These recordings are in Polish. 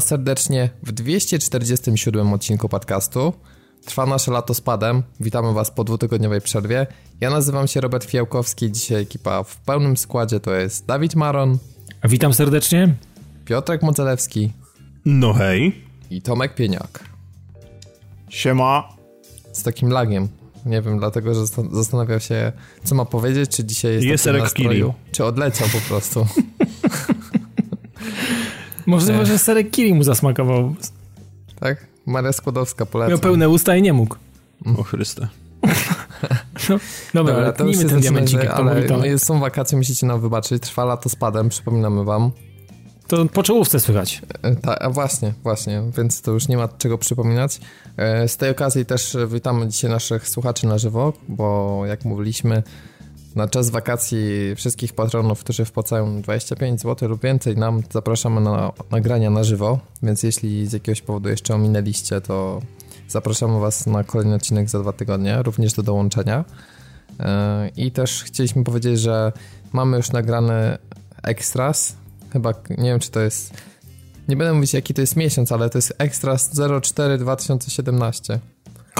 Was serdecznie w 247 odcinku podcastu. Trwa nasze lato spadem. Witamy Was po dwutygodniowej przerwie. Ja nazywam się Robert Fiałkowski. Dzisiaj ekipa w pełnym składzie to jest Dawid Maron. Witam serdecznie. Piotrek Modzelewski. No hej. I Tomek Pieniak. Siema. Z takim lagiem. Nie wiem, dlatego, że zastanawiał się, co ma powiedzieć, czy dzisiaj jest, jest taki nastroju, czy odleciał po prostu. Możliwe, że serek kiri mu zasmakował. Tak? Maria Skłodowska poleca. Miał pełne usta i nie mógł. O Chryste. No, dobra, dobra to już ten diamencik, ale no, są wakacje, musicie nam wybaczyć. Trwa lato spadem, przypominamy wam. To po czołówce słychać. Tak, a właśnie, właśnie, więc to już nie ma czego przypominać. E, z tej okazji też witamy dzisiaj naszych słuchaczy na żywo, bo jak mówiliśmy, na czas wakacji wszystkich patronów, którzy wpłacają 25 zł lub więcej, nam zapraszamy na nagrania na żywo, więc jeśli z jakiegoś powodu jeszcze ominęliście, to zapraszamy Was na kolejny odcinek za dwa tygodnie, również do dołączenia. E, I też chcieliśmy powiedzieć, że mamy już nagrany ekstras, chyba, nie wiem czy to jest, nie będę mówić jaki to jest miesiąc, ale to jest ekstras 04 2017.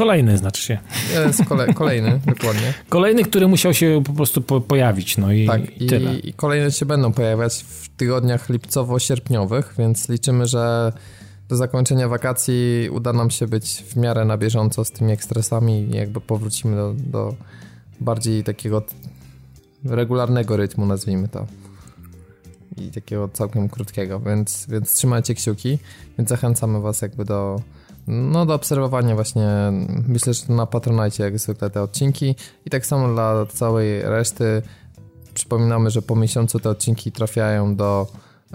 Kolejny znaczy się. Jest kole, kolejny, dokładnie. Kolejny, który musiał się po prostu po, pojawić, no i, tak, i tyle. I, I kolejne się będą pojawiać w tygodniach lipcowo-sierpniowych, więc liczymy, że do zakończenia wakacji uda nam się być w miarę na bieżąco z tymi ekstresami i jakby powrócimy do, do bardziej takiego regularnego rytmu, nazwijmy to. I takiego całkiem krótkiego, więc, więc trzymajcie kciuki, więc zachęcamy was jakby do, no do obserwowania właśnie, myślę, że na Patronite jak zwykle te odcinki. I tak samo dla całej reszty. Przypominamy, że po miesiącu te odcinki trafiają do,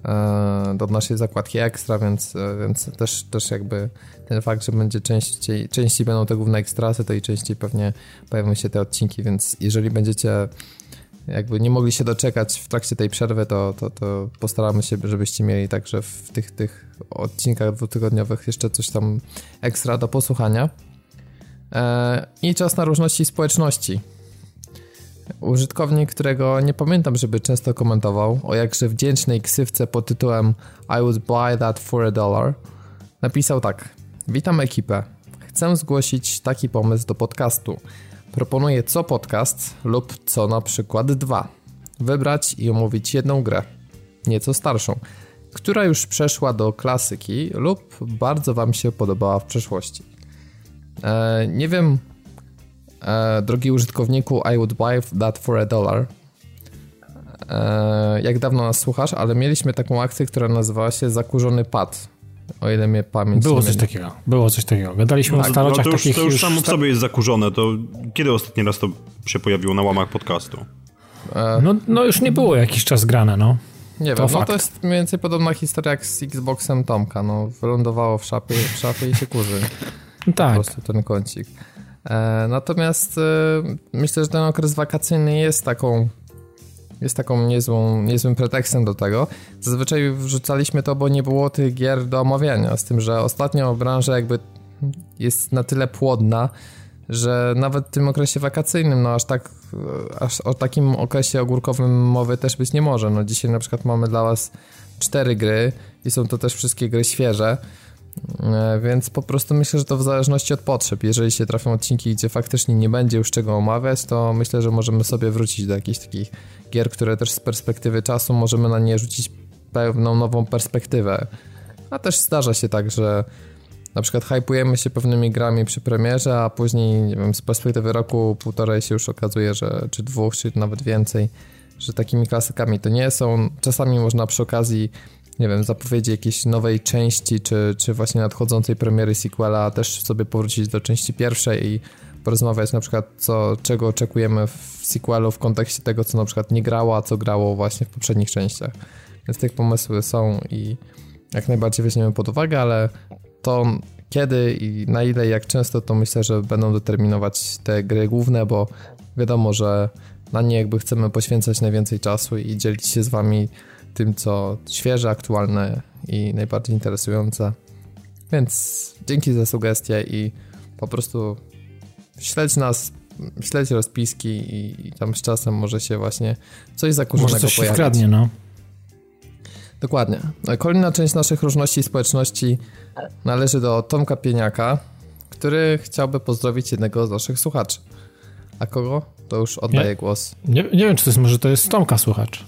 e, do naszej zakładki ekstra, więc, e, więc też, też jakby ten fakt, że będzie częściej, częściej będą te główne ekstrasy, to i częściej pewnie pojawią się te odcinki, więc jeżeli będziecie jakby nie mogli się doczekać w trakcie tej przerwy, to, to, to postaramy się, żebyście mieli także w tych, tych odcinkach dwutygodniowych jeszcze coś tam ekstra do posłuchania. E, I czas na różności społeczności. Użytkownik, którego nie pamiętam, żeby często komentował, o jakże wdzięcznej ksywce pod tytułem I would buy that for a dollar, napisał tak. Witam ekipę. Chcę zgłosić taki pomysł do podcastu. Proponuję co podcast lub co na przykład dwa. Wybrać i omówić jedną grę, nieco starszą, która już przeszła do klasyki lub bardzo Wam się podobała w przeszłości. E, nie wiem, e, drogi użytkowniku, I would buy that for a dollar. E, jak dawno nas słuchasz, ale mieliśmy taką akcję, która nazywała się Zakurzony Pad o ile mnie pamięć Było coś takiego, było coś takiego. Gadaliśmy tak, o starociach no to już, takich To już, już samo w sobie jest zakurzone, to kiedy ostatni raz to się pojawiło na łamach podcastu? E... No, no już nie było jakiś czas grane, no. Nie to wiem, no to jest mniej więcej podobna historia jak z Xboxem Tomka, no wylądowało w szafie, w szafie i się kurzy. tak. Po prostu ten kącik. E, natomiast e, myślę, że ten okres wakacyjny jest taką jest taką niezłą, niezłym pretekstem do tego. Zazwyczaj wrzucaliśmy to, bo nie było tych gier do omawiania, z tym, że ostatnio branża jakby jest na tyle płodna, że nawet w tym okresie wakacyjnym, no aż tak, aż o takim okresie ogórkowym mowy też być nie może. No dzisiaj na przykład mamy dla was cztery gry i są to też wszystkie gry świeże, więc po prostu myślę, że to w zależności od potrzeb. Jeżeli się trafią odcinki, gdzie faktycznie nie będzie już czego omawiać, to myślę, że możemy sobie wrócić do jakichś takich gier, które też z perspektywy czasu możemy na nie rzucić pewną nową perspektywę. A też zdarza się tak, że na przykład hypujemy się pewnymi grami przy premierze, a później, nie wiem, z perspektywy roku, półtorej się już okazuje, że czy dwóch, czy nawet więcej, że takimi klasykami to nie są. Czasami można przy okazji, nie wiem, zapowiedzi jakiejś nowej części, czy, czy właśnie nadchodzącej premiery sequela też sobie powrócić do części pierwszej i porozmawiać na przykład, co, czego oczekujemy w sequelu w kontekście tego, co na przykład nie grało, a co grało właśnie w poprzednich częściach. Więc tych pomysły są i jak najbardziej weźmiemy pod uwagę, ale to kiedy i na ile i jak często, to myślę, że będą determinować te gry główne, bo wiadomo, że na nie jakby chcemy poświęcać najwięcej czasu i dzielić się z wami tym, co świeże, aktualne i najbardziej interesujące. Więc dzięki za sugestie i po prostu śledź nas, śledź rozpiski i, i tam z czasem może się właśnie coś zakurzonego może coś pojawić. Się wkradnie, no. Dokładnie. Kolejna część naszych różności społeczności należy do Tomka Pieniaka, który chciałby pozdrowić jednego z naszych słuchaczy. A kogo? To już oddaję nie, głos. Nie, nie wiem, czy to jest może to jest Tomka słuchacz.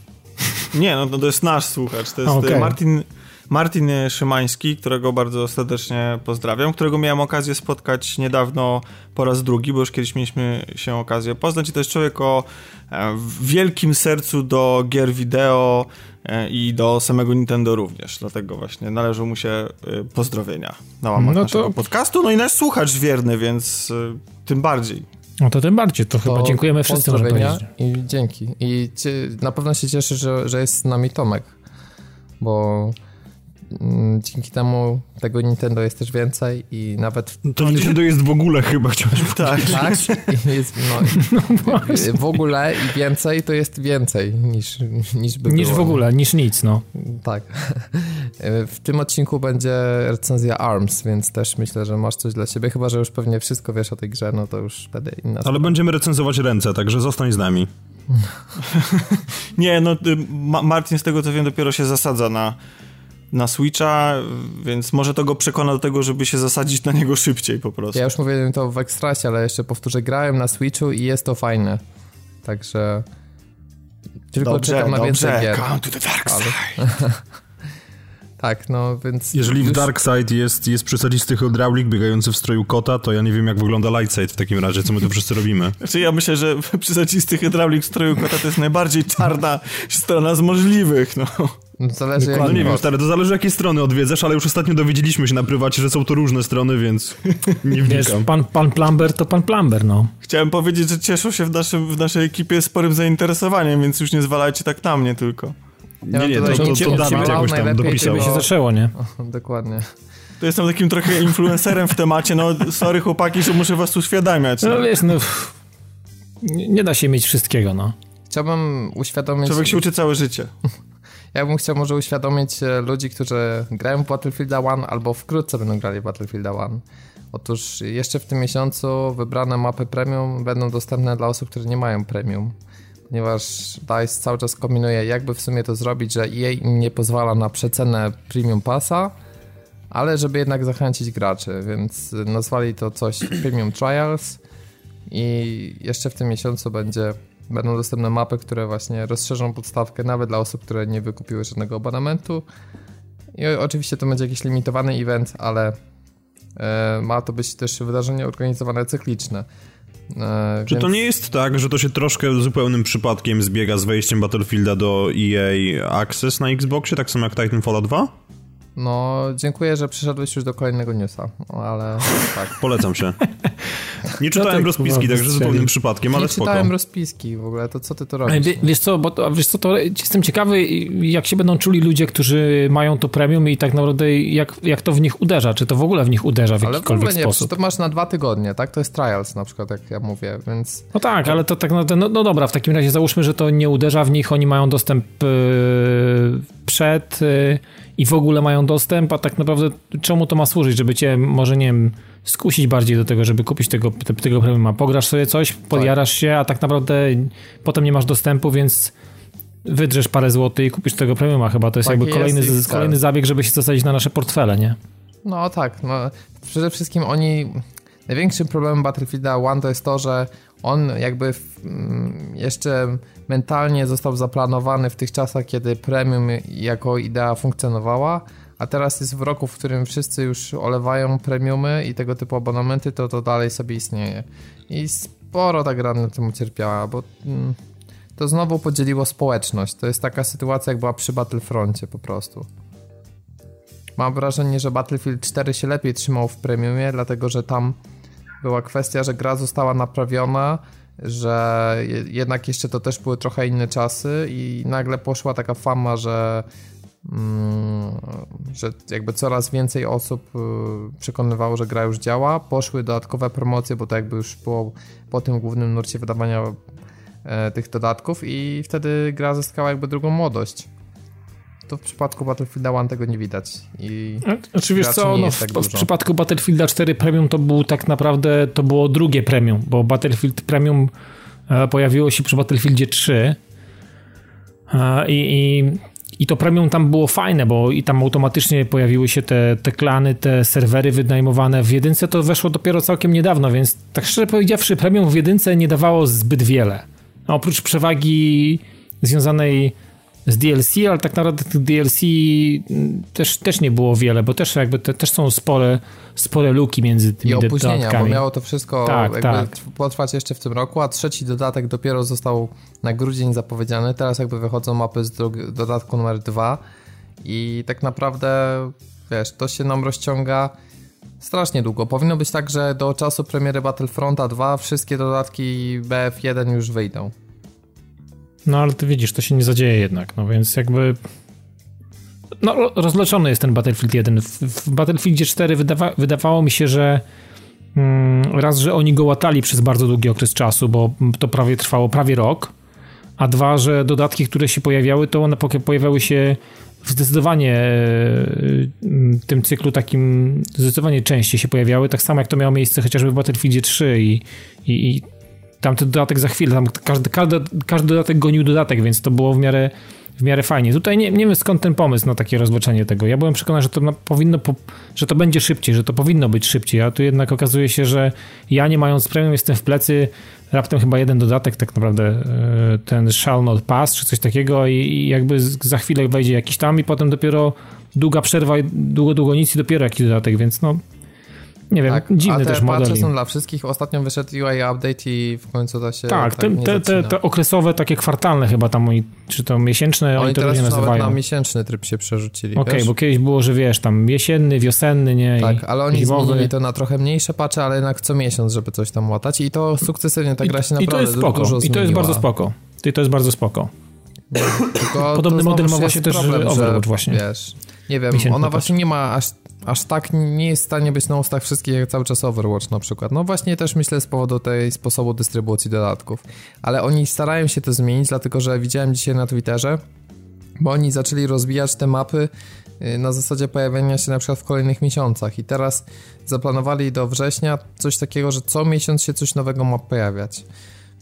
Nie, no to, to jest nasz słuchacz. To jest okay. Martin, Martin Szymański, którego bardzo serdecznie pozdrawiam, którego miałem okazję spotkać niedawno po raz drugi, bo już kiedyś mieliśmy się okazję poznać i to jest człowiek o e, wielkim sercu do gier wideo e, i do samego Nintendo również, dlatego właśnie należą mu się e, pozdrowienia na łamach no naszego to... podcastu, no i nasz słuchacz wierny, więc tym bardziej. No to tym bardziej, to, to chyba dziękujemy wszyscy, może I dzięki. I na pewno się cieszę, że, że jest z nami Tomek, bo dzięki temu tego Nintendo jest też więcej i nawet... To Nintendo jest w ogóle chyba, chciałbym Tak, tak. Jest, no, no w ogóle i więcej to jest więcej niż, niż by Niż było. w ogóle, niż nic, no. Tak. W tym odcinku będzie recenzja ARMS, więc też myślę, że masz coś dla siebie, chyba, że już pewnie wszystko wiesz o tej grze, no to już wtedy inna Ale będziemy recenzować ręce, także zostań z nami. Nie, no y, Martin z tego co wiem dopiero się zasadza na na Switcha, więc może to go przekona do tego, żeby się zasadzić na niego szybciej po prostu. Ja już mówiłem to w ekstrasie, ale jeszcze powtórzę, grałem na Switchu i jest to fajne. Także tylko dobrze, czekam na dobrze. więcej gier. Come to the dark side. tak, no więc... Jeżeli już... w Dark Side jest, jest przesadzisty hydraulik biegający w stroju kota, to ja nie wiem jak wygląda Light Side w takim razie, co my tu wszyscy robimy. Znaczy ja myślę, że przesadzisty hydraulik w stroju kota to jest najbardziej czarna strona z możliwych, no. No, zależy jak... No nie wiem, stary, to zależy jakie strony odwiedzasz, ale już ostatnio dowiedzieliśmy się na prywacie, że są to różne strony, więc nie wnikam. Wiesz, pan, pan Plumber to pan Plumber, no. Chciałem powiedzieć, że cieszą się w, naszym, w naszej ekipie sporym zainteresowaniem, więc już nie zwalajcie tak na mnie tylko. Ja nie, nie, to, to, to, to Dawid jakoś tam dopisał. się zaczęło, nie? O, dokładnie. To jestem takim trochę influencerem w temacie, no sorry chłopaki, że muszę was uświadamiać. No, no wiesz, no nie da się mieć wszystkiego, no. Chciałbym uświadomić... Człowiek się uczy całe życie. Ja bym chciał może uświadomić e, ludzi, którzy grają w Battlefield 1 albo wkrótce będą grali w Battlefield 1. Otóż jeszcze w tym miesiącu wybrane mapy premium będą dostępne dla osób, które nie mają premium. Ponieważ DICE cały czas kombinuje, jakby w sumie to zrobić, że EA im nie pozwala na przecenę premium passa, ale żeby jednak zachęcić graczy, więc nazwali to coś Premium Trials i jeszcze w tym miesiącu będzie Będą dostępne mapy, które właśnie rozszerzą podstawkę nawet dla osób, które nie wykupiły żadnego abonamentu. I oczywiście to będzie jakiś limitowany event, ale e, ma to być też wydarzenie organizowane cykliczne. E, Czy więc... to nie jest tak, że to się troszkę zupełnym przypadkiem zbiega z wejściem Battlefielda do EA Access na Xboxie, tak samo jak Titanfall 2? No, dziękuję, że przyszedłeś już do kolejnego newsa, ale tak. Polecam się. Nie czytałem rozpiski, także zupełnym przypadkiem, ale nie spoko. Nie czytałem rozpiski w ogóle, to co ty to robisz? Wie, wiesz co, bo to, wiesz co, to jestem ciekawy, jak się będą czuli ludzie, którzy mają to premium i tak naprawdę jak, jak to w nich uderza, czy to w ogóle w nich uderza w ale jakikolwiek w ogóle nie, sposób. to masz na dwa tygodnie, tak? To jest trials na przykład, jak ja mówię, więc... No tak, ale to tak naprawdę, no, no dobra, w takim razie załóżmy, że to nie uderza w nich, oni mają dostęp yy, przed... Yy, i w ogóle mają dostęp, a tak naprawdę czemu to ma służyć, żeby cię może, nie wiem, skusić bardziej do tego, żeby kupić tego, tego premium, pograsz sobie coś, podjarasz tak. się, a tak naprawdę potem nie masz dostępu, więc wydrzesz parę złotych i kupisz tego premiuma chyba, to jest tak jakby kolejny, jest kolejny zabieg, żeby się zasadzić na nasze portfele, nie? No tak, no przede wszystkim oni, największym problemem Battlefielda 1 to jest to, że on jakby mm, jeszcze mentalnie został zaplanowany w tych czasach, kiedy premium jako idea funkcjonowała, a teraz jest w roku, w którym wszyscy już olewają premiumy i tego typu abonamenty, to to dalej sobie istnieje. I sporo ta gra na tym ucierpiała, bo mm, to znowu podzieliło społeczność. To jest taka sytuacja, jak była przy Battlefroncie po prostu. Mam wrażenie, że Battlefield 4 się lepiej trzymał w premiumie, dlatego że tam była kwestia, że gra została naprawiona, że jednak jeszcze to też były trochę inne czasy i nagle poszła taka fama, że mm, że jakby coraz więcej osób y, przekonywało, że gra już działa. Poszły dodatkowe promocje, bo to jakby już było po tym głównym nurcie wydawania e, tych dodatków i wtedy gra zyskała jakby drugą młodość to w przypadku Battlefielda 1 tego nie widać. I znaczy wiesz co, no, tak w, w, przypadku Battlefielda 4 Premium to był tak naprawdę, to było drugie Premium, bo Battlefield Premium e, pojawiło się przy Battlefieldzie 3 e, i, i i to premium tam było fajne, bo i tam automatycznie pojawiły się te, te klany, te serwery wynajmowane. W jedynce to weszło dopiero całkiem niedawno, więc tak szczerze powiedziawszy, premium w jedynce nie dawało zbyt wiele. A oprócz przewagi związanej z DLC, ale tak naprawdę tych DLC mm, też, też nie było wiele, bo też jakby te, też są spore, spore luki między tymi I opóźnienia, dodatkami. bo miało to wszystko tak, jakby tak. potrwać jeszcze w tym roku, a trzeci dodatek dopiero został na grudzień zapowiedziany. Teraz jakby wychodzą mapy z dodatku numer dwa i tak naprawdę wiesz, to się nam rozciąga strasznie długo. Powinno być tak, że do czasu premiery Battlefronta 2 wszystkie dodatki BF1 już wyjdą. No ale ty widzisz, to się nie zadzieje jednak, no więc jakby... No rozleczony jest ten Battlefield 1. W, w Battlefieldzie 4 wydawa wydawało mi się, że mm, raz, że oni go łatali przez bardzo długi okres czasu, bo to prawie trwało prawie rok, a dwa, że dodatki, które się pojawiały, to one pojawiały się w zdecydowanie w tym cyklu takim zdecydowanie częściej się pojawiały, tak samo jak to miało miejsce chociażby w Battlefieldzie 3 i, i, i tam ten dodatek za chwilę, tam każdy, każdy, każdy dodatek gonił dodatek, więc to było w miarę, w miarę fajnie. Tutaj nie, nie wiem skąd ten pomysł na takie rozboczenie tego. Ja byłem przekonany, że to powinno, że to będzie szybciej, że to powinno być szybciej, a tu jednak okazuje się, że ja nie mając premium jestem w plecy, raptem chyba jeden dodatek tak naprawdę, e, ten shall not pass, czy coś takiego i jakby za chwilę wejdzie jakiś tam i potem dopiero długa przerwa i długo, długo nic i dopiero jakiś dodatek, więc no nie wiem, tak, dziwny też model. A te są dla wszystkich. Ostatnio wyszedł UI update i w końcu da się Tak, tak te, te, te, okresowe, takie kwartalne chyba tam, czy to miesięczne, oni, oni to różnie nazywają. na miesięczny tryb się przerzucili, Okej, okay, bo kiedyś było, że wiesz, tam jesienny, wiosenny, nie? Tak, ale oni zimowy. zmienili to na trochę mniejsze pacze, ale jednak co miesiąc, żeby coś tam łatać i to sukcesywnie ta gra się I, naprawdę i to jest spoko. dużo I to jest bardzo spoko. I to jest bardzo spoko. Podobny model ma właśnie też problem, Overwatch że, właśnie. Wiesz, nie wiem, ona właśnie nie ma aż aż tak nie jest w stanie być na ustach wszystkich jak cały czas Overwatch na przykład. No właśnie też myślę z powodu tej sposobu dystrybucji dodatków. Ale oni starają się to zmienić, dlatego że widziałem dzisiaj na Twitterze, bo oni zaczęli rozbijać te mapy y, na zasadzie pojawienia się na przykład w kolejnych miesiącach i teraz zaplanowali do września coś takiego, że co miesiąc się coś nowego ma pojawiać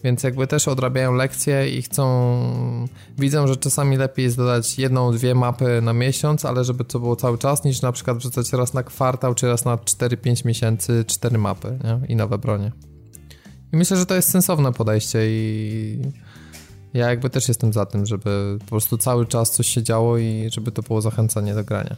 więc jakby też odrabiają lekcje i chcą, widzą, że czasami lepiej jest dodać jedną, dwie mapy na miesiąc, ale żeby to było cały czas, niż na przykład wrzucać raz na kwartał, czy raz na 4-5 miesięcy cztery mapy nie? i nowe bronie. I myślę, że to jest sensowne podejście i ja jakby też jestem za tym, żeby po prostu cały czas coś się działo i żeby to było zachęcanie do grania.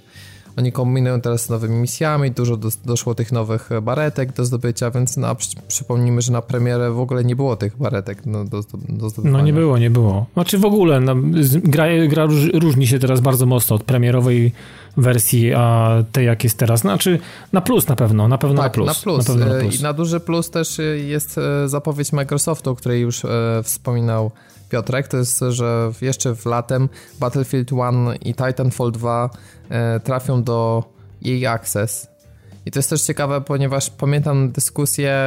Oni kombinują teraz z nowymi misjami, dużo do, doszło tych nowych baretek do zdobycia, więc no, przy, przypomnijmy, że na premierę w ogóle nie było tych baretek no, do, do zdobywania. No nie było, nie było. Znaczy w ogóle no, gra, gra różni się teraz bardzo mocno od premierowej wersji, a tej jak jest teraz. Znaczy na plus na pewno, na pewno tak, na plus. Na plus. Na, pewno na plus. I na duży plus też jest e, zapowiedź Microsoftu, o której już e, wspominał Piotrek, to jest, że jeszcze w latem Battlefield 1 i Titanfall 2 e, trafią do EA Access. I to jest też ciekawe, ponieważ pamiętam dyskusję,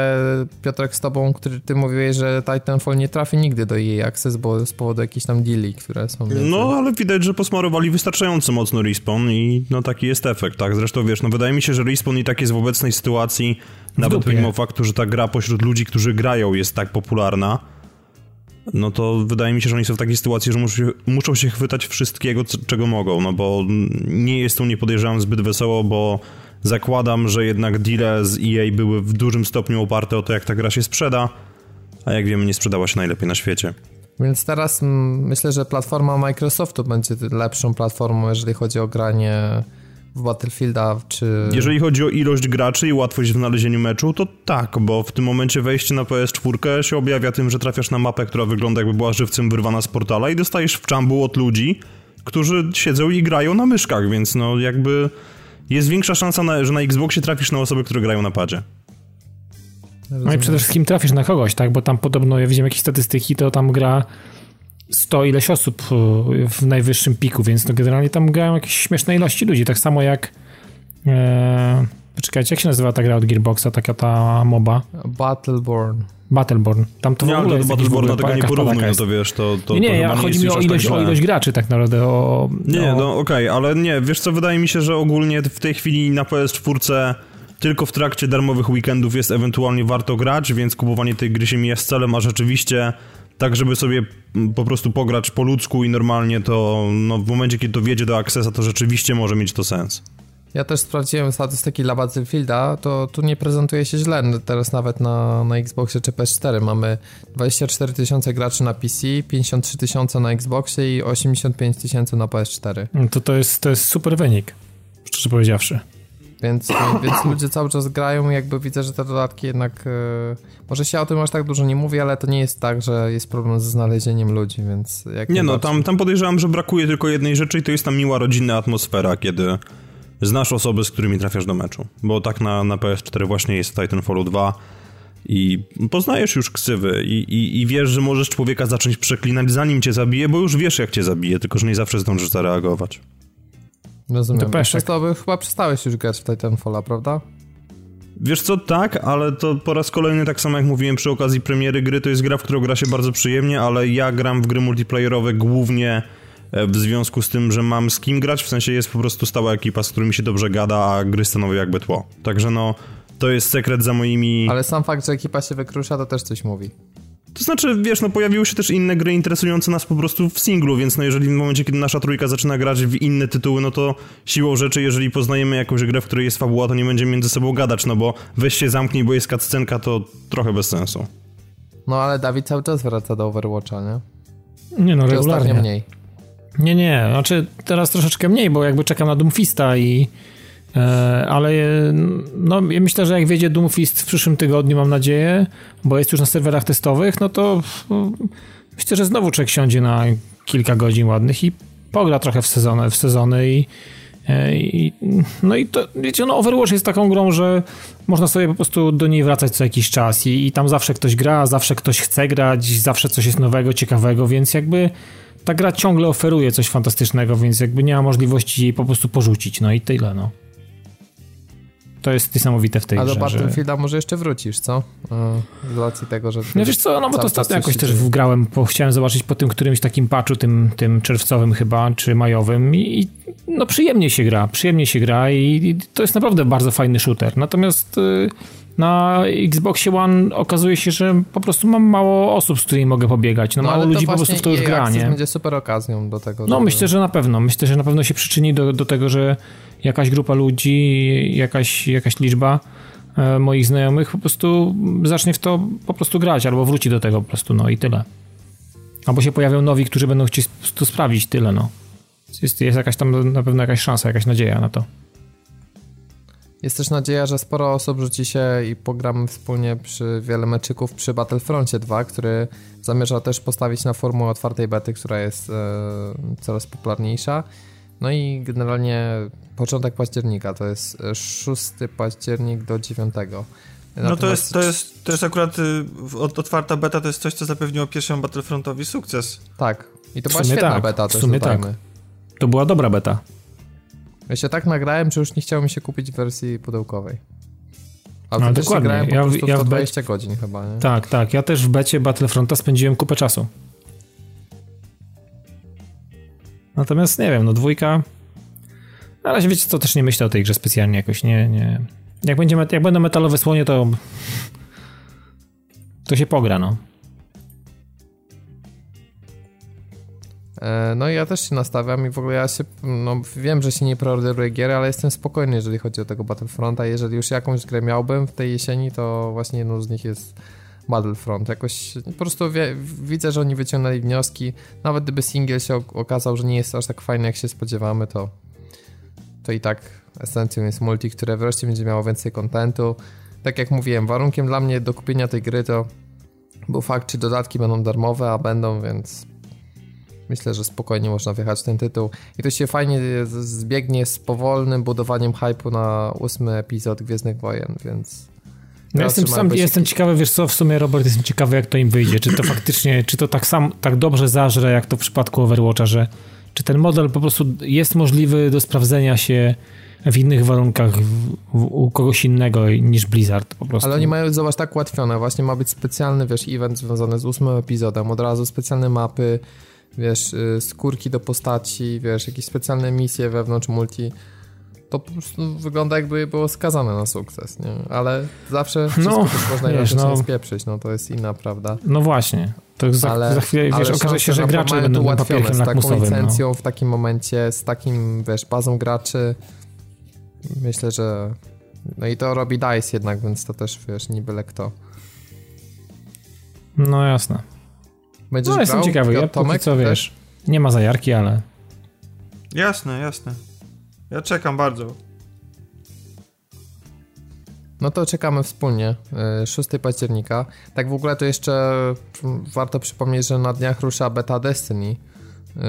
Piotrek, z tobą, który ty mówiłeś, że Titanfall nie trafi nigdy do EA Access, bo z powodu jakichś tam deali, które są... Między... No, ale widać, że posmarowali wystarczająco mocno Respawn i no taki jest efekt, tak? Zresztą wiesz, no wydaje mi się, że Respawn i tak jest w obecnej sytuacji, nawet pomimo faktu, że ta gra pośród ludzi, którzy grają jest tak popularna, no to wydaje mi się, że oni są w takiej sytuacji, że muszą muszą się chwytać wszystkiego, czego mogą, no bo nie jest to, nie podejrzewam, zbyt wesoło, bo zakładam, że jednak deale z EA były w dużym stopniu oparte o to, jak ta gra się sprzeda, a jak wiemy, nie sprzedała się najlepiej na świecie. Więc teraz myślę, że platforma Microsoftu będzie lepszą platformą, jeżeli chodzi o granie w Battlefielda, czy... Jeżeli chodzi o ilość graczy i łatwość w znalezieniu meczu, to tak, bo w tym momencie wejście na PS4 się objawia tym, że trafiasz na mapę, która wygląda jakby była żywcem wyrwana z portala i dostajesz w czambu od ludzi, którzy siedzą i grają na myszkach, więc no jakby jest większa szansa, na, że na Xboxie trafisz na osoby, które grają na padzie. No i przede wszystkim trafisz na kogoś, tak? Bo tam podobno, ja widziałem jakieś statystyki, to tam gra 100 ileś osób e, w najwyższym piku, więc no generalnie tam grają jakieś śmieszne ilości ludzi, tak samo jak e, poczekajcie, jak się nazywa ta gra od Gearboxa, taka ta moba? Battleborn. Battleborn. Tam to w ogóle jest Battleborn tego nie porównuj, no to wiesz, to, to Nie, nie, ja chodzi mi o ilość, tak o ilość graczy tak naprawdę. O, nie, o... no okej, okay, ale nie, wiesz co, wydaje mi się, że ogólnie w tej chwili na PS4 tylko w trakcie darmowych weekendów jest ewentualnie warto grać, więc kupowanie tej gry się mija z celem, a rzeczywiście tak żeby sobie po prostu pograć po ludzku i normalnie to no, w momencie, kiedy to wjedzie do Accessa, to rzeczywiście może mieć to sens. Ja też sprawdziłem statystyki dla Battlefielda, to tu nie prezentuje się źle. Teraz nawet na, na Xboxie czy PS4 mamy 24 tysiące graczy na PC, 53 tysiące na Xboxie i 85 tysięcy na PS4. No to to jest, to jest super wynik, szczerze powiedziawszy. Więc, więc ludzie cały czas grają i jakby widzę, że te dodatki jednak... Yy, może się o tym aż tak dużo nie mówi, ale to nie jest tak, że jest problem ze znalezieniem ludzi, więc... nie no, tam, tam podejrzewam, że brakuje tylko jednej rzeczy i to jest ta miła rodzinna atmosfera, kiedy znasz osoby, z którymi trafiasz do meczu. Bo tak na, na PS4 właśnie jest Titanfall 2 i poznajesz już ksywy i, i, i, wiesz, że możesz człowieka zacząć przeklinać zanim cię zabije, bo już wiesz jak cię zabije, tylko że nie zawsze zdążysz zareagować. Rozumiem. To Przez to by chyba przestałeś już grać w Titanfalla, prawda? Wiesz co, tak, ale to po raz kolejny, tak samo jak mówiłem przy okazji premiery gry, to jest gra, w którą gra się bardzo przyjemnie, ale ja gram w gry multiplayerowe głównie E, w związku z tym, że mam z kim grać, w sensie jest po prostu stała ekipa, z którymi się dobrze gada, a gry stanowią jakby tło. Także no, to jest sekret za moimi... Ale sam fakt, że ekipa się wykrusza, to też coś mówi. To znaczy, wiesz, no pojawiły się też inne gry interesujące nas po prostu w singlu, więc no jeżeli w momencie, kiedy nasza trójka zaczyna grać w inne tytuły, no to siłą rzeczy, jeżeli poznajemy jakąś grę, w której jest fabuła, to nie będziemy między sobą gadać, no bo weź się zamknij, bo jest cutscenka, to trochę bez sensu. No ale Dawid cały czas wraca do Overwatcha, nie? Nie no, regularnie. mniej. Nie, nie, znaczy teraz troszeczkę mniej, bo jakby czekam na Doomfista i ale no, ja myślę, że jak wiedzie Doomfist w przyszłym tygodniu, mam nadzieję, bo jest już na serwerach testowych, no to no, myślę, że znowu człowiek siądzie na kilka godzin ładnych i pogra trochę w sezony, w sezony i, e, i no i to, wiecie, no Overwatch jest taką grą, że można sobie po prostu do niej wracać co jakiś czas i, i tam zawsze ktoś gra, zawsze ktoś chce grać, zawsze coś jest nowego, ciekawego, więc jakby ta gra ciągle oferuje coś fantastycznego, więc jakby nie ma możliwości jej po prostu porzucić, no i tyle, no. To jest niesamowite w tej A grze. A do Battlefielda że... może jeszcze wrócisz, co? Z racji tego, że... No wiesz co, no bo to ostatnio jakoś też wgrałem, bo chciałem zobaczyć po tym którymś takim patchu, tym, tym czerwcowym chyba, czy majowym i, no przyjemnie się gra, przyjemnie się gra i, i, to jest naprawdę bardzo fajny shooter. Natomiast... Y na Xboxie One okazuje się, że po prostu mam mało osób, z którymi mogę pobiegać. No, no mało ludzi po prostu w to już gra, nie? będzie super okazją do tego. No żeby... myślę, że na pewno. Myślę, że na pewno się przyczyni do, do tego, że jakaś grupa ludzi, jakaś, jakaś liczba e, moich znajomych po prostu zacznie w to po prostu grać, albo wróci do tego po prostu, no i tyle. Albo się pojawią nowi, którzy będą chcieć to sprawdzić, tyle, no. Jest, jest jakaś tam na pewno jakaś szansa, jakaś nadzieja na to. Jest też nadzieja, że sporo osób rzuci się i pogramy wspólnie przy wiele meczyków przy Battlefroncie 2, który zamierza też postawić na formułę otwartej bety, która jest e, coraz popularniejsza. No i generalnie początek października, to jest 6 październik do 9. No to jest, to, jest, to jest akurat y, otwarta beta, to jest coś, co zapewniło pierwszemu Battlefrontowi sukces. Tak. I to była świetna tak. beta. W sumie tak. To była dobra beta. Ja się tak nagrałem, że już nie chciało mi się kupić wersji pudełkowej. A no, dokładnie. grałem po ja, prostu ja 120 godzin chyba, nie? Tak, tak. Ja też w becie Battlefronta spędziłem kupę czasu. Natomiast nie wiem, no dwójka... Na razie wiecie co, też nie myślę o tej grze specjalnie jakoś, nie... nie... Jak, będzie, jak będą metalowe słonie, to... To się pogra, no. No i ja też się nastawiam i w ogóle ja się, no wiem, że się nie preorderuję gier, ale jestem spokojny, jeżeli chodzi o tego Battlefronta. Jeżeli już jakąś grę miałbym w tej jesieni, to właśnie jedną z nich jest Battlefront. Jakoś po prostu wie, widzę, że oni wyciągnęli wnioski. Nawet gdyby single się okazał, że nie jest aż tak fajny, jak się spodziewamy, to, to i tak esencją jest multi, które wreszcie będzie miało więcej kontentu. Tak jak mówiłem, warunkiem dla mnie do kupienia tej gry to był fakt, czy dodatki będą darmowe, a będą, więc myślę, że spokojnie można wjechać w ten tytuł. I to się fajnie zbiegnie z powolnym budowaniem hypu na ósmy epizod Gwiezdnych Wojen, więc... No jestem, sam, jestem ciekawy, wiesz co, w sumie Robert, jestem ciekawy jak to im wyjdzie, czy to faktycznie, czy to tak sam, tak dobrze zażre jak to w przypadku Overwatcha, że czy ten model po prostu jest możliwy do sprawdzenia się w innych warunkach w, w, u kogoś innego niż Blizzard po prostu. Ale oni mają, zobacz, tak ułatwione, właśnie ma być specjalny, wiesz, event związany z ósmym epizodem, od razu specjalne mapy, wiesz, y, skórki do postaci, wiesz, jakieś specjalne misje wewnątrz multi. to po prostu wygląda jakby było skazane na sukces, nie? Ale zawsze wszystko no, też można wiesz, no, spieprzyć, no to jest inna prawda. No właśnie. To za, ale, za chwilę, wiesz, okaże się, że gracze będą ułatwione z taką licencją no. w takim momencie, z takim, wiesz, bazą graczy. Myślę, że no i to robi DICE jednak, więc to też, wiesz, nie byle kto. No jasne. Będziesz no jestem ciekawy, ja Tomek, co, wiesz, nie ma zajarki, ale... Jasne, jasne. Ja czekam bardzo. No to czekamy wspólnie, 6 y, października. Tak w ogóle to jeszcze warto przypomnieć, że na dniach rusza beta Destiny. Y,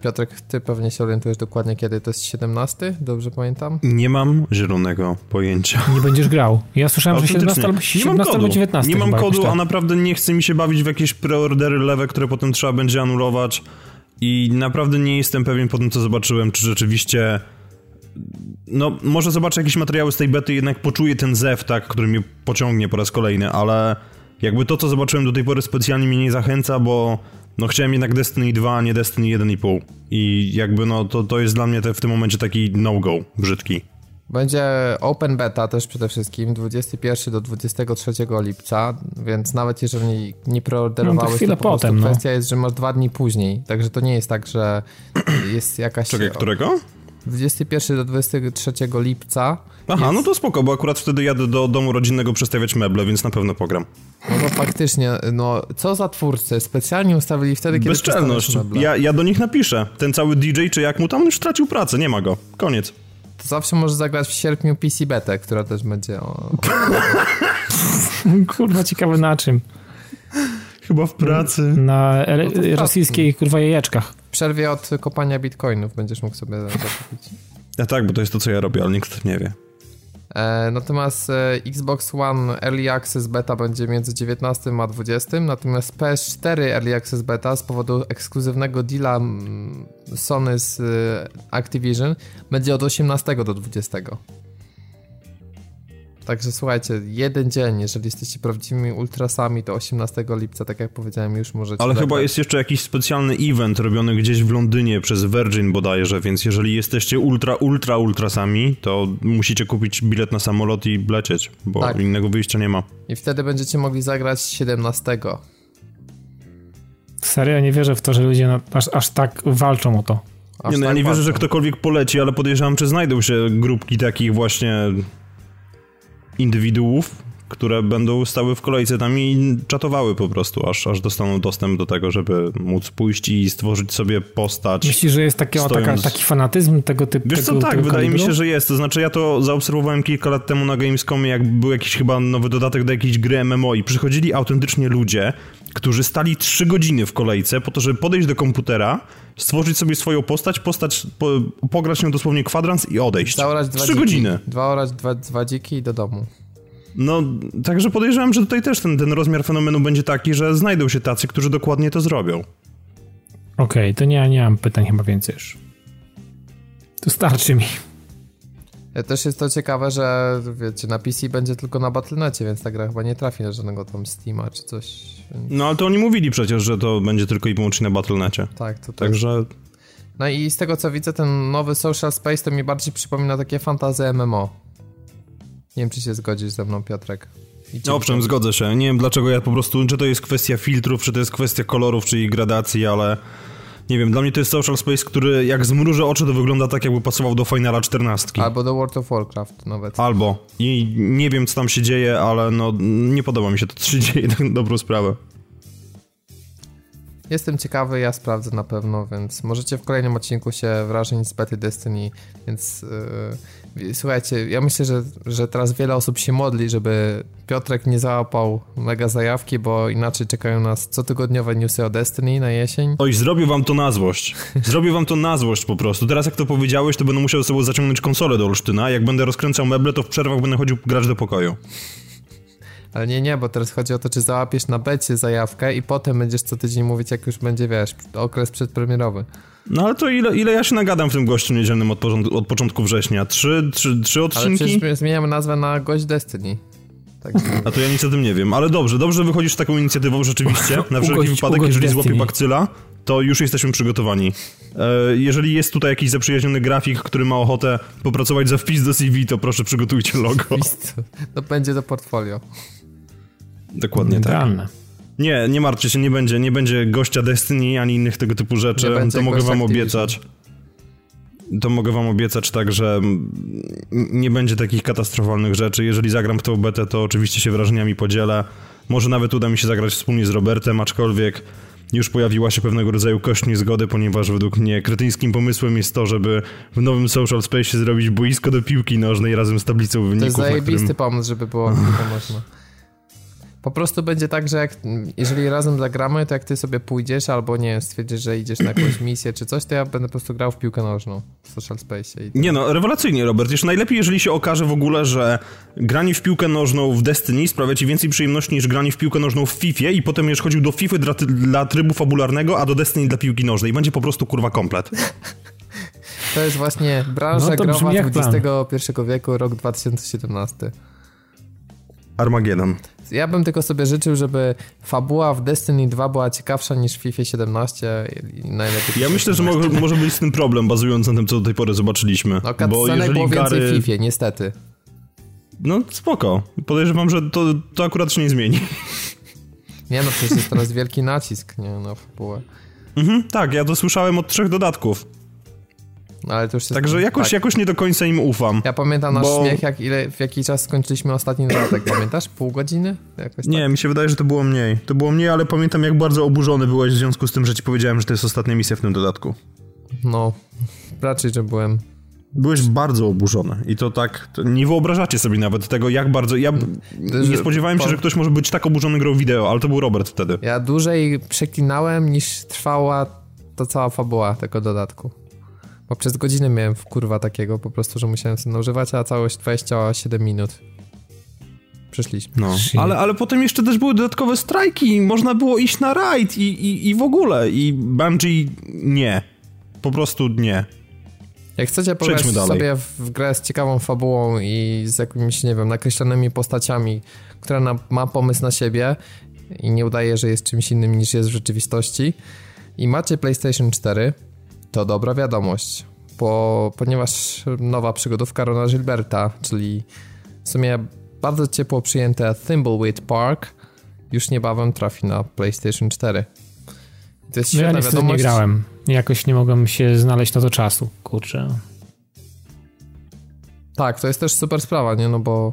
Piotrek, ty pewnie się orientujesz dokładnie kiedy to jest 17, dobrze pamiętam? Nie mam zielonego pojęcia. Nie będziesz grał. Ja słyszałem, że 17 albo, 17 albo 19. Nie mam kodu, tak. a naprawdę nie chce mi się bawić w jakieś preordery lewe, które potem trzeba będzie anulować i naprawdę nie jestem pewien po tym, co zobaczyłem, czy rzeczywiście no, może zobaczę jakieś materiały z tej bety, jednak poczuję ten zew, tak, który mnie pociągnie po raz kolejny, ale jakby to, co zobaczyłem do tej pory specjalnie mnie nie zachęca, bo no chciałem jednak Destiny 2, a nie Destiny 1,5 i jakby no to, to jest dla mnie te, w tym momencie taki no-go brzydki. Będzie open beta też przede wszystkim 21 do 23 lipca, więc nawet jeżeli nie preorderowałeś, no to, to po potem, no. kwestia jest, że masz dwa dni później, także to nie jest tak, że jest jakaś... Czekaj, którego? 21 do 23 lipca. Aha, jest... no to spoko, bo akurat wtedy jadę do domu rodzinnego przestawiać meble, więc na pewno pogram. No to faktycznie, no co za twórcy, specjalnie ustawili wtedy, kiedy Bezczelność. Ja, ja do nich napiszę. Ten cały DJ, czy jak mu tam już stracił pracę, nie ma go. Koniec. To zawsze może zagrać w sierpniu PC Betę, która też będzie o... Kurwa, ciekawe na czym. Chyba w pracy. Na no rosyjskiej kurwa jajeczkach. Przerwie od kopania bitcoinów będziesz mógł sobie zakupić. Ja tak, bo to jest to, co ja robię, ale nikt nie wie. E, natomiast e, Xbox One Early Access Beta będzie między 19 a 20, natomiast PS4 Early Access Beta z powodu ekskluzywnego deala Sony z e, Activision będzie od 18 do 20. Także słuchajcie, jeden dzień, jeżeli jesteście prawdziwymi ultrasami, to 18 lipca, tak jak powiedziałem, już możecie... Ale chyba jest jeszcze jakiś specjalny event robiony gdzieś w Londynie przez Virgin bodajże, więc jeżeli jesteście ultra, ultra ultrasami, to musicie kupić bilet na samolot i lecieć, bo tak. innego wyjścia nie ma. I wtedy będziecie mogli zagrać 17. Serio, nie wierzę w to, że ludzie na, aż, aż tak walczą o to. Aż nie, no, tak ja nie wierzę, że ktokolwiek poleci, ale podejrzewam, czy znajdą się grupki takich właśnie indywiduów, które będą stały w kolejce tam i czatowały po prostu, aż, aż dostaną dostęp do tego, żeby móc pójść i stworzyć sobie postać. Myślisz, że jest taki, stojąc... taka, taki fanatyzm tego typu? Wiesz co, tak, wydaje kalibru? mi się, że jest. To znaczy ja to zaobserwowałem kilka lat temu na Gamescomie, jak był jakiś chyba nowy dodatek do jakiejś gry MMO i przychodzili autentycznie ludzie, którzy stali trzy godziny w kolejce po to, żeby podejść do komputera, stworzyć sobie swoją postać, postać, po, pograć nią dosłownie kwadrans i odejść. Zaorać dwa Trzy dziki. godziny. Dwa orać dwa, dwa dziki i do domu. No, także podejrzewam, że tutaj też ten, ten rozmiar fenomenu będzie taki, że znajdą się tacy, którzy dokładnie to zrobią. Okej, okay, to nie, nie mam pytań chyba więcej już. To starczy mi. Też jest to ciekawe, że wiecie, na PC będzie tylko na Battle.necie, więc ta gra chyba nie trafi na żadnego tam Steama czy coś. No ale to oni mówili przecież, że to będzie tylko i wyłącznie na Battle.necie. Tak, to Także... No i z tego co widzę, ten nowy Social Space to mi bardziej przypomina takie fantazy MMO. Nie wiem, czy się zgodzisz ze mną, Piotrek. No, owszem, zgodzę się. Nie wiem dlaczego ja po prostu, czy to jest kwestia filtrów, czy to jest kwestia kolorów, czy ich gradacji, ale nie wiem, dla mnie to jest social space, który jak zmrużę oczy, to wygląda tak, jakby pasował do Finala 14. Albo do World of Warcraft nawet. Albo. I nie wiem, co tam się dzieje, ale no nie podoba mi się to, co się dzieje, tak dobrą sprawę. Jestem ciekawy, ja sprawdzę na pewno, więc możecie w kolejnym odcinku się wrażeń z bety Destiny, więc yy, słuchajcie, ja myślę, że, że teraz wiele osób się modli, żeby Piotrek nie załapał mega zajawki, bo inaczej czekają nas cotygodniowe newsy o Destiny na jesień. Oj, zrobię wam to na złość. Zrobię wam to na złość po prostu. Teraz jak to powiedziałeś, to będę musiał sobie zaciągnąć konsolę do Olsztyna, jak będę rozkręcał meble, to w przerwach będę chodził grać do pokoju. Ale nie, nie, bo teraz chodzi o to, czy załapiesz na becie zajawkę i potem będziesz co tydzień mówić, jak już będzie, wiesz, okres przedpremierowy. No ale to ile, ile ja się nagadam w tym gościu niedzielnym od, od początku września? Trzy, trzy, trzy odcinki? Ale przecież zmieniamy nazwę na Gość Destiny. Tak. A to ja nic o tym nie wiem, ale dobrze, dobrze wychodzisz z taką inicjatywą rzeczywiście, na wszelki wypadek, jeżeli złapie bakcyla, to już jesteśmy przygotowani. E, jeżeli jest tutaj jakiś zaprzyjaźniony grafik, który ma ochotę popracować za wpis do CV, to proszę przygotujcie logo. To będzie do portfolio. Dokładnie tak. Nie, nie martwcie się, nie będzie, nie będzie gościa Destiny ani innych tego typu rzeczy. To mogę wam obiecać. To mogę wam obiecać tak, że nie będzie takich katastrofalnych rzeczy. Jeżeli zagram w tą betę, to oczywiście się wrażeniami podzielę. Może nawet uda mi się zagrać wspólnie z Robertem, aczkolwiek już pojawiła się pewnego rodzaju kość niezgody, ponieważ według mnie kretyńskim pomysłem jest to, żeby w nowym Social Space zrobić boisko do piłki nożnej razem z tablicą wyników. To jest zajebisty którym... pomysł, żeby było nożna. Po prostu będzie tak, że jak, jeżeli razem zagramy, to jak ty sobie pójdziesz albo nie stwierdzisz, że idziesz na jakąś misję czy coś, to ja będę po prostu grał w piłkę nożną w Social Space. I nie no, rewelacyjnie Robert. Jeszcze najlepiej, jeżeli się okaże w ogóle, że granie w piłkę nożną w Destiny sprawia ci więcej przyjemności niż granie w piłkę nożną w FIFA i potem już chodził do FIFA dla, dla trybu fabularnego, a do Destiny dla piłki nożnej. I będzie po prostu kurwa komplet. To jest właśnie branża no growa XXI wieku, rok 2017. Armageddon. Ja bym tylko sobie życzył, żeby fabuła w Destiny 2 była ciekawsza niż w FIFA 17 i najlepiej. Ja myślę, że może, może być z tym problem, bazując na tym, co do tej pory zobaczyliśmy. No, bo jeżeli było więcej Gary... w FIFA, niestety. No spoko. Podejrzewam, że to, to akurat się nie zmieni. Nie no, przecież jest teraz wielki nacisk, nie, na fabułę. Mhm, tak, ja to słyszałem od trzech dodatków. Ale to już Także jakoś, tak. jakoś nie do końca im ufam. Ja pamiętam nasz bo... śmiech, jak ile, w jaki czas skończyliśmy ostatni dodatek, pamiętasz? Pół godziny? Jakoś nie, tak? mi się wydaje, że to było mniej. To było mniej, ale pamiętam jak bardzo oburzony byłeś w związku z tym, że ci powiedziałem, że to jest ostatnia misja w tym dodatku. No, raczej, że byłem. Byłeś bardzo oburzony i to tak, to nie wyobrażacie sobie nawet tego, jak bardzo, ja nie spodziewałem się, że ktoś może być tak oburzony grą wideo, ale to był Robert wtedy. Ja dłużej przeklinałem niż trwała to cała fabuła tego dodatku. Bo przez godzinę miałem w kurwa takiego po prostu, że musiałem sobie używać, a całość 27 minut. Przyszliśmy. No, ale, ale potem jeszcze też były dodatkowe strajki, można było iść na raid i, i, i w ogóle. I Bungie nie. Po prostu nie. Jak chcecie pograć sobie w grę z ciekawą fabułą i z jakimiś, nie wiem, nakreślonymi postaciami, która na, ma pomysł na siebie i nie udaje, że jest czymś innym niż jest w rzeczywistości i macie PlayStation 4, to dobra wiadomość, bo, ponieważ nowa przygodówka Rona Gilberta, czyli w sumie bardzo ciepło przyjęte Thimbleweed Park, już niebawem trafi na PlayStation 4. To jest no ja niestety wiadomość. nie grałem. Jakoś nie mogłem się znaleźć na to czasu, kurczę. Tak, to jest też super sprawa, nie? No bo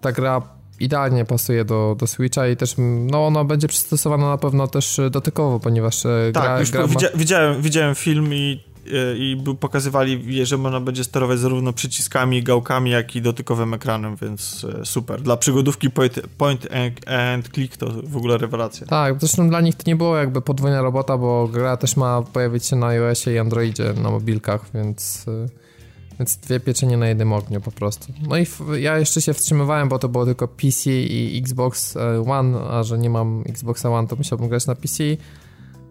ta gra idealnie pasuje do, do Switcha i też no ona będzie przystosowana na pewno też dotykowo, ponieważ e, tak, gra, już gra ma... widziałem, widziałem film i, e, i pokazywali, że można będzie sterować zarówno przyciskami, gałkami, jak i dotykowym ekranem, więc e, super. Dla przygodówki point, point and click to w ogóle rewelacja. Tak, zresztą dla nich to nie było jakby podwójna robota, bo gra też ma pojawić się na iOSie i Androidzie na mobilkach, więc więc dwie pieczenie na jednym ogniu po prostu. No i ja jeszcze się wstrzymywałem, bo to było tylko PC i Xbox e, One, a że nie mam Xboxa One, to musiałbym grać na PC.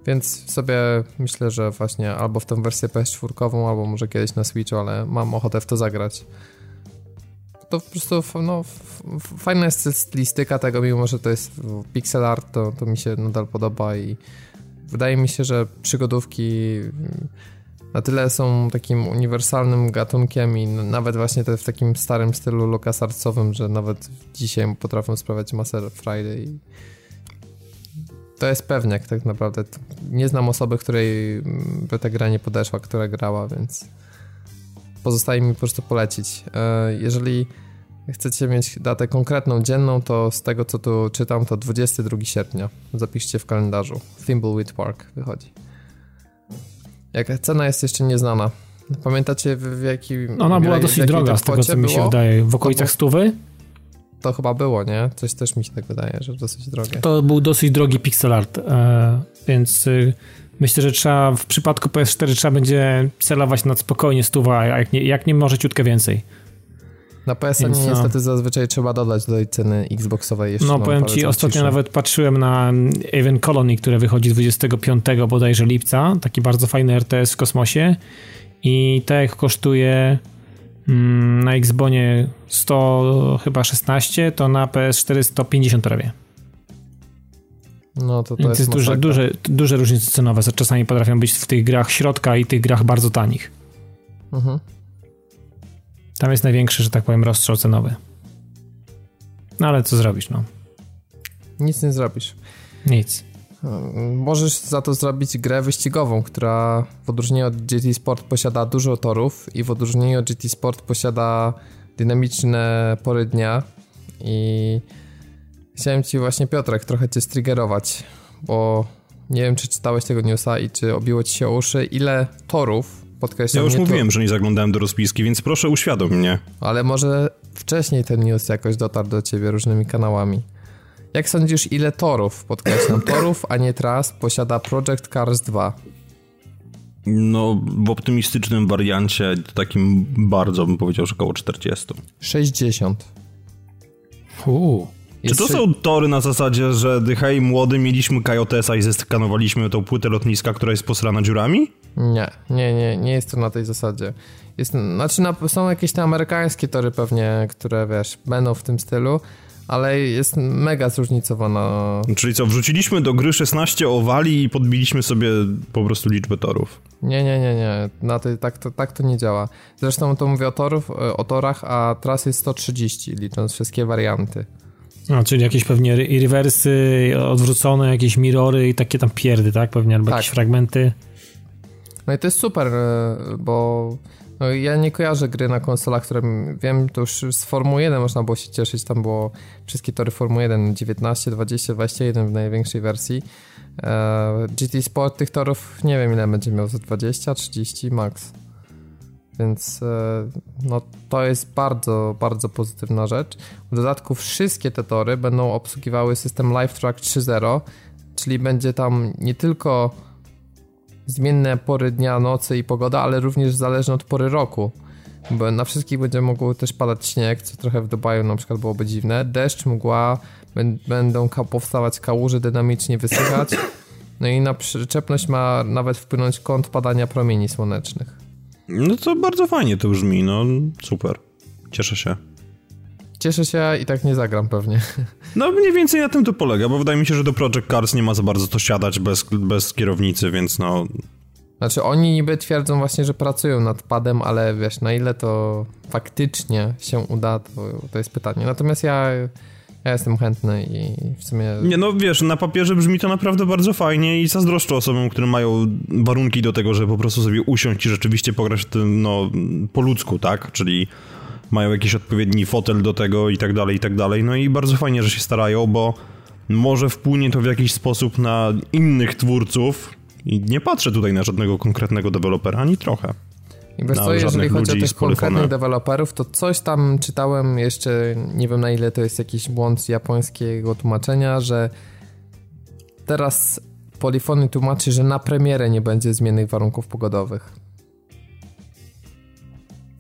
Więc sobie myślę, że właśnie albo w tę wersję PS4, albo może kiedyś na Switchu, ale mam ochotę w to zagrać. To po prostu no, fajna jest stylistyka tego, mimo że to jest pixel art, to, to mi się nadal podoba i wydaje mi się, że przygodówki na tyle są takim uniwersalnym gatunkiem i nawet właśnie te w takim starym stylu LucasArtsowym, że nawet dzisiaj potrafią sprawiać masę Friday. To jest pewniak tak naprawdę. Nie znam osoby, której by ta gra nie podeszła, która grała, więc pozostaje mi po prostu polecić. E, jeżeli chcecie mieć datę konkretną, dzienną, to z tego co tu czytam, to 22 sierpnia. Zapiszcie w kalendarzu. Thimbleweed Park wychodzi. Jaka cena jest jeszcze nieznana. Pamiętacie w, w jakim... Ona była dosyć droga z tego, co mi się wydaje. W okolicach stówy? To chyba było, nie? Coś też mi się tak wydaje, że dosyć drogie. To był dosyć drogi pixel art, e, więc y, myślę, że trzeba w przypadku PS4 trzeba będzie celować nad spokojnie stuwa, a jak nie, jak nie może ciutkę więcej. Na PSN no. niestety zazwyczaj trzeba dodać do tej ceny Xboxowej jeszcze. No powiem ci, ostatnio nawet patrzyłem na Aven Colony, które wychodzi 25 bodajże lipca, taki bardzo fajny RTS w kosmosie i tak kosztuje mm, na Xbonie 100 chyba 16, to na PS4 150 prawie. No to to jest, jest duże, duże, duże różnice cenowe. Czasami potrafią być w tych grach środka i tych grach bardzo tanich. Mhm. Tam jest największy, że tak powiem, rozstrzał cenowy. No ale co zrobisz, no? Nic nie zrobisz. Nic. Możesz za to zrobić grę wyścigową, która w odróżnieniu od GT Sport posiada dużo torów i w odróżnieniu od GT Sport posiada dynamiczne pory dnia i chciałem ci właśnie Piotrek trochę cię striggerować, bo nie wiem czy czytałeś tego newsa i czy obiło ci się uszy, ile torów podkreślam. Ja już mówiłem, to... że nie zaglądałem do rozpiski, więc proszę uświadom mnie. Ale może wcześniej ten news jakoś dotarł do ciebie różnymi kanałami. Jak sądzisz, ile torów, podkreślam, torów, a nie tras posiada Project Cars 2? No, w optymistycznym wariancie, takim bardzo bym powiedział, że około 40. 60. Uuu. Czy to są tory na zasadzie, że hej młody mieliśmy Kajotesa i zeskanowaliśmy tą płytę lotniska, która jest posrana dziurami? Nie, nie, nie, nie jest to na tej zasadzie. Jest, znaczy na, są jakieś te amerykańskie tory pewnie, które wiesz, będą w tym stylu, ale jest mega zróżnicowana. Czyli co, wrzuciliśmy do gry 16 owali i podbiliśmy sobie po prostu liczbę torów. Nie, nie, nie, nie. Na tej, tak, to, tak to nie działa. Zresztą to mówię o, torów, o torach, a tras jest 130, licząc wszystkie warianty. No, czyli jakieś pewnie rewersy, odwrócone, jakieś mirory i takie tam pierdy, tak? Pewnie, albo tak. jakieś fragmenty. No i to jest super, e, bo no ja nie kojarzę gry na konsolach, które wiem, to już z Formuły 1 można było się cieszyć, tam było wszystkie tory Formuły 1, 19, 20, 21 w największej wersji. E, GT Sport tych torów nie wiem ile będzie miał, za 20, 30 max. Więc e, no, to jest bardzo, bardzo pozytywna rzecz. W dodatku wszystkie te tory będą obsługiwały system LiveTrack 3.0, czyli będzie tam nie tylko zmienne pory dnia, nocy i pogoda, ale również zależne od pory roku. Bo na wszystkich będzie mógł też padać śnieg, co trochę w Dubaju na przykład byłoby dziwne. Deszcz, mgła, będą powstawać kałuże, dynamicznie wysychać. No i na przyczepność ma nawet wpłynąć kąt padania promieni słonecznych. No to bardzo fajnie to brzmi, no super. Cieszę się. Cieszę się i tak nie zagram pewnie. No mniej więcej na tym to polega, bo wydaje mi się, że do Project Cars nie ma za bardzo to siadać bez, bez kierownicy, więc no... Znaczy oni niby twierdzą właśnie, że pracują nad padem, ale wiesz, na ile to faktycznie się uda, to, to jest pytanie. Natomiast ja ja jestem chętny i w sumie... Nie, no wiesz, na papierze brzmi to naprawdę bardzo fajnie i zazdroszczę osobom, które mają warunki do tego, żeby po prostu sobie usiąść i rzeczywiście pograć tym, no, po ludzku, tak? Czyli mają jakiś odpowiedni fotel do tego i tak dalej, i tak dalej. No i bardzo fajnie, że się starają, bo może wpłynie to w jakiś sposób na innych twórców i nie patrzę tutaj na żadnego konkretnego dewelopera, ani trochę. I wiesz co, jeżeli chodzi o tych konkretnych deweloperów, to coś tam czytałem jeszcze, nie wiem na ile to jest jakiś błąd japońskiego tłumaczenia, że teraz Polifony tłumaczy, że na premierę nie będzie zmiennych warunków pogodowych.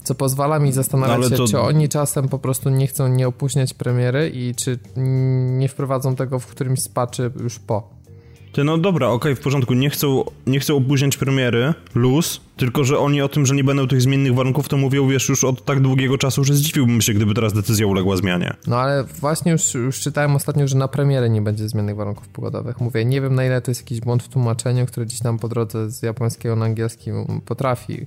Co pozwala mi zastanawiać no, się, to... czy oni czasem po prostu nie chcą nie opóźniać premiery i czy nie wprowadzą tego w którymś z patchy już po. Ty, no dobra, okej, okay, w porządku, nie chcą, nie chcą opóźniać premiery, luz, tylko że oni o tym, że nie będą tych zmiennych warunków, to mówią, wiesz, już od tak długiego czasu, że zdziwiłbym się, gdyby teraz decyzja uległa zmianie. No ale właśnie już, już czytałem ostatnio, że na premierę nie będzie zmiennych warunków pogodowych. Mówię, nie wiem na ile to jest jakiś błąd w tłumaczeniu, który gdzieś tam po drodze z japońskiego na angielski potrafi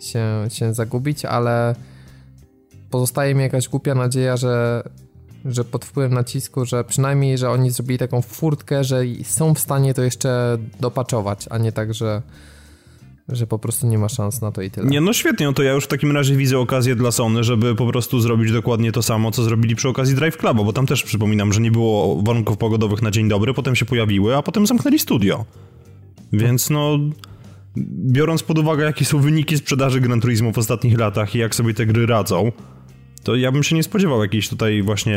się, się zagubić, ale pozostaje mi jakaś głupia nadzieja, że że pod wpływem nacisku, że przynajmniej, że oni zrobili taką furtkę, że są w stanie to jeszcze dopaczować, a nie tak, że że po prostu nie ma szans na to i tyle. Nie, no świetnie, no to ja już w takim razie widzę okazję dla Sony, żeby po prostu zrobić dokładnie to samo, co zrobili przy okazji Drive Cluba, bo tam też przypominam, że nie było warunków pogodowych na dzień dobry, potem się pojawiły, a potem zamknęli studio. Więc no, biorąc pod uwagę, jakie są wyniki sprzedaży Gran Turismo w ostatnich latach i jak sobie te gry radzą, to ja bym się nie spodziewał jakiejś tutaj właśnie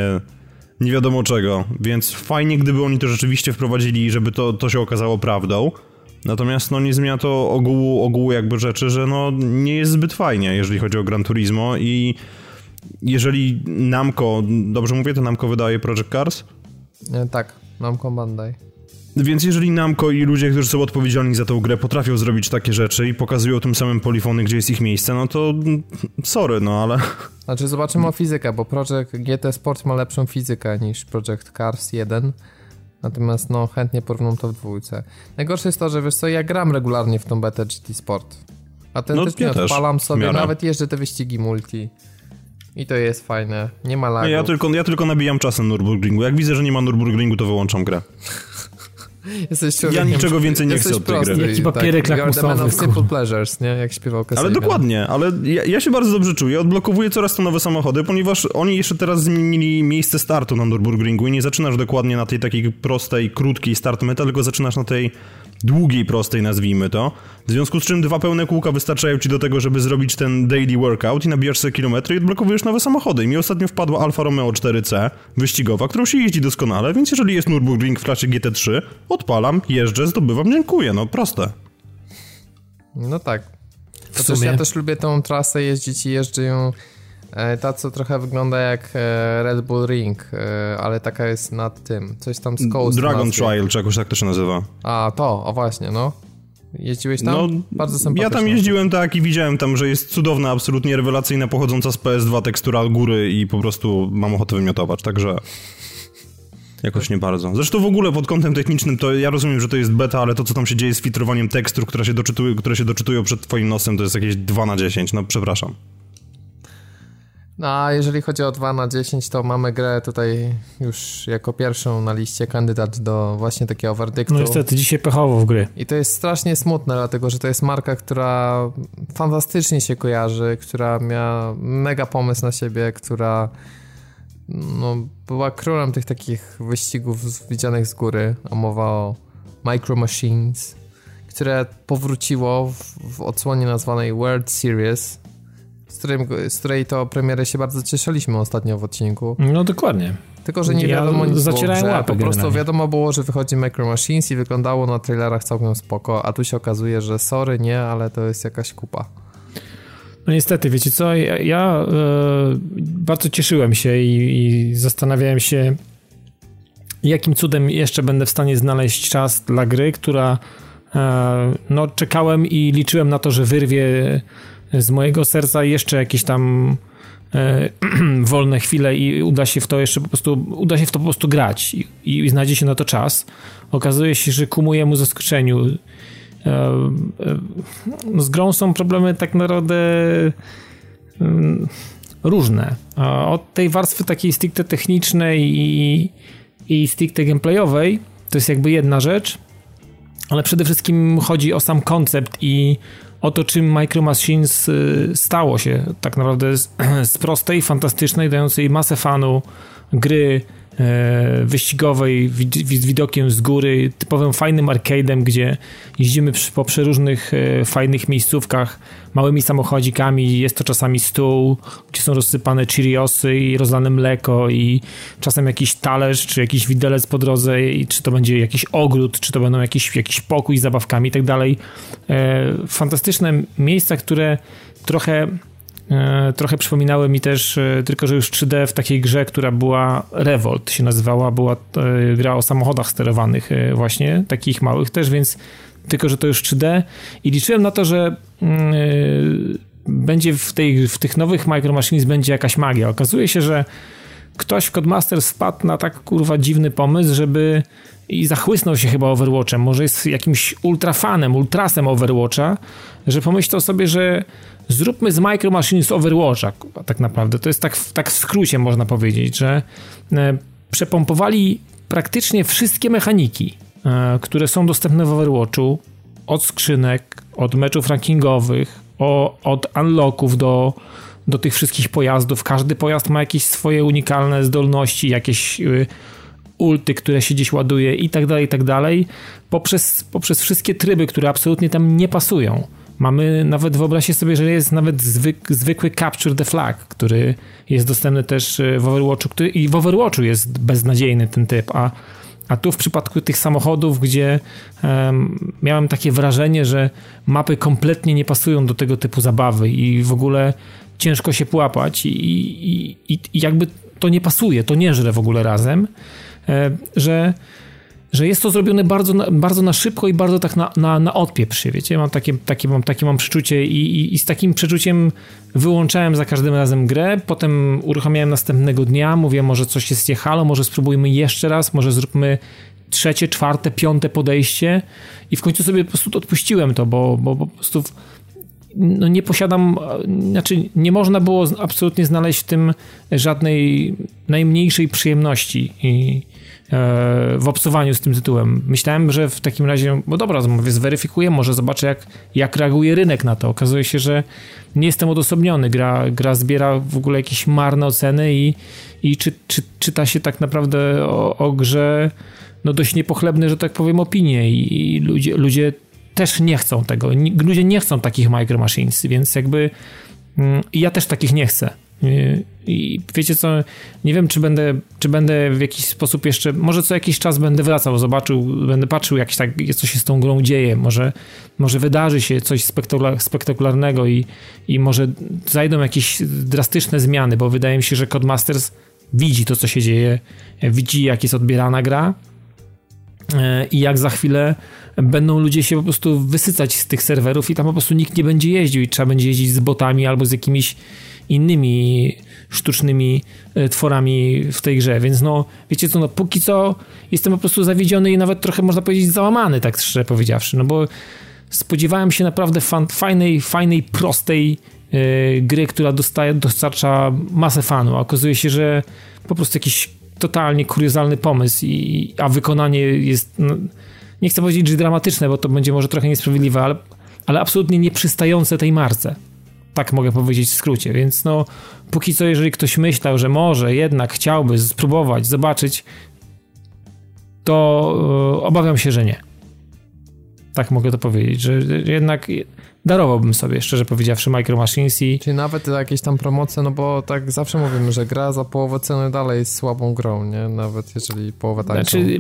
nie wiadomo czego, więc fajnie gdyby oni to rzeczywiście wprowadzili, żeby to, to się okazało prawdą. Natomiast no nie zmienia to ogółu, ogółu jakby rzeczy, że no nie jest zbyt fajnie, jeżeli chodzi o Gran Turismo i jeżeli Namco, dobrze mówię, to Namco wydaje Project Cars? E, tak, Namco Bandai. Więc jeżeli Namco i ludzie, którzy są odpowiedzialni za tę grę potrafią zrobić takie rzeczy i pokazują tym samym polifony, gdzie jest ich miejsce, no to sorry, no ale... Znaczy zobaczymy o fizykę, bo Project GT Sport ma lepszą fizykę niż Project Cars 1. Natomiast no chętnie porównam to w dwójce. Najgorsze jest to, że wiesz co, ja gram regularnie w tą betę GT Sport. Autentycznie no, ja odpalam sobie, nawet jeżdżę te wyścigi multi. I to jest fajne, nie ma lagów. Ja tylko, ja tylko nabijam czasem Nürburgringu. Jak widzę, że nie ma Nürburgringu, to wyłączam grę. Jesteś ja niczego więcej nie chcę od tej gry. Jaki papierek tak, lakmusowy. Simple pleasures, nie? Jak śpiewał Ale dokładnie, ale ja, ja, się bardzo dobrze czuję. Odblokowuję coraz to nowe samochody, ponieważ oni jeszcze teraz zmienili miejsce startu na Nürburgringu i nie zaczynasz dokładnie na tej takiej prostej, krótkiej start meta, tylko zaczynasz na tej długiej, prostej nazwijmy to. W związku z czym dwa pełne kółka wystarczają ci do tego, żeby zrobić ten daily workout i nabijasz sobie kilometry i odblokowujesz nowe samochody. I mi ostatnio wpadła Alfa Romeo 4C wyścigowa, którą się jeździ doskonale, więc jeżeli jest Nürburgring w klasie GT3, odpalam, jeżdżę, zdobywam, dziękuję, no proste. No tak. Chociaż ja też lubię tą trasę jeździć i jeżdżę ją ta, co trochę wygląda jak e, Red Bull Ring, e, ale taka jest nad tym. Coś tam z Coast. Dragon Trial, czy jakoś tak to się nazywa. A, to, o właśnie, no. Jeździłeś tam? No, Bardzo sympatycznie. Ja tam jeździłem tak i widziałem tam, że jest cudowna, absolutnie rewelacyjna, pochodząca z PS2 tekstura góry i po prostu mam ochotę wymiotować, także... Jakoś nie bardzo. Zresztą w ogóle pod kątem technicznym to ja rozumiem, że to jest beta, ale to co tam się dzieje z filtrowaniem tekstur, które się, doczytują, które się doczytują przed twoim nosem, to jest jakieś 2 na 10. No przepraszam. No a jeżeli chodzi o 2 na 10, to mamy grę tutaj już jako pierwszą na liście kandydat do właśnie takiego werdyktu. No niestety, dzisiaj pechowo w gry. I to jest strasznie smutne, dlatego że to jest marka, która fantastycznie się kojarzy, która miała mega pomysł na siebie, która no, była królem tych takich wyścigów widzianych z góry, a mowa o Micro Machines, które powróciło w, w odsłonie nazwanej World Series, z, którym, z której to premiery się bardzo cieszyliśmy ostatnio w odcinku. No dokładnie. Tylko, że nie ja wiadomo nic zacierałem było, Po prostu wiadomo było, że wychodzi Micro Machines i wyglądało na trailerach całkiem spoko, a tu się okazuje, że sorry, nie, ale to jest jakaś kupa. No niestety, wiecie co, ja, ja e, bardzo cieszyłem się i, i zastanawiałem się, jakim cudem jeszcze będę w stanie znaleźć czas dla gry, która e, no czekałem i liczyłem na to, że wyrwie z mojego serca jeszcze jakieś tam e, wolne chwile i uda się w to jeszcze po prostu, uda się w to po prostu grać i, i znajdzie się na to czas. Okazuje się, że ku mojemu zaskoczeniu e, e, z grą są problemy tak naprawdę mm, różne. Od tej warstwy takiej stricte technicznej i, i stricte gameplayowej to jest jakby jedna rzecz, ale przede wszystkim chodzi o sam koncept i o to, czym Micro Machines y, stało się tak naprawdę z, z prostej, fantastycznej, dającej masę fanu gry wyścigowej z widokiem z góry, typowym fajnym arcade'em, gdzie jeździmy po przeróżnych e, fajnych miejscówkach, małymi samochodzikami, jest to czasami stół, gdzie są rozsypane Cheeriosy i rozlane mleko i czasem jakiś talerz, czy jakiś widelec po drodze, i czy to będzie jakiś ogród, czy to będą jakiś, jakiś pokój z zabawkami i tak dalej. E, fantastyczne miejsca, które trochę E, trochę przypominały mi też, e, tylko że już 3D w takiej grze, która była Revolt się nazywała, była e, gra o samochodach sterowanych właśnie, takich małych też, więc tylko, że to już 3D i liczyłem na to, że mm, będzie w, tej, w tych nowych Micro Machines będzie jakaś magia. Okazuje się, że ktoś w Codemasters wpadł na tak kurwa dziwny pomysł, żeby i zachłysnął się chyba Overwatchem, może jest jakimś ultrafanem, ultrasem Overwatcha, że pomyślał sobie, że zróbmy z Micro Machines Overwatcha, tak naprawdę. To jest tak, tak w skrócie można powiedzieć, że e, przepompowali praktycznie wszystkie mechaniki, e, które są dostępne w Overwatchu, od skrzynek, od meczów rankingowych, od unlocków do, do tych wszystkich pojazdów. Każdy pojazd ma jakieś swoje unikalne zdolności, jakieś y, ulty, które się gdzieś ładuje i tak dalej, i tak dalej, poprzez, poprzez wszystkie tryby, które absolutnie tam nie pasują. Mamy nawet, wyobraźcie sobie, że jest nawet zwyk, zwykły Capture the Flag, który jest dostępny też e, w Overwatchu, który, i w Overwatchu jest beznadziejny ten typ, a, a tu w przypadku tych samochodów, gdzie um, miałem takie wrażenie, że mapy kompletnie nie pasują do tego typu zabawy i w ogóle ciężko się połapać i, i, i, i jakby to nie pasuje, to nie żre w ogóle razem, że że jest to zrobione bardzo bardzo na szybko i bardzo tak na, na, na odpieprz wiecie, mam takie, takie, mam, takie mam przeczucie i, i, i, z takim przeczuciem wyłączałem za każdym razem grę, potem uruchamiałem następnego dnia, mówię, może coś jest nie halo, może spróbujmy jeszcze raz, może zróbmy trzecie, czwarte, piąte podejście i w końcu sobie po prostu odpuściłem to, bo, bo po prostu no nie posiadam, znaczy nie można było absolutnie znaleźć w tym żadnej najmniejszej przyjemności i e, w obcowaniu z tym tytułem. Myślałem, że w takim razie, bo dobra, mówię, zweryfikuję, może zobaczę jak, jak reaguje rynek na to. Okazuje się, że nie jestem odosobniony. Gra, gra zbiera w ogóle jakieś marne oceny i, i czy, czy, czyta się tak naprawdę o, o grze no dość niepochlebne, że tak powiem, opinie i, i ludzie, ludzie też nie chcą tego. Ludzie nie chcą takich micro machines, więc jakby mm, ja też takich nie chcę. I wiecie co, nie wiem, czy będę, czy będę w jakiś sposób jeszcze, może co jakiś czas będę wracał, zobaczył, będę patrzył, jak tak, co się z tą grą dzieje, może, może wydarzy się coś spektakularnego i, i może zajdą jakieś drastyczne zmiany, bo wydaje mi się, że Codemasters widzi to, co się dzieje, widzi, jak jest odbierana gra e, i jak za chwilę będą ludzie się po prostu wysycać z tych serwerów i tam po prostu nikt nie będzie jeździł i trzeba będzie jeździć z botami albo z jakimiś innymi sztucznymi e, tworami w tej grze, więc no, wiecie co, no póki co jestem po prostu zawiedziony i nawet trochę można powiedzieć załamany, tak szczerze powiedziawszy, no bo spodziewałem się naprawdę fan, fajnej, fajnej, prostej yy, gry, która dostaje, dostarcza masę fanu, a okazuje się, że po prostu jakiś totalnie kuriozalny pomysł, i, a wykonanie jest, no, nie chcę powiedzieć, że dramatyczne, bo to będzie może trochę niesprawiedliwe, ale, ale absolutnie nieprzystające tej marce. Tak mogę powiedzieć w skrócie, więc no póki co, jeżeli ktoś myślał, że może jednak chciałby spróbować, zobaczyć, to yy, obawiam się, że nie. Tak mogę to powiedzieć, że jednak darowałbym sobie, szczerze powiedziawszy, Micro Machines i... Czyli nawet jakieś tam promocje, no bo tak zawsze mówimy, że gra za połowę ceny dalej jest słabą grą, nie? Nawet jeżeli połowę tańszą. Znaczy,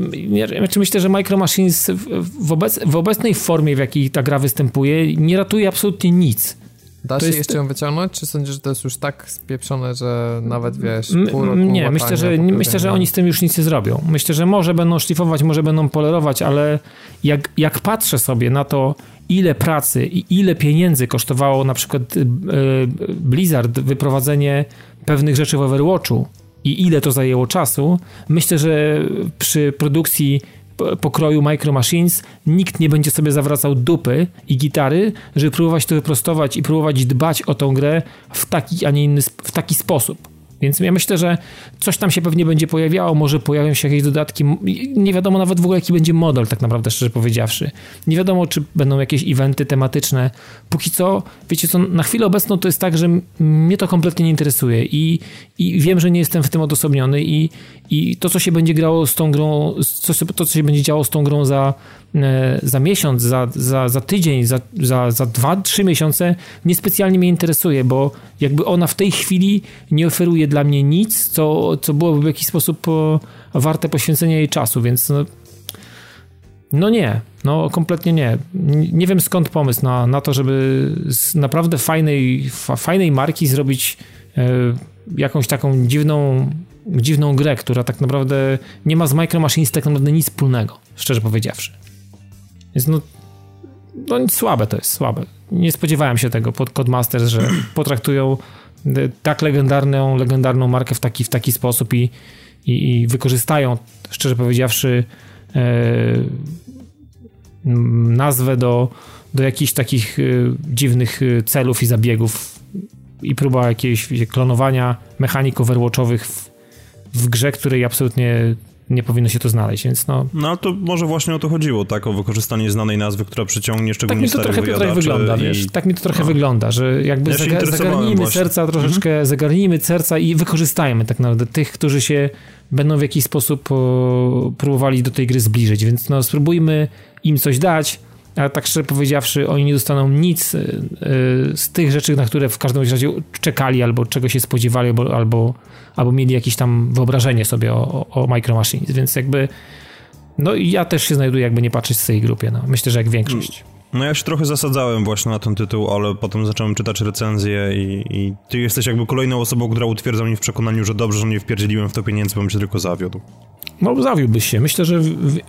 znaczy myślę, że Micro Machines w, obec, w obecnej formie, w jakiej ta gra występuje, nie ratuje absolutnie nic. Da się jest... jeszcze ją wyciągnąć, czy sądzisz, że to jest już tak spieprzone, że nawet wiesz, pół roku Nie, myślę, że, myślę, że oni z tym już nic nie zrobią. Myślę, że może będą szlifować, może będą polerować, ale jak, jak patrzę sobie na to, ile pracy i ile pieniędzy kosztowało na przykład y, Blizzard wyprowadzenie pewnych rzeczy w Overwatchu i ile to zajęło czasu, myślę, że przy produkcji pokroju Micro Machines nikt nie będzie sobie zawracał dupy i gitary, żeby próbować to wyprostować i próbować dbać o tą grę w taki, a nie inny, w taki sposób. Więc ja myślę, że coś tam się pewnie będzie pojawiało, może pojawią się jakieś dodatki. Nie wiadomo nawet w ogóle, jaki będzie model, tak naprawdę, szczerze powiedziawszy. Nie wiadomo, czy będą jakieś eventy tematyczne. Póki co, wiecie co, na chwilę obecną to jest tak, że mnie to kompletnie nie interesuje i, i wiem, że nie jestem w tym odosobniony i, i to, co się będzie grało z tą grą, to, co się będzie działo z tą grą za za miesiąc, za, za, za tydzień, za, za, za dwa, trzy miesiące niespecjalnie mnie interesuje, bo jakby ona w tej chwili nie oferuje dla mnie nic, co, co byłoby w jakiś sposób warte poświęcenia jej czasu, więc no, no nie, no kompletnie nie. Nie wiem skąd pomysł na, na to, żeby z naprawdę fajnej, fajnej marki zrobić e, jakąś taką dziwną, dziwną grę, która tak naprawdę nie ma z Micro Machines tak naprawdę nic wspólnego, szczerze powiedziawszy. Więc no, no słabe to jest, słabe. Nie spodziewałem się tego pod Codemasters, że potraktują tak legendarną, legendarną markę w taki, w taki sposób i, i, i wykorzystają, szczerze powiedziawszy, e, nazwę do, do jakichś takich e, dziwnych e, celów i zabiegów i próba jakiegoś klonowania mechanik overwatchowych w, w grze, której absolutnie nie powinno się to znaleźć, więc no... No to może właśnie o to chodziło, tak, o wykorzystanie znanej nazwy, która przyciągnie szczególnie tak mi to trochę, trochę wygląda, i... wiesz, tak mi to trochę no. wygląda, że jakby ja zaga zagarnijmy właśnie. serca troszeczkę, mhm. zagarnijmy serca i wykorzystajmy tak naprawdę tych, którzy się będą w jakiś sposób o, próbowali do tej gry zbliżyć, więc no spróbujmy im coś dać, ale tak szczerze powiedziawszy, oni nie dostaną nic y, y, z tych rzeczy, na które w każdym razie czekali, albo czego się spodziewali, albo, albo, albo mieli jakieś tam wyobrażenie sobie o, o Micro Machines, więc jakby no i ja też się znajduję, jakby nie patrzeć w tej grupie, no. Myślę, że jak większość. No ja się trochę zasadzałem właśnie na ten tytuł, ale potem zacząłem czytać recenzje i, i ty jesteś jakby kolejną osobą, która utwierdza mnie w przekonaniu, że dobrze, że nie wpierdzieliłem w to pieniędzy, bo bym się tylko zawiódł. No, zawiódłbyś się. Myślę, że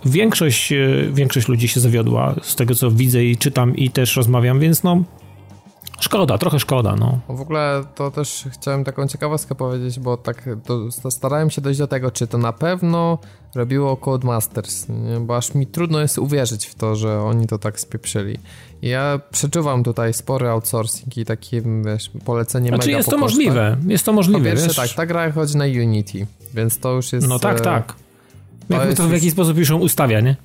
większość, e, większość ludzi się zawiodła z tego, co widzę i czytam i też rozmawiam, więc no, Szkoda, trochę szkoda, no. W ogóle to też chciałem taką ciekawostkę powiedzieć, bo tak starałem się dojść do tego, czy to na pewno robiło Codemasters, nie? bo aż mi trudno jest uwierzyć w to, że oni to tak spieprzyli. Ja przeczuwam tutaj spory outsourcing i takie, wiesz, polecenie znaczy mega jest to możliwe, jest to możliwe, Po pierwsze wiesz? tak, ta gra chodzi na Unity, więc to już jest... No tak, e, tak. Jakby to, to w jakiś sposób już ją ustawia, nie?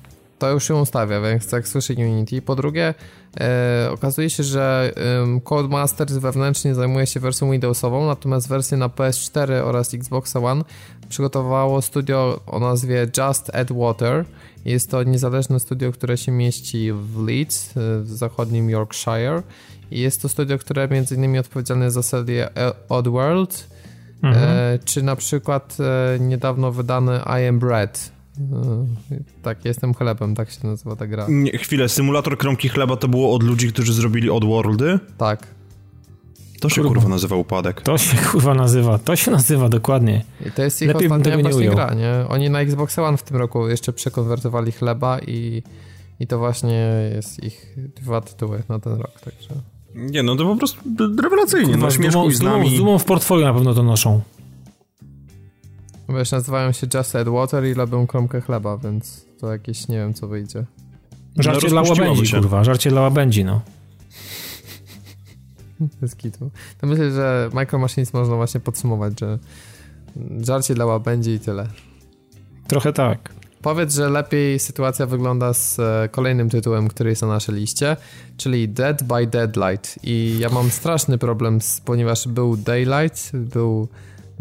To już się ustawia, więc jak słyszę Unity. Po drugie, e, okazuje się, że e, Codemasters wewnętrznie zajmuje się wersją Windowsową, natomiast wersję na PS4 oraz Xbox One przygotowało studio o nazwie Just Add Water. Jest to niezależne studio, które się mieści w Leeds, w zachodnim Yorkshire. I jest to studio, które między innymi odpowiedzialne za serię Oddworld, mhm. e, czy na przykład e, niedawno wydany I Am Bread no, tak, jestem chlebem, tak się nazywa ta gra. Nie, chwilę, symulator kromki chleba to było od ludzi, którzy zrobili Oddworldy? Tak. To się kurwa, kurwa nazywa upadek. To się kurwa nazywa, to się nazywa dokładnie. I to jest ich Lepiej ostatnia tego właśnie nie gra, nie? Oni na Xbox One w tym roku jeszcze przekonwertowali chleba i, i to właśnie jest ich dwa tytuły na ten rok, także... Nie, no to po prostu rewelacyjnie, kurwa, no śmieszkuj z, z nami. Z dumą w portfolio na pewno to noszą. Wiesz, nazywają się Just Add Water i robią kromkę chleba, więc to jakieś nie wiem co wyjdzie. Żarcie no, dla łabędzi, się. kurwa, żarcie dla łabędzi, no. Bez kitu. To myślę, że Micro Machines można właśnie podsumować, że żarcie dla łabędzi i tyle. Trochę tak. Powiedz, że lepiej sytuacja wygląda z e, kolejnym tytułem, który jest na naszej liście, czyli Dead by Deadlight. I ja mam straszny problem, ponieważ był Daylight, był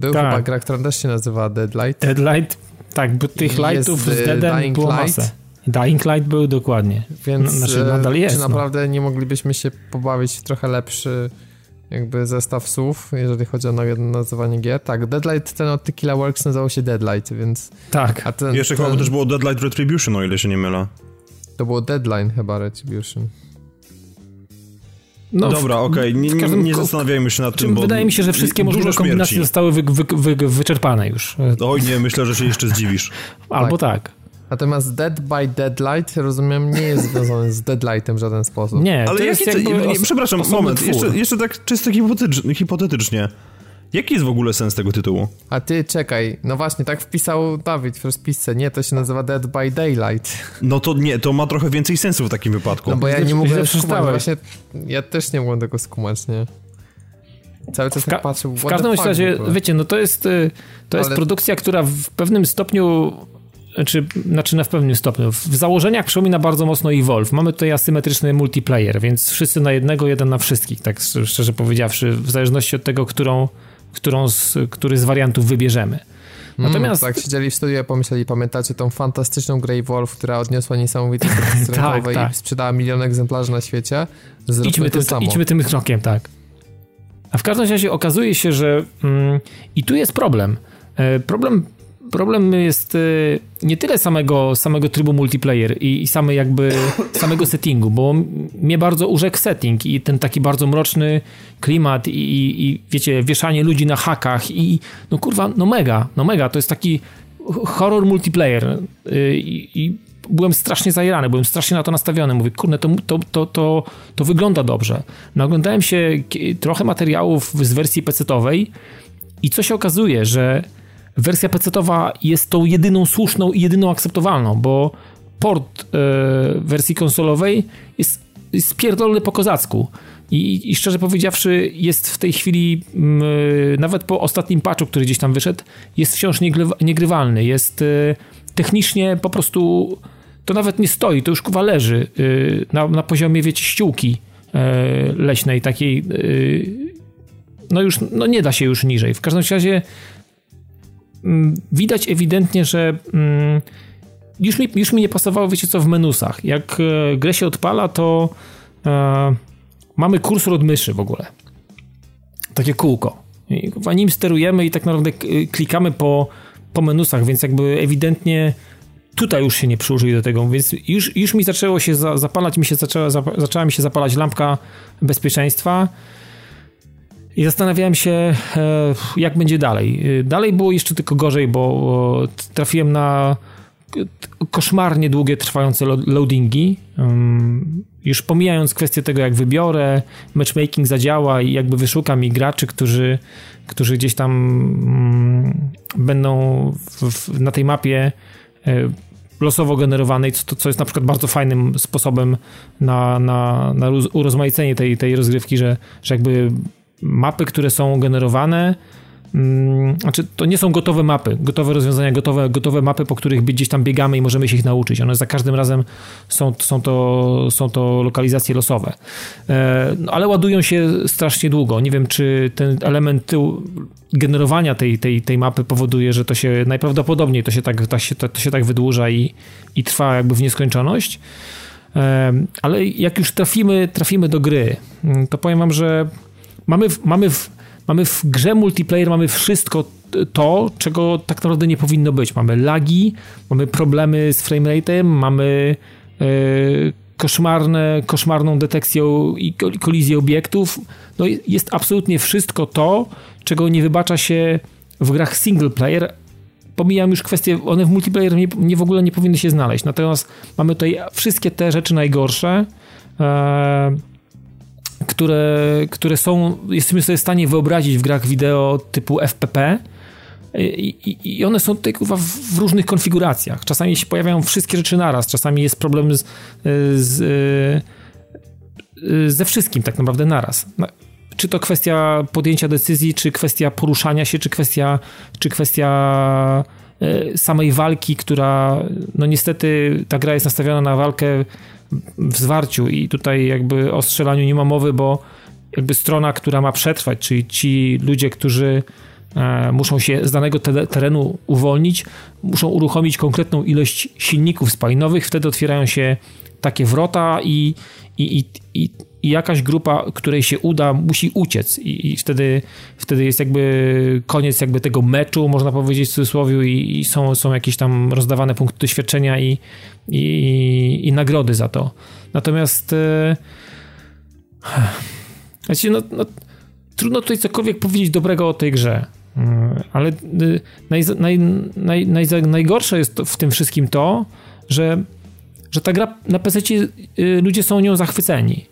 był tak. chyba gra, która też się nazywa Deadlight. Deadlight, tak, bo tych lightów z Deadem było Light. masę. Dying Light był dokładnie. Więc znaczy, nadal jest, czy no. naprawdę no. nie moglibyśmy się pobawić w trochę lepszy jakby zestaw słów, jeżeli chodzi o nazywanie gier. Tak, Deadlight ten od Tequila Works nazywał się Deadlight, więc... Tak. A ten, Jeszcze ten... chyba też było Deadlight Retribution, o ile się nie mylę. To było Deadline chyba Retribution. No, Dobra, okej, okay. nie, nie, zastanawiajmy się nad tym, bo Wydaje mi się, że wszystkie możliwe kombinacje zostały wy, wy, wy, wyczerpane już. Oj nie, myślę, że się jeszcze zdziwisz. Albo tak. tak. Natomiast Dead by Deadlight, rozumiem, nie jest związany z Deadlightem w żaden sposób. Nie, ale to jest jakby, nie, Przepraszam, moment, jeszcze, jeszcze tak czysto hipotetycznie. Jaki jest w ogóle sens tego tytułu? A ty czekaj, no właśnie, tak wpisał Dawid w rozpisce, nie, to się nazywa Dead by Daylight. No to nie, to ma trochę więcej sensu w takim wypadku. No bo ja nie mogłem skumać, właśnie, ja też nie mogłem tego skumać, nie? Cały czas tak patrzył, W każdym razie, wiecie, no to jest, y, to jest Ale... produkcja, która w pewnym stopniu czy, znaczy na w pewnym stopniu. W założeniach przypomina bardzo mocno Evolve. Mamy tutaj asymetryczny multiplayer, więc wszyscy na jednego, jeden na wszystkich, tak szczerze powiedziawszy, w zależności od tego, którą, którą z, który z wariantów wybierzemy. Mm, Natomiast... Mm, tak, siedzieli w studiu, pomyśleli, pamiętacie tą fantastyczną grę Wolf, która odniosła niesamowity sukces tak, tak. i sprzedała milion egzemplarzy na świecie? Zróbmy idźmy, tym, samo. idźmy tym krokiem, tak. A w każdym razie okazuje się, że mm, i tu jest problem. E, problem problem jest y, nie tyle samego, samego trybu multiplayer i, i same jakby samego settingu, bo mnie bardzo urzekł setting i ten taki bardzo mroczny klimat i, i, i wiecie, wieszanie ludzi na hakach i no kurwa, no mega, no mega, to jest taki horror multiplayer y, i, i byłem strasznie zajrany, byłem strasznie na to nastawiony. Mówię, kurde, to, to, to, to, to wygląda dobrze. Oglądałem się trochę materiałów z wersji pecetowej i co się okazuje, że wersja PC-towa jest tą jedyną słuszną i jedyną akceptowalną, bo port e, wersji konsolowej jest, jest pierdolony po kozacku. I, I, szczerze powiedziawszy, jest w tej chwili, e, nawet po ostatnim patchu, który gdzieś tam wyszedł, jest wciąż niegrywalny. Jest e, technicznie po prostu. To nawet nie stoi, to już kuwa leży e, na, na poziomie, wiecie, ściółki leśnej, takiej. No już, no nie da się już niżej. W każdym razie widać ewidentnie, że mm, już mi, już mi nie pasowało, wiecie co, w menusach. Jak e, grę się odpala, to e, mamy kursor od myszy w ogóle. Takie kółko. I nim sterujemy i tak naprawdę klikamy po, po menusach, więc jakby ewidentnie tutaj już się nie przyłożyli do tego, więc już, już mi zaczęło się za, zapalać, mi się zaczęła, zaczęła mi się zapalać lampka bezpieczeństwa i zastanawiałem się, e, jak będzie dalej. E, dalej było jeszcze tylko gorzej, bo trafiłem na koszmarnie długie, trwające loadingi. Już pomijając kwestię tego, jak wybiorę, matchmaking zadziała i jakby wyszukam mi graczy, którzy, którzy gdzieś tam mm, będą w, na tej mapie e, losowo generowanej, co, co jest na przykład bardzo fajnym sposobem na, na, na urozmaicenie tej, tej rozgrywki, że, że jakby mapy, które są generowane, Hmm, znaczy, to nie są gotowe mapy, gotowe rozwiązania, gotowe, gotowe mapy, po których gdzieś tam biegamy i możemy się ich nauczyć. One za każdym razem są, są, to, są to lokalizacje losowe. E, no, ale ładują się strasznie długo. Nie wiem, czy ten element generowania tej, tej, tej mapy powoduje, że to się najprawdopodobniej to się tak, to się, to się tak wydłuża i, i trwa jakby w nieskończoność. E, ale jak już trafimy, trafimy do gry, to powiem wam, że mamy, mamy w, mamy w grze multiplayer mamy wszystko to, czego tak naprawdę nie powinno być. Mamy lagi, mamy problemy z framerate'em, mamy yy, koszmarne, koszmarną detekcję i kolizję obiektów. No jest absolutnie wszystko to, czego nie wybacza się w grach single player. Pomijam już kwestie, one w multiplayer nie, nie w ogóle nie powinny się znaleźć. Natomiast mamy tutaj wszystkie te rzeczy najgorsze. Yy, które, które są, jesteśmy sobie w stanie wyobrazić w grach wideo typu FPP. I, i, I, one są tutaj kurwa, w, w, różnych konfiguracjach. Czasami się pojawiają wszystkie rzeczy naraz, czasami jest problem z, z, ze wszystkim tak naprawdę naraz. No, czy to kwestia podjęcia decyzji, czy kwestia poruszania się, czy kwestia, czy kwestia e, samej walki, która no niestety ta gra jest nastawiona na walkę w zwarciu i tutaj jakby o strzelaniu nie ma mowy, bo jakby strona, która ma przetrwać, czyli ci ludzie, którzy e, muszą się z danego terenu uwolnić, muszą uruchomić konkretną ilość silników spalinowych, wtedy otwierają się takie wrota i, i, i, i, jakaś grupa, której się uda, musi uciec. I, wtedy, wtedy jest jakby koniec jakby tego meczu, można powiedzieć w cudzysłowie i są, są jakieś tam rozdawane punkty doświadczenia i, i, i nagrody za to. Natomiast e, znaczy, no, no, trudno tutaj cokolwiek powiedzieć dobrego o tej grze. E, ale e, naj, naj, naj, naj, najgorsze jest w tym wszystkim to, że, że ta gra na PC ludzie są nią zachwyceni.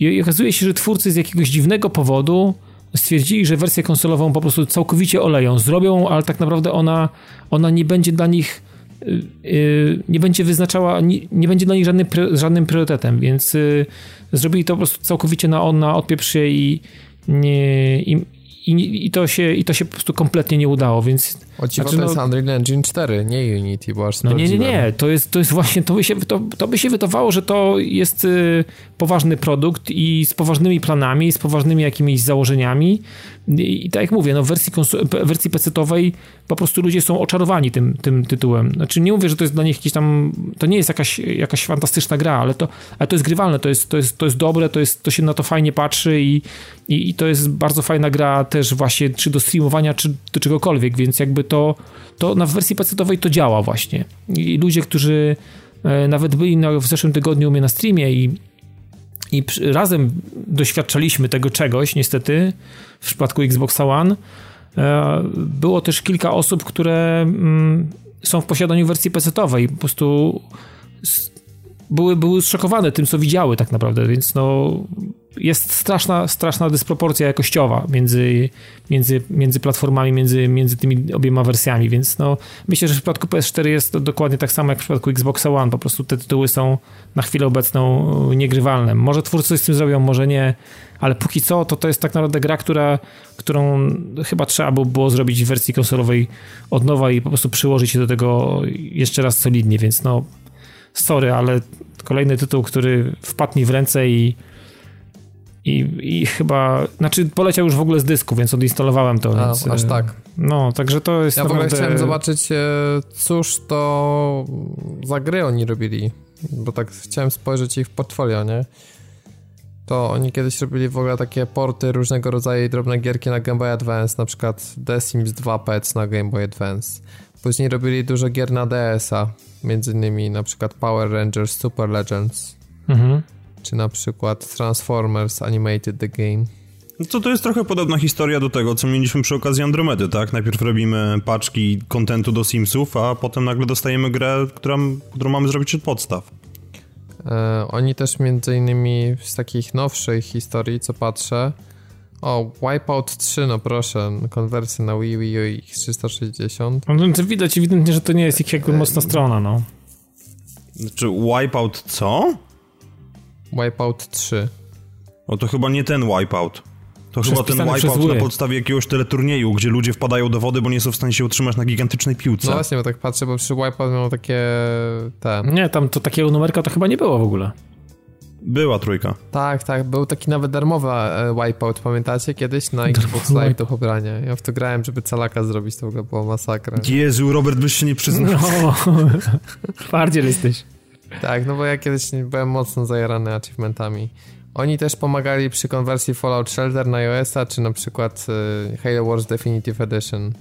I okazuje się, że twórcy z jakiegoś dziwnego powodu stwierdzili, że wersję konsolową po prostu całkowicie oleją. Zrobią, ale tak naprawdę ona, ona nie będzie dla nich Y, y, nie będzie wyznaczała, nie, nie będzie dla nich żadnym, żadnym priorytetem, więc y, zrobili to po prostu całkowicie na on, na odpieprz się i, nie, i, i, i, to się, I to się po prostu kompletnie nie udało, więc... O znaczy, to jest no, Unreal Engine 4, nie Unity, bo aż No nie, nie, nie, to jest, to jest właśnie, to by, się, to, to by się wydawało, że to jest y, poważny produkt i z poważnymi planami, z poważnymi jakimiś założeniami i, tak jak mówię, no w wersji, wersji PC-owej po prostu ludzie są oczarowani tym, tym tytułem. Znaczy nie mówię, że to jest dla nich jakiś tam, to nie jest jakaś, jakaś fantastyczna gra, ale to, ale to jest grywalne, to jest, to jest, to jest dobre, to, jest, to się na to fajnie patrzy i, i, i to jest bardzo fajna gra też właśnie, czy do streamowania, czy do czegokolwiek, więc jakby to, to na wersji PC-owej to działa właśnie. I ludzie, którzy e, nawet byli na, w zeszłym tygodniu u mnie na streamie i, i razem doświadczaliśmy tego czegoś, niestety, w przypadku Xbox One, e, było też kilka osób, które mm, są w posiadaniu wersji PC-owej. Po prostu były, były zszokowane tym, co widziały tak naprawdę, więc no jest straszna, straszna dysproporcja jakościowa między, między, między platformami, między, między tymi obiema wersjami, więc no myślę, że w przypadku PS4 jest to dokładnie tak samo jak w przypadku Xbox One, po prostu te tytuły są na chwilę obecną niegrywalne. Może twórcy coś z tym zrobią, może nie, ale póki co to to jest tak naprawdę gra, która, którą chyba trzeba było zrobić w wersji konsolowej od nowa i po prostu przyłożyć się do tego jeszcze raz solidnie, więc no sorry, ale kolejny tytuł, który wpadł mi w ręce i i, I chyba, znaczy poleciał już w ogóle z dysku, więc odinstalowałem to. A, więc, aż tak. No, także to jest Ja naprawdę... w ogóle chciałem zobaczyć, e, cóż to za gry oni robili, bo tak chciałem spojrzeć ich w portfolio, nie? To oni kiedyś robili w ogóle takie porty różnego rodzaju drobne gierki na Game Boy Advance, na przykład The Sims 2 Pets na Game Boy Advance. Później robili dużo gier na DS-a, między innymi na przykład Power Rangers Super Legends. Mhm. Czy na przykład Transformers Animated the Game. No to to jest trochę podobna historia do tego, co mieliśmy przy okazji Andromedy, tak? Najpierw robimy paczki kontentu do Simsów, a potem nagle dostajemy grę, która, którą mamy zrobić od podstaw. E, oni też między innymi z takich nowszych historii, co patrzę, o, Wipeout 3, no proszę, konwersja na Wii, Wii U i 360. No to widać ewidentnie, że to nie jest ich jakby mocna strona, no. Znaczy Wipeout co? Wipeout 3. O, to chyba nie ten Wipeout. To chyba ten wipeout na podstawie jakiegoś teleturnieju, gdzie ludzie wpadają do wody, bo nie są w stanie się utrzymać na gigantycznej piłce. No właśnie, bo tak patrzę, bo przy wipeout miał takie... Te... Nie, tam to takiego numerka to chyba nie było w ogóle. Była trójka. Tak, tak, był taki nawet darmowy e, wipeout, pamiętacie? Kiedyś na Xbox Live do pobrania. Ja w to grałem, żeby calaka zrobić, to w ogóle była masakra. Jezu, Robert, byś się nie przyznał. No, twardziel jesteś. Tak, no bo ja kiedyś byłem mocno zajarany achievementami. Oni też pomagali przy konwersji Fallout Shelter na iOS-a, czy na przykład y, Halo Wars Definitive Edition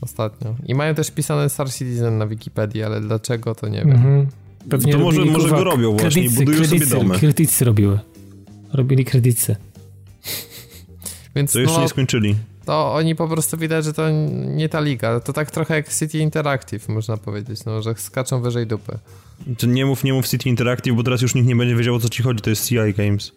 ostatnio. I mają też pisane Star Citizen na Wikipedii, ale dlaczego to nie wiem. Mhm. Pewnie to może, może go robią właśnie, kredycy, budują kredycy, sobie domy. Kredycy robiły. Robili kredycy. Więc to jeszcze no, nie skończyli. To oni po prostu widać, że to nie ta liga. To tak trochę jak City Interactive, można powiedzieć, no, że skaczą wyżej dupy. To nie mów, nie mów City Interactive, bo teraz już nikt nie będzie wiedział o co ci chodzi, to jest CI Games.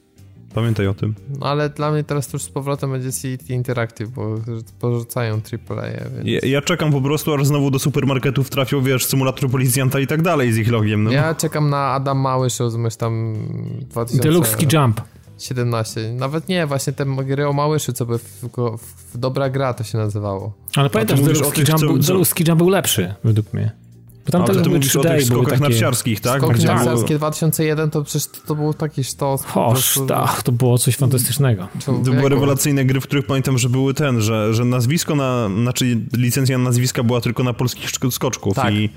Pamiętaj o tym. No ale dla mnie teraz to już z powrotem będzie City Interactive, bo porzucają AAA. Więc... Ja, ja, czekam po prostu, aż znowu do supermarketów trafią, wiesz, symulator policjanta i tak dalej z ich logiem. No. Ja czekam na Adam Mały Show, zmyśl tam 2000... Deluxe Jump. 17. Nawet nie, właśnie te gry o Małyszy, co by w, w, w dobra gra to się nazywało. Ale pamiętasz, Deluxe Jump, co... Jump był lepszy, według mnie. Bo tam Ale ty mówisz o tych skokach takie... narciarskich, tak? Skoki Gdzie narciarskie było... 2001 to przecież to, był taki sztos. Hoż, tak, to było coś fantastycznego. To były rewelacyjne gry, w których pamiętam, że były ten, że, że nazwisko na, znaczy licencja na nazwiska była tylko na polskich skoczków tak. i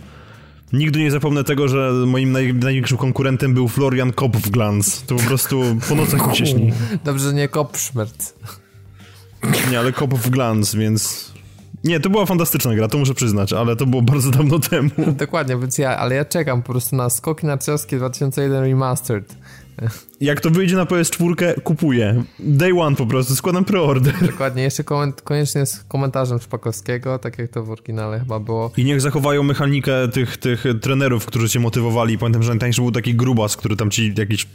Nigdy nie zapomnę tego, że moim naj, największym konkurentem był Florian Kopfglans. To po prostu po nocach mi się śni. Dobrze, że nie Kopfschmerz. Nie, ale Kopfglans, więc nie, to była fantastyczna gra, to muszę przyznać, ale to było bardzo dawno temu. Dokładnie, więc ja, ale ja czekam po prostu na skoki narciarskie 2001 Remastered. Jak to wyjdzie na PS4, kupuję. Day one po prostu, składam preorder. Dokładnie, jeszcze koment koniecznie z komentarzem Szpakowskiego, tak jak to w oryginale chyba było. I niech zachowają mechanikę tych, tych trenerów, którzy cię motywowali. Pamiętam, że najtańszy był taki grubas, który tam ci jakiś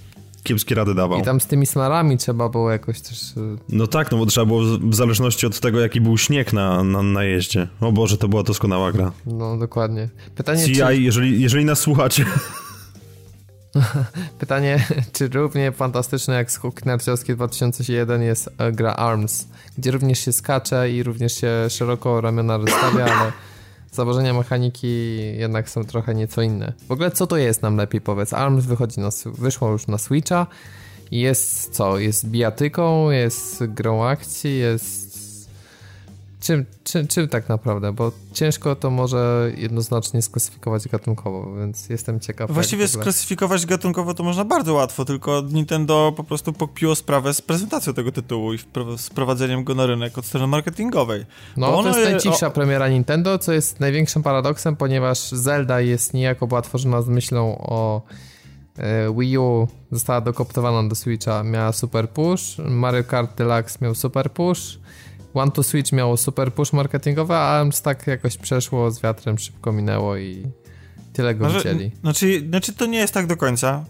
kiepskie rady dawał. I tam z tymi smarami trzeba było jakoś też... Y, no tak, no bo trzeba było w zależności od tego, jaki był śnieg na, na, na jeździe. O Boże, to była doskonała gra. No, dokładnie. Pytanie, CI, czy... jeżeli, jeżeli nas słuchacie... Pytanie, czy równie fantastyczne jak skok narciarski 2001 jest e, gra ARMS, gdzie również się skacze i również się szeroko ramiona rozstawia, ale założenia mechaniki jednak są trochę nieco inne. W ogóle co to jest nam lepiej powiedz? ARMS wychodzi na, wyszło już na Switcha jest co? Jest bijatyką, jest grą akcji, jest czym, czym, czym tak naprawdę, bo ciężko to może jednoznacznie sklasyfikować gatunkowo, więc jestem ciekaw. Właściwie sklasyfikować gatunkowo to można bardzo łatwo, tylko Nintendo po prostu pokpiło sprawę z prezentacją tego tytułu i z prowadzeniem go na rynek od strony marketingowej. No, to jest najcichsza o... premiera Nintendo, co jest największym paradoksem, ponieważ Zelda jest niejako była tworzona z myślą o e, Wii U została dokoptowana do Switcha, miała super push, Mario Kart Deluxe miał super push, One to Switch miało super push marketingowy, a ARMS tak jakoś przeszło z wiatrem, szybko minęło i tyle go znaczy, widzieli. Znaczy, znaczy to nie jest tak do końca,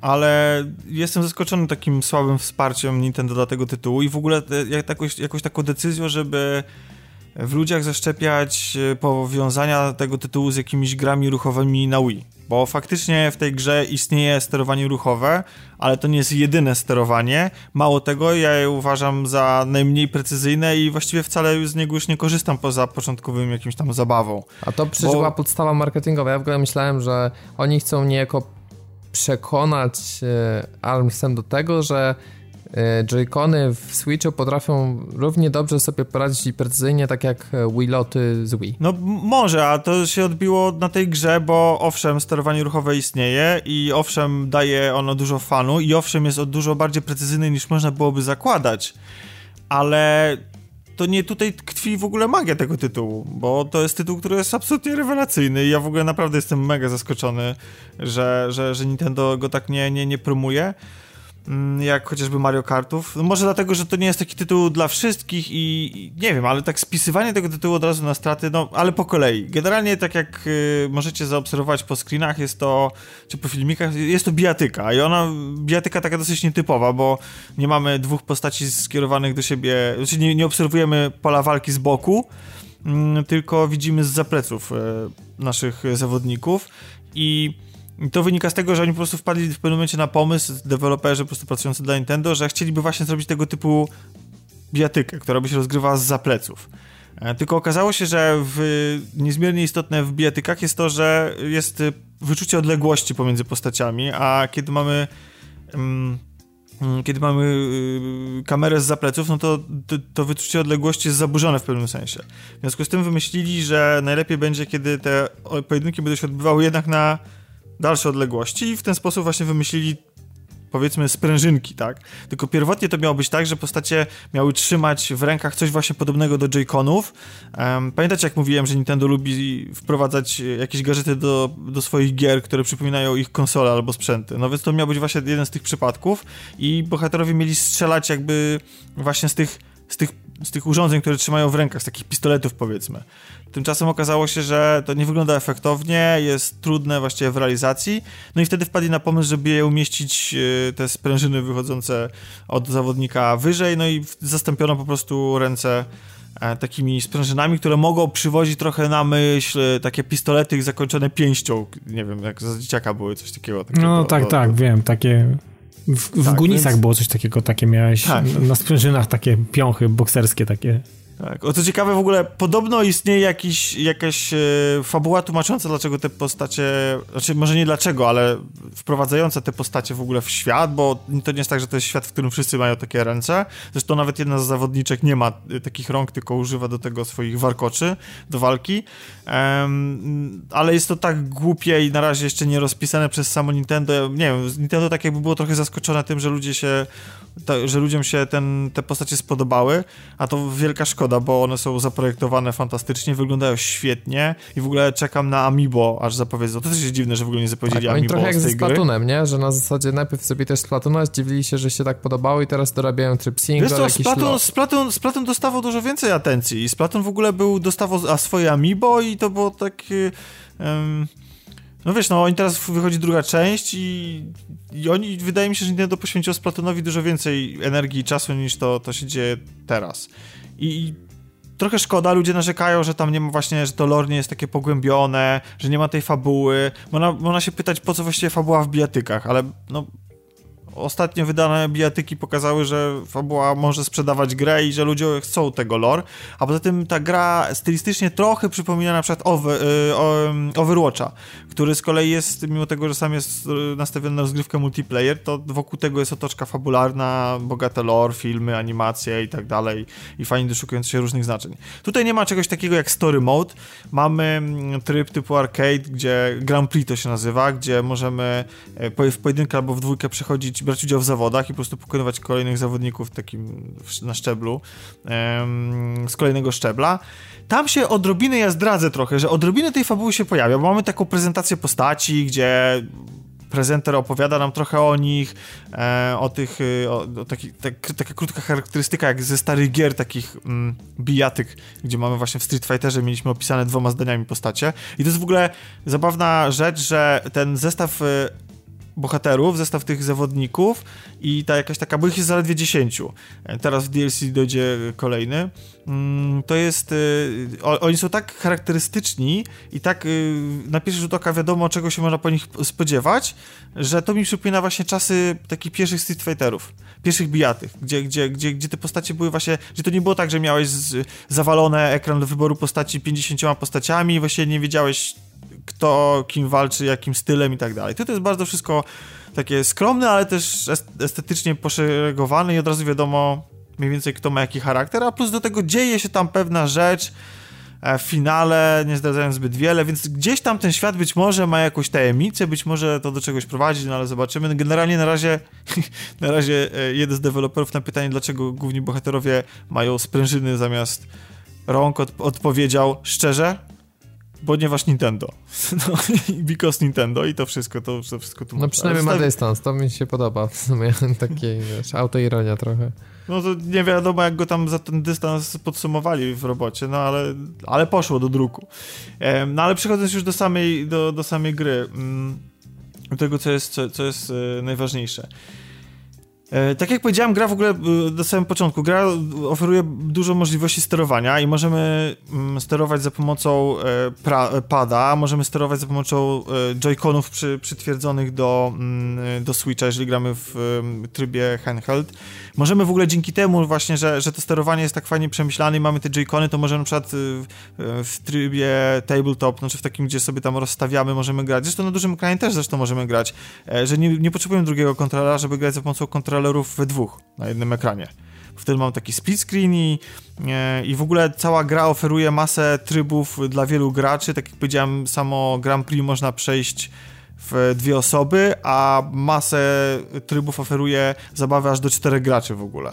ale jestem zaskoczony takim słabym wsparciem Nintendo dla tego tytułu i w ogóle jak, jakoś, jakąś taką decyzją, żeby w ludziach zaszczepiać e, powiązania tego tytułu z jakimiś grami ruchowymi na Wii. Bo faktycznie w tej grze istnieje sterowanie ruchowe, ale to nie jest jedyne sterowanie. Mało tego, ja je uważam za najmniej precyzyjne i właściwie wcale z niego już nie korzystam poza początkowym jakimś tam zabawą. A to przecież Bo... była podstawa marketingowa. Ja w ogóle myślałem, że oni chcą niejako przekonać e, Armsem do tego, że Joy-Cony w Switchu potrafią równie dobrze sobie poradzić i precyzyjnie, tak jak e, Wiiloty z Wii. No może, a to się odbiło na tej grze, bo owszem, sterowanie ruchowe istnieje i owszem, daje ono dużo fanu i owszem, jest dużo bardziej precyzyjny niż można byłoby zakładać, ale to nie tutaj tkwi w ogóle magia tego tytułu, bo to jest tytuł, który jest absolutnie rewelacyjny i ja w ogóle naprawdę jestem mega zaskoczony, że, że, że Nintendo go tak nie, nie, nie promuje. Mm, jak chociażby Mario Kartów. No może dlatego, że to nie jest taki tytuł dla wszystkich i, nie wiem, ale tak spisywanie tego tytułu od razu na straty, no ale po kolei. Generalnie tak jak y, możecie zaobserwować po screenach, jest to, czy po filmikach, jest to bijatyka i ona, bijatyka taka dosyć nietypowa, bo nie mamy dwóch postaci skierowanych do siebie, znaczy nie, nie obserwujemy pola walki z boku, mm, tylko widzimy z zapleców y, naszych zawodników i i to wynika z tego, że oni po prostu wpadli w pewnym momencie na pomysł, deweloperzy po prostu pracujący dla Nintendo, że chcieliby właśnie zrobić tego typu bijatykę, która by się rozgrywała z zapleców. E, tylko okazało się, że w, niezmiernie istotne w bijatykach jest to, że jest y, wyczucie odległości pomiędzy postaciami, a kiedy mamy um, kiedy mamy y, kamerę z zapleców, no to, to, to wyczucie odległości jest zaburzone w pewnym sensie. W związku z tym wymyślili, że najlepiej będzie, kiedy te pojedynki będą się odbywały jednak na dalsze odległości i w ten sposób właśnie wymyślili powiedzmy sprężynki, tak? Tylko pierwotnie to miało być tak, że postacie miały trzymać w rękach coś właśnie podobnego do Joy-Conów. Um, pamiętacie jak mówiłem, że Nintendo lubi wprowadzać jakieś gadżety do, do swoich gier, które przypominają ich konsole albo sprzęty. No więc to miał być właśnie jeden z tych przypadków i bohaterowie mieli strzelać jakby właśnie z tych, z tych, z tych urządzeń, które trzymają w rękach, z takich pistoletów powiedzmy. Tymczasem okazało się, że to nie wygląda efektownie, jest trudne właściwie w realizacji. No i wtedy wpadli na pomysł, żeby je umieścić, e, te sprężyny wychodzące od zawodnika wyżej, no i zastąpiono po prostu ręce e, takimi sprężynami, które mogą przywozić trochę na myśl takie pistolety zakończone pięścią. Nie wiem, jak za dzieciaka były coś takiego. takiego no tak, do, tak, do... wiem, takie... W, w tak, Gunisach więc... było coś takiego, takie miałeś tak. na sprężynach takie piąchy bokserskie takie. Tak. O co ciekawe, w ogóle podobno istnieje jakiś, jakaś e, fabuła tłumacząca, dlaczego te postacie, znaczy może nie dlaczego, ale wprowadzająca te postacie w ogóle w świat, bo to nie jest tak, że to jest świat, w którym wszyscy mają takie ręce. Zresztą nawet jedna z zawodniczek nie ma e, takich rąk, tylko używa do tego swoich warkoczy do walki. Ale jest to tak głupie i na razie jeszcze nie rozpisane przez samo Nintendo. Nie wiem, Nintendo tak jakby było trochę zaskoczone tym, że ludzie się to, że ludziom się ten, te postacie spodobały, a to wielka szkoda, bo one są zaprojektowane fantastycznie, wyglądają świetnie i w ogóle czekam na Amiibo, aż zapowiedzą. To też jest dziwne, że w ogóle nie zapowiedzieli tak, Amiibo trochę jak ze Splatoonem, nie? Że na zasadzie najpierw sobie też Splatuna zdziwili się, że się tak podobało i teraz dorabiają tryb single, Wiesz co, Splatoon, Splatoon, Splatoon dostawał dużo więcej atencji i Splatoon w ogóle był, dostawał a swoje Amiibo i to było tak... Um, no wiesz, no oni teraz wychodzi druga część i, i oni, wydaje mi się, że Nintendo poświęciło Splatoonowi dużo więcej energii i czasu niż to, to się dzieje teraz. I trochę szkoda, ludzie narzekają, że tam nie ma właśnie, że to lore nie jest takie pogłębione, że nie ma tej fabuły. Można, można się pytać, po co właściwie fabuła w bijatykach, ale no ostatnio wydane bijatyki pokazały, że fabuła może sprzedawać grę i że ludzie chcą tego lore, a poza tym ta gra stylistycznie trochę przypomina na przykład over, y, Overwatcha, który z kolei jest, mimo tego, że sam jest y, nastawiony na rozgrywkę multiplayer, to wokół tego jest otoczka fabularna, bogate lore, filmy, animacje i tak dalej i fajnie doszukujące się różnych znaczeń. Tutaj nie ma czegoś takiego jak story mode, mamy mm, tryb typu arcade, gdzie Grand Prix to się nazywa, gdzie możemy e, w pojedynkę albo w dwójkę przechodzić brać udział w zawodach i po prostu pokonywać kolejnych zawodników takim na szczeblu, z kolejnego szczebla. Tam się odrobinę, ja zdradzę trochę, że odrobinę tej fabuły się pojawia, bo mamy taką prezentację postaci, gdzie prezenter opowiada nam trochę o nich, e, o tych, e, o, o taki, tak, taka krótka charakterystyka jak ze starych gier, takich mm, bijatyk, gdzie mamy właśnie w Street Fighterze mieliśmy opisane dwoma zdaniami postacie. I to jest w ogóle zabawna rzecz, że ten zestaw e, bohaterów, zestaw tych zawodników i ta jakaś taka, bo ich jest zaledwie 10. Teraz w DLC dojdzie kolejny. Mm, to jest, y, oni są tak charakterystyczni i tak y, na pierwszy rzut oka wiadomo, czego się można po nich spodziewać, że to mi przypomina właśnie czasy takich pierwszych Street Fighterów, pierwszych bijatych, gdzie, gdzie, gdzie, gdzie te postacie były właśnie, gdzie to nie było tak, że miałeś zawalone ekran do wyboru postaci 50 postaciami właśnie nie wiedziałeś kto kim walczy, jakim stylem i tak dalej. To jest bardzo wszystko takie skromne, ale też estetycznie poszeregowane i od razu wiadomo mniej więcej kto ma jaki charakter, a plus do tego dzieje się tam pewna rzecz e, w finale, nie zdradzając zbyt wiele, więc gdzieś tam ten świat być może ma jakąś tajemnicę, być może to do czegoś prowadzi, no ale zobaczymy. Generalnie na razie, na razie e, jeden z deweloperów na pytanie, dlaczego główni bohaterowie mają sprężyny zamiast rąk, od, odpowiedział szczerze, ponieważ Nintendo. No, because Nintendo i to wszystko, to, to wszystko tu No przynajmniej ma dystans, to mi się podoba w sumie, takie, wiesz, autoironia trochę. No to nie wiadomo, jak go tam za ten dystans podsumowali w robocie, no ale, ale poszło do druku. no ale przechodząc już do samej, do, do samej gry, mm, do tego, co jest, co, co jest e, najważniejsze. E, tak jak powiedziałem, gra w ogóle e, na samym początku, gra oferuje dużo możliwości sterowania i możemy mm, sterować za pomocą e, pada, możemy sterować za pomocą joyconów przy, przytwierdzonych do, mm, do Switcha, jeżeli gramy w trybie handheld. Możemy w ogóle dzięki temu właśnie, że, że to sterowanie jest tak fajnie przemyślane i mamy te joycony, to możemy na przykład w, w trybie tabletop, znaczy w takim, gdzie sobie tam rozstawiamy, możemy grać. Zresztą na dużym ekranie też zresztą możemy grać, że nie, nie potrzebujemy drugiego kontrolera, żeby grać za pomocą kontrolerów we dwóch na jednym ekranie. Wtedy mam taki split screen i, e, i w ogóle cała gra oferuje masę trybów dla wielu graczy. Tak jak powiedziałem, samo Grand Prix można przejść w dwie osoby, a masę trybów oferuje zabawy aż do czterech graczy w ogóle.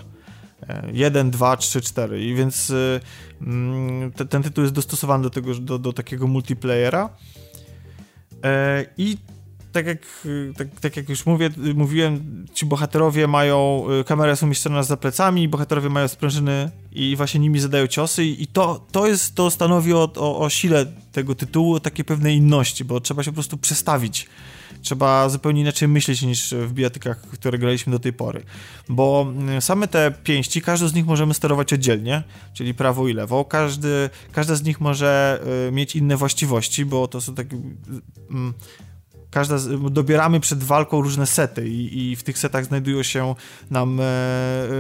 E, jeden, dwa, trzy, cztery. I więc e, mm, te, ten tytuł jest dostosowany do, tego, do, do takiego multiplayera. I tak jak, tak, tak jak już mówię, mówiłem, ci bohaterowie mają, y, kamera są umieszczona za plecami, bohaterowie mają sprężyny i właśnie nimi zadają ciosy i to, to jest, to stanowi o, o, o sile tego tytułu, takiej pewnej inności, bo trzeba się po prostu przestawić. Trzeba zupełnie inaczej myśleć niż w bijatykach, które graliśmy do tej pory. Bo y, same te pięści, każdą z nich możemy sterować oddzielnie, czyli prawo i lewo. Każdy, każda z nich może y, mieć inne właściwości, bo to są takie każda, dobieramy przed walką różne sety i, i w tych setach znajdują się nam e,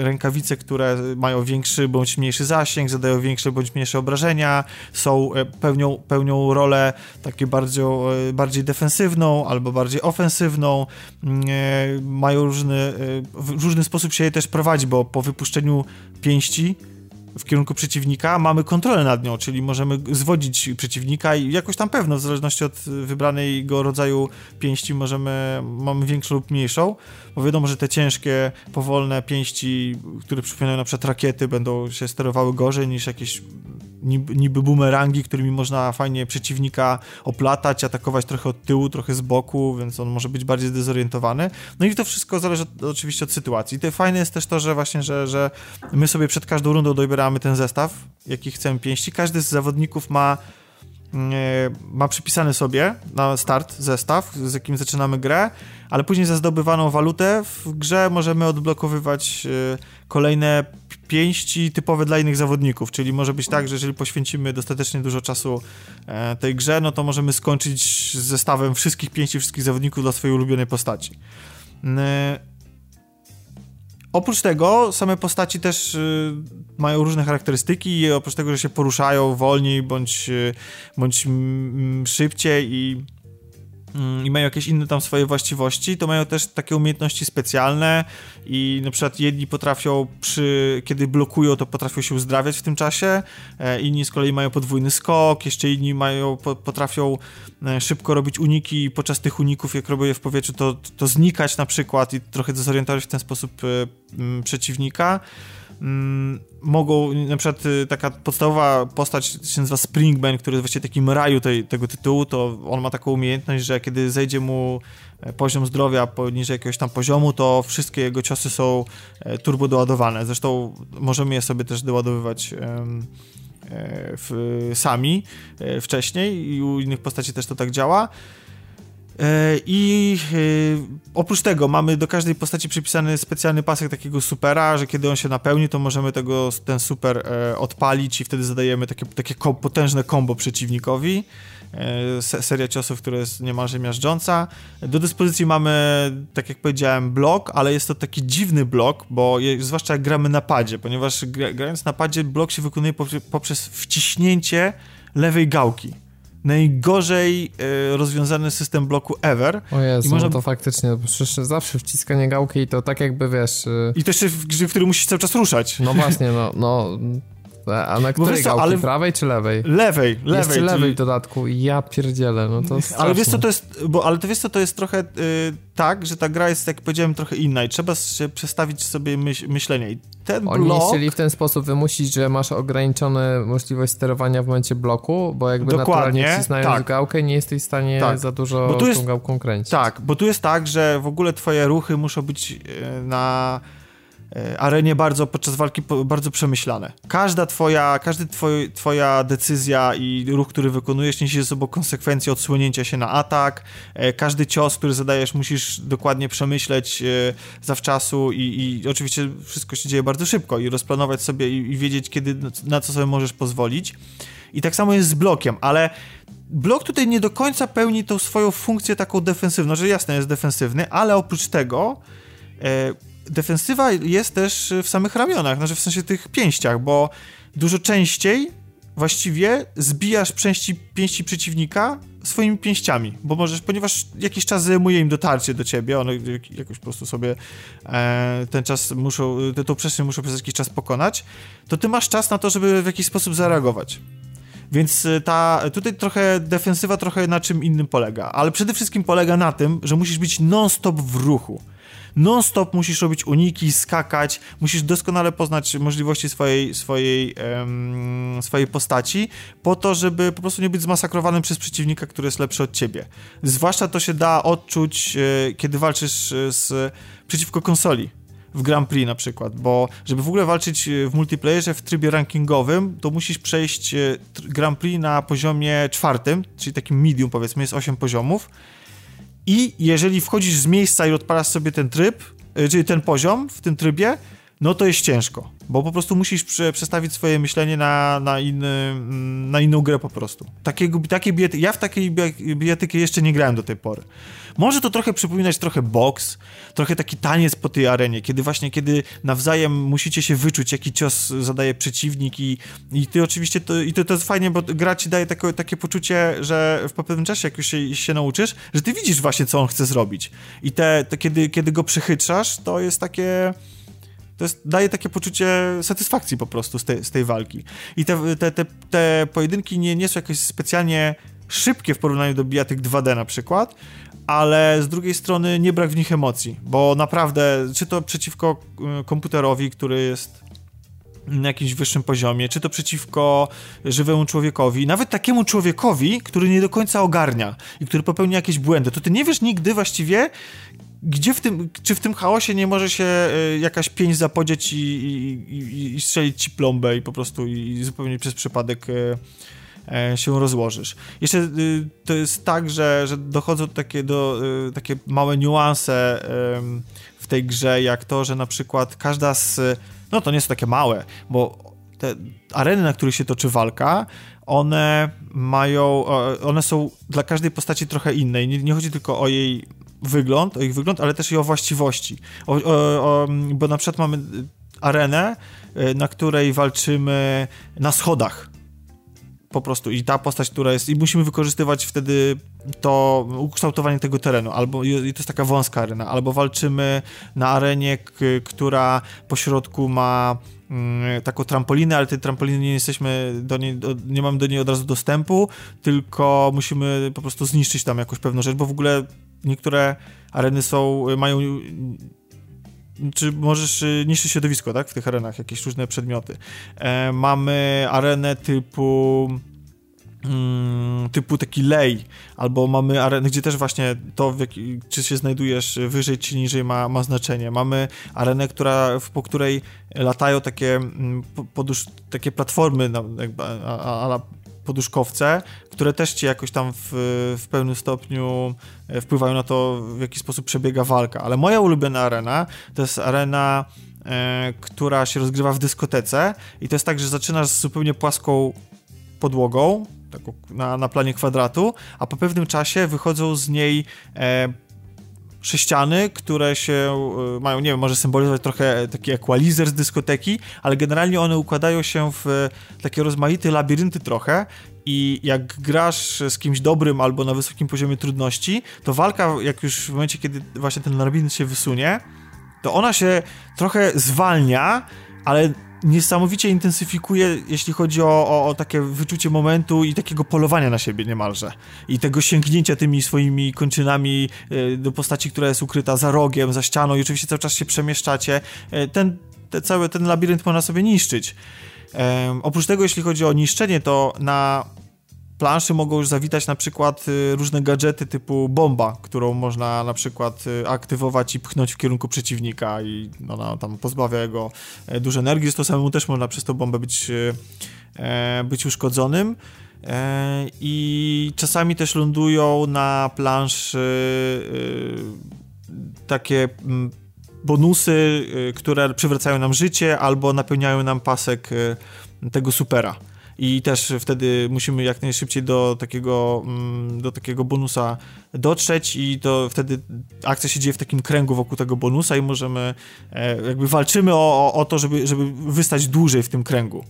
rękawice, które mają większy bądź mniejszy zasięg, zadają większe bądź mniejsze obrażenia, są, e, pełnią, pełnią rolę takie bardziej, e, bardziej defensywną albo bardziej ofensywną, mm, e, mają różny, e, w różny sposób się je też prowadzi, bo po wypuszczeniu pięści w kierunku przeciwnika, mamy kontrolę nad nią, czyli możemy zwodzić przeciwnika i jakoś tam pewno, w zależności od wybranego rodzaju pięści, możemy, mamy większą lub mniejszą, bo wiadomo, że te ciężkie, powolne pięści, które przypominają na przykład rakiety, będą się sterowały gorzej niż jakieś niby, niby bumerangi, którymi można fajnie przeciwnika oplatać, atakować trochę od tyłu, trochę z boku, więc on może być bardziej zdezorientowany. No i to wszystko zależy od, oczywiście od sytuacji. I to fajne jest też to, że właśnie, że, że my sobie przed każdą rundą dobieramy ten zestaw, jaki chcemy pięści. Każdy z zawodników ma ma przypisany sobie na start zestaw, z jakim zaczynamy grę, ale później za zdobywaną walutę w grze możemy odblokowywać e, kolejne pięści typowe dla innych zawodników, czyli może być tak, że jeżeli poświęcimy dostatecznie dużo czasu e, tej grze, no to możemy skończyć z zestawem wszystkich pięści wszystkich zawodników dla swojej ulubionej postaci. Oprócz tego same postaci też y, mają różne charakterystyki i oprócz tego, że się poruszają wolniej bądź, y, bądź szybciej i Mm, i mają jakieś inne tam swoje właściwości, to mają też takie umiejętności specjalne i na przykład jedni potrafią przy, kiedy blokują, to potrafią się uzdrawiać w tym czasie, e, inni z kolei mają podwójny skok, jeszcze inni mają, potrafią e, szybko robić uniki i podczas tych uników, jak robią je w powietrzu, to, to znikać na przykład i trochę dezorientować w ten sposób e, przeciwnika. Mm, mogą, na przykład taka podstawowa postać się nazywa Springman, który jest właściwie takim raju tej, tego tytułu, to on ma taką umiejętność, że kiedy zejdzie mu poziom zdrowia poniżej jakiegoś tam poziomu, to wszystkie jego ciosy są e, turbo doładowane. Zresztą możemy je sobie też doładowywać e, w, sami wcześniej i u innych postaci też to tak działa. E, I e, oprócz tego mamy do każdej postaci przypisany specjalny pasek takiego supera, że kiedy on się napełni, to możemy tego, ten super e, odpalić i wtedy zadajemy takie, takie potężne combo przeciwnikowi. Seria ciosów, która jest niemalże miażdżąca. Do dyspozycji mamy, tak jak powiedziałem, blok, ale jest to taki dziwny blok, bo je, zwłaszcza jak gramy na padzie, ponieważ grając na padzie blok się wykonuje poprzez wciśnięcie lewej gałki najgorzej y, rozwiązany system bloku ever. O Jezu, I można... no to faktycznie, przecież zawsze wciskanie gałki i to tak jakby, wiesz... Y... I jeszcze w grze, w którym musisz cały czas ruszać. No właśnie, no, no A na której co, ale... prawej czy lewej? Lewej, lewej. Jeszcze lewej w dodatku. Ja pierdzielę, no to Ale wiesz co, to jest, bo, ale to wiesz co, to jest trochę y, tak, że ta gra jest, jak powiedziałem, trochę inna i trzeba się przestawić sobie myśl, myślenie. I ten Oni blok... chcieli w ten sposób wymusić, że masz ograniczone możliwość sterowania w momencie bloku, bo jakby Dokładnie, naturalnie wcisnąć tak. gałkę nie jesteś w stanie tak. za dużo bo tu jest, tą gałką kręcić. Tak, bo tu jest tak, że w ogóle twoje ruchy muszą być y, na arenie bardzo podczas walki bardzo przemyślane. Każda twoja, każdy twoj, twoja decyzja i ruch, który wykonujesz niesie ze sobą konsekwencje odsłonięcia się na atak. E, każdy cios, który zadajesz musisz dokładnie przemyśleć e, zawczasu i, i oczywiście wszystko się dzieje bardzo szybko i rozplanować sobie i, i wiedzieć kiedy, na co sobie możesz pozwolić. I tak samo jest z blokiem, ale blok tutaj nie do końca pełni tą swoją funkcję taką defensywną, że jasne jest defensywny, ale oprócz tego defensywa jest też w samych ramionach, znaczy w sensie tych pięściach, bo dużo częściej właściwie zbijasz pięści, pięści przeciwnika swoimi pięściami, bo możesz, ponieważ jakiś czas zajmuje im dotarcie do ciebie, one jakoś po prostu sobie e, ten czas muszą, tą przestrzeń muszą przez jakiś czas pokonać, to ty masz czas na to, żeby w jakiś sposób zareagować. Więc e, ta, tutaj trochę defensywa trochę na czym innym polega, ale przede wszystkim polega na tym, że musisz być non-stop w ruchu non-stop musisz robić uniki, skakać, musisz doskonale poznać możliwości swojej, swojej, swojej postaci, po to, żeby po prostu nie być zmasakrowanym przez przeciwnika, który jest lepszy od ciebie. Zwłaszcza to się da odczuć, e, kiedy walczysz e, z, przeciwko konsoli w Grand Prix na przykład, bo żeby w ogóle walczyć e, w multiplayerze w trybie rankingowym, to musisz przejść Grand Prix na poziomie czwartym, czyli takim medium powiedzmy, jest 8 poziomów i jeżeli wchodzisz z miejsca i odpalasz sobie ten tryb, y, czyli ten poziom w tym trybie, no to jest ciężko, bo po prostu musisz prze, przestawić swoje myślenie na, na, inny, mm, na inną grę po prostu. Takiego, takiej bijatyki, ja w takiej bijatyki jeszcze nie grałem do tej pory. Może to trochę przypominać trochę boks, trochę taki taniec po tej arenie, kiedy właśnie, kiedy nawzajem musicie się wyczuć, jaki cios zadaje przeciwnik i, i ty oczywiście, to, i to, to jest fajnie, bo gra ci daje takie, takie poczucie, że w pewnym czasie, jak już się, się nauczysz, że ty widzisz właśnie, co on chce zrobić. I te, kiedy, kiedy go przechytrzasz, to jest takie to jest, daje takie poczucie satysfakcji po prostu z, te, z tej walki. I te, te, te, te pojedynki nie, nie są jakoś specjalnie szybkie w porównaniu do bijatyk 2D na przykład, ale z drugiej strony nie brak w nich emocji, bo naprawdę, czy to przeciwko y, komputerowi, który jest na jakimś wyższym poziomie, czy to przeciwko żywemu człowiekowi, nawet takiemu człowiekowi, który nie do końca ogarnia i który popełnia jakieś błędy, to ty nie wiesz nigdy właściwie, gdzie w tym, czy w tym chaosie nie może się y, jakaś pięć zapodzieć i, i, i, strzelić ci plombę i po prostu i zupełnie przez przypadek y, E, się rozłożysz. Jeszcze y, to jest tak, że, że dochodzą takie, do, y, takie małe niuanse w tej grze, jak to, że na przykład każda z... No to nie są takie małe, bo te areny, na których się toczy walka, one mają, one są dla każdej postaci trochę inne. Nie, nie chodzi tylko o jej wygląd, o ich wygląd, ale też i o właściwości. O, o, o, bo na przykład mamy arenę, y, na której walczymy na schodach. Po prostu. I ta postać, która jest, i musimy wykorzystywać wtedy to ukształtowanie tego terenu, albo i to jest taka wąska arena, albo walczymy na arenie, która po środku ma mm, taką trampolinę, ale tej trampoliny nie jesteśmy do niej, do, nie mamy do niej od razu dostępu, tylko musimy po prostu zniszczyć tam jakąś pewną rzecz, bo w ogóle niektóre areny są, mają czy możesz y, niszczyć środowisko, tak, w tych arenach, jakieś różne przedmioty. E, mamy arenę typu mm, typu taki lej, albo mamy arenę, gdzie też właśnie to, jaki, czy się znajdujesz wyżej, czy niżej ma, ma znaczenie. Mamy arenę, która, po której latają takie, mm, podusz, takie platformy, jakby, a, a, a poduszkowce, które też ci jakoś tam w, w pełnym stopniu e, wpływają na to, w jaki sposób przebiega walka. Ale moja ulubiona arena to jest arena, e, która się rozgrywa w dyskotece i to jest tak, że zaczynasz z zupełnie płaską podłogą, na, na planie kwadratu, a po pewnym czasie wychodzą z niej e, sześciany, które się y, mają, nie wiem, może symbolizować trochę taki equalizer z dyskoteki, ale generalnie one układają się w takie rozmaite labirynty trochę i jak grasz z kimś dobrym albo na wysokim poziomie trudności, to walka, jak już w momencie, kiedy właśnie ten labirynt się wysunie, to ona się trochę zwalnia, ale niesamowicie intensyfikuje, jeśli chodzi o, o, o, takie wyczucie momentu i takiego polowania na siebie niemalże. I tego sięgnięcia tymi swoimi kończynami y, do postaci, która jest ukryta za rogiem, za ścianą i oczywiście cały czas się przemieszczacie. Y, ten, te, cały ten labirynt można sobie niszczyć. oprócz tego, jeśli chodzi o niszczenie, to na planszy mogą już zawitać na przykład y, różne gadżety typu bomba, którą można na przykład y, aktywować i pchnąć w kierunku przeciwnika i ona tam pozbawia jego e, dużo energii, to samemu też można przez tą bombę być, y, e, być uszkodzonym. E, I czasami też lądują na planszy takie mm, bonusy, które przywracają nam życie albo napełniają nam pasek tego supera i też wtedy musimy jak najszybciej do takiego, mm, do takiego bonusa dotrzeć i to wtedy akcja się dzieje w takim kręgu wokół tego bonusa i możemy, e, jakby walczymy o, o to, żeby, żeby wystać dłużej w tym kręgu